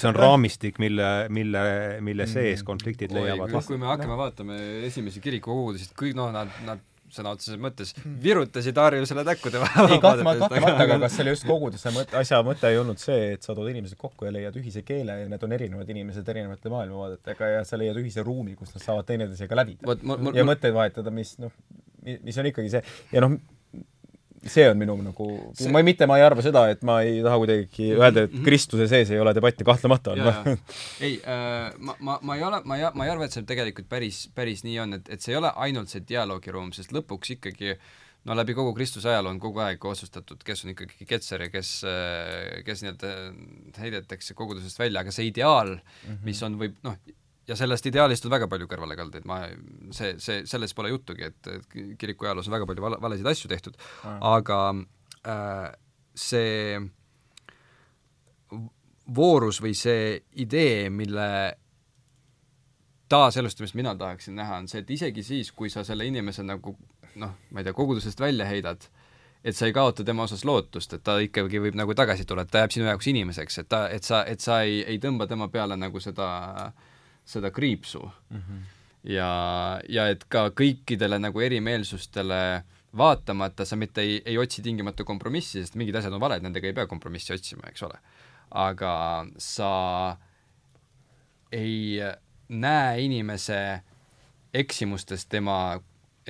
A: see on raamistik, mille, mille, mille sees mm. konfliktid leiavad.
B: kui me hakkame vaatama esimesi kirikukogudusid, kõik noh, nad, nad sõna otseses mõttes virutasid Harjusele näkkude
C: vahele. ei, kahtlemata, kahtlemata, aga kas selle just koguduse mõte, asja mõte ei olnud see, et sa tood inimesed kokku ja leiad ühise keele ja need on erinevad inimesed erinevate maailmavaadetega ja sa leiad ühise ruumi, kus nad saavad teineteisega läbida. ja mõtteid vahetada, mis noh, mis on ikkagi see, ja noh, see on minu nagu see..., ma ei, mitte ma ei arva seda, et ma ei taha kuidagi öelda, et mhm. Kristuse sees ei ole debatti, kahtlemata on.
B: ei äh,, ma, ma, ma ei ole, ma ei, ma ei arva, et see tegelikult päris, päris nii on, et, et see ei ole ainult see dialoogiruum, sest lõpuks ikkagi no läbi kogu Kristuse ajaloo on kogu aeg otsustatud, kes on ikkagi ketser ja kes, kes nii-öelda heidetakse kogudusest välja, aga see ideaal mm, -hmm. mis on, võib noh, ja sellest ideaalist on väga palju kõrvalekaldeid, ma, see, see, selles pole juttugi, et, et kiriku ajaloos on väga palju vale, valesid asju tehtud, aga äh, see voorus või see idee, mille taaselustamist mina tahaksin näha, on see, et isegi siis, kui sa selle inimese nagu noh, ma ei tea, kogudusest välja heidad, et sa ei kaota tema osas lootust, et ta ikkagi võib nagu tagasi tulla, et ta jääb sinu jaoks inimeseks, et ta, et sa, et sa ei, ei tõmba tema peale nagu seda äh, seda kriipsu mm. -hmm. ja, ja et ka kõikidele nagu erimeelsustele vaatamata sa mitte ei, ei otsi tingimata kompromissi, sest mingid asjad on valed, nendega ei pea kompromissi otsima, eks ole. aga sa ei näe inimese eksimustes tema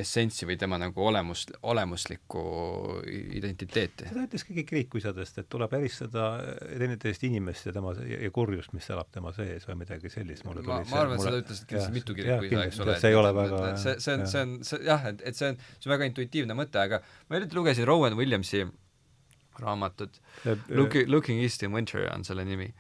B: essentsi või tema nagu olemus, olemuslikku identiteeti.
A: seda ütles keegi kirikuisadest, et tuleb eristada teineteist inimest ja tema ja kurjust, mis elab tema sees või midagi sellist, mulle
B: ma, ma arvan, et seda ütlesid kindlasti mitu kirikuisa, eks ole.
A: see ei ole väga
B: see, see on, see on, see jah, et, et see on, see on väga intuitiivne mõte, aga ma hiljuti lugesin Rowan Williamsi raamatut Looking, Looking East in Winter on selle nimi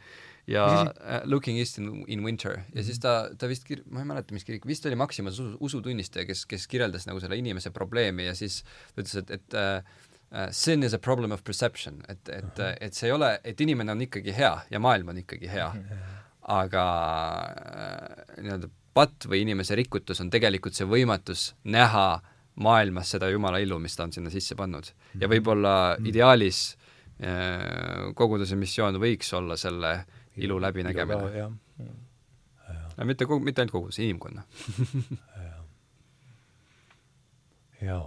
B: ja uh, Looking East in, in Winter ja mm -hmm. siis ta, ta vist kir-, ma ei mäleta, mis kirik, vist oli Maximas usu, usutunnistaja, kes, kes kirjeldas nagu selle inimese probleemi ja siis ta ütles, et, et uh, sin is a problem of perception, et, et et see ei ole, et inimene on ikkagi hea ja maailm on ikkagi hea aga uh, nii-öelda patt või inimese rikutus on tegelikult see võimatus näha maailmas seda Jumala illu, mis ta on sinna sisse pannud. ja mhm. võib-olla mhm. ideaalis uh, koguduse missioon võiks olla selle ilu läbinägemine. jah. mitte mitte ainult koguduse, inimkonna
A: jaa.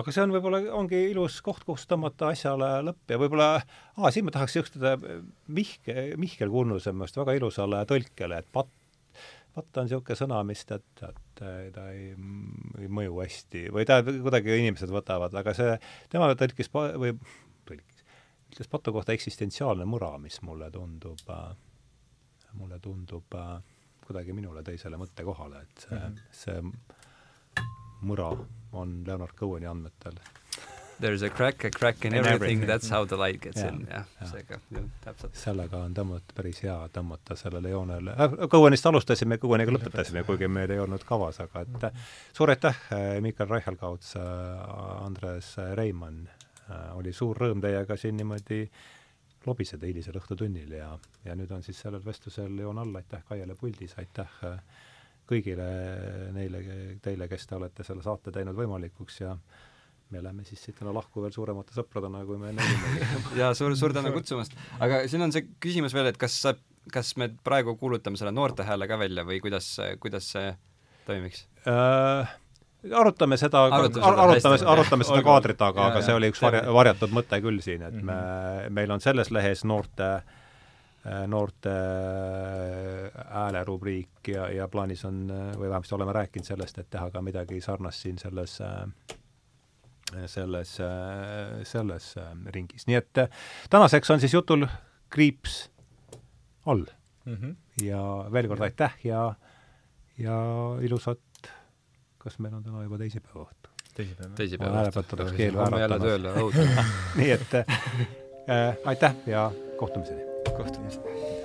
A: aga see on võib-olla, ongi ilus koht, kus tõmmata asjale lõpp ja võib-olla, aa, siin ma tahaks jõustada Mihke, Mihkel Kunnuse meelest väga ilusale tõlkele, et patt, patt on niisugune sõna, mis tead, tead, ta ei, ei mõju hästi või ta kuidagi inimesed võtavad, aga see, tema tõlkis või ütles Pato kohta eksistentsiaalne mura, mis mulle tundub äh,, mulle tundub äh, kuidagi minule tõi selle mõtte kohale, et see mm, -hmm. see mura on Leonard Coheni andmetel
B: There is a crack, a crack in everything, everything., that's how the light gets ja, in, jah ja., seega, jah, täpselt.
A: sellega on tõmmata, päris hea tõmmata sellele joonele äh,, Cohenist alustasime, Coheniga lõpetasime, kuigi meil ei olnud kavas, aga et mm -hmm. suur aitäh, äh, Mikael Reichelgauts, äh, Andres Reimann oli suur rõõm teiega siin niimoodi lobiseda hilisel õhtutunnil ja, ja nüüd on siis sellel vestlusel joon all, aitäh Kaiele puldis, aitäh äh, kõigile neile, teile, kes te olete selle saate teinud võimalikuks ja me läheme siis siit täna lahku veel suuremate sõpradena, kui me enne olime.
B: jaa, suur, suur tänu kutsumast. aga siin on see küsimus veel, et kas sa, kas me praegu kuulutame selle noorte hääle ka välja või kuidas, kuidas see toimiks
A: äh,? Arutame seda, arutame, arutame seda kaadrit taga, aga see oli üks varja, varjatud mõte küll siin, et me, mhm. meil on selles lehes noorte noorte häälerubriik ja, ja plaanis on, või vähemasti oleme rääkinud sellest, et teha ka midagi sarnast siin selles selles, selles ringis. nii et tänaseks on siis jutul kriips all mm. -hmm. ja veel kord aitäh ja, ja ilusat kas meil on täna juba teisipäeva õhtu?
C: teisipäev.
B: teisipäeval
A: häälepäeval peaks keel
B: homme jälle tööle, õudne.
A: nii et äh, aitäh ja kohtumiseni!
C: kohtumist!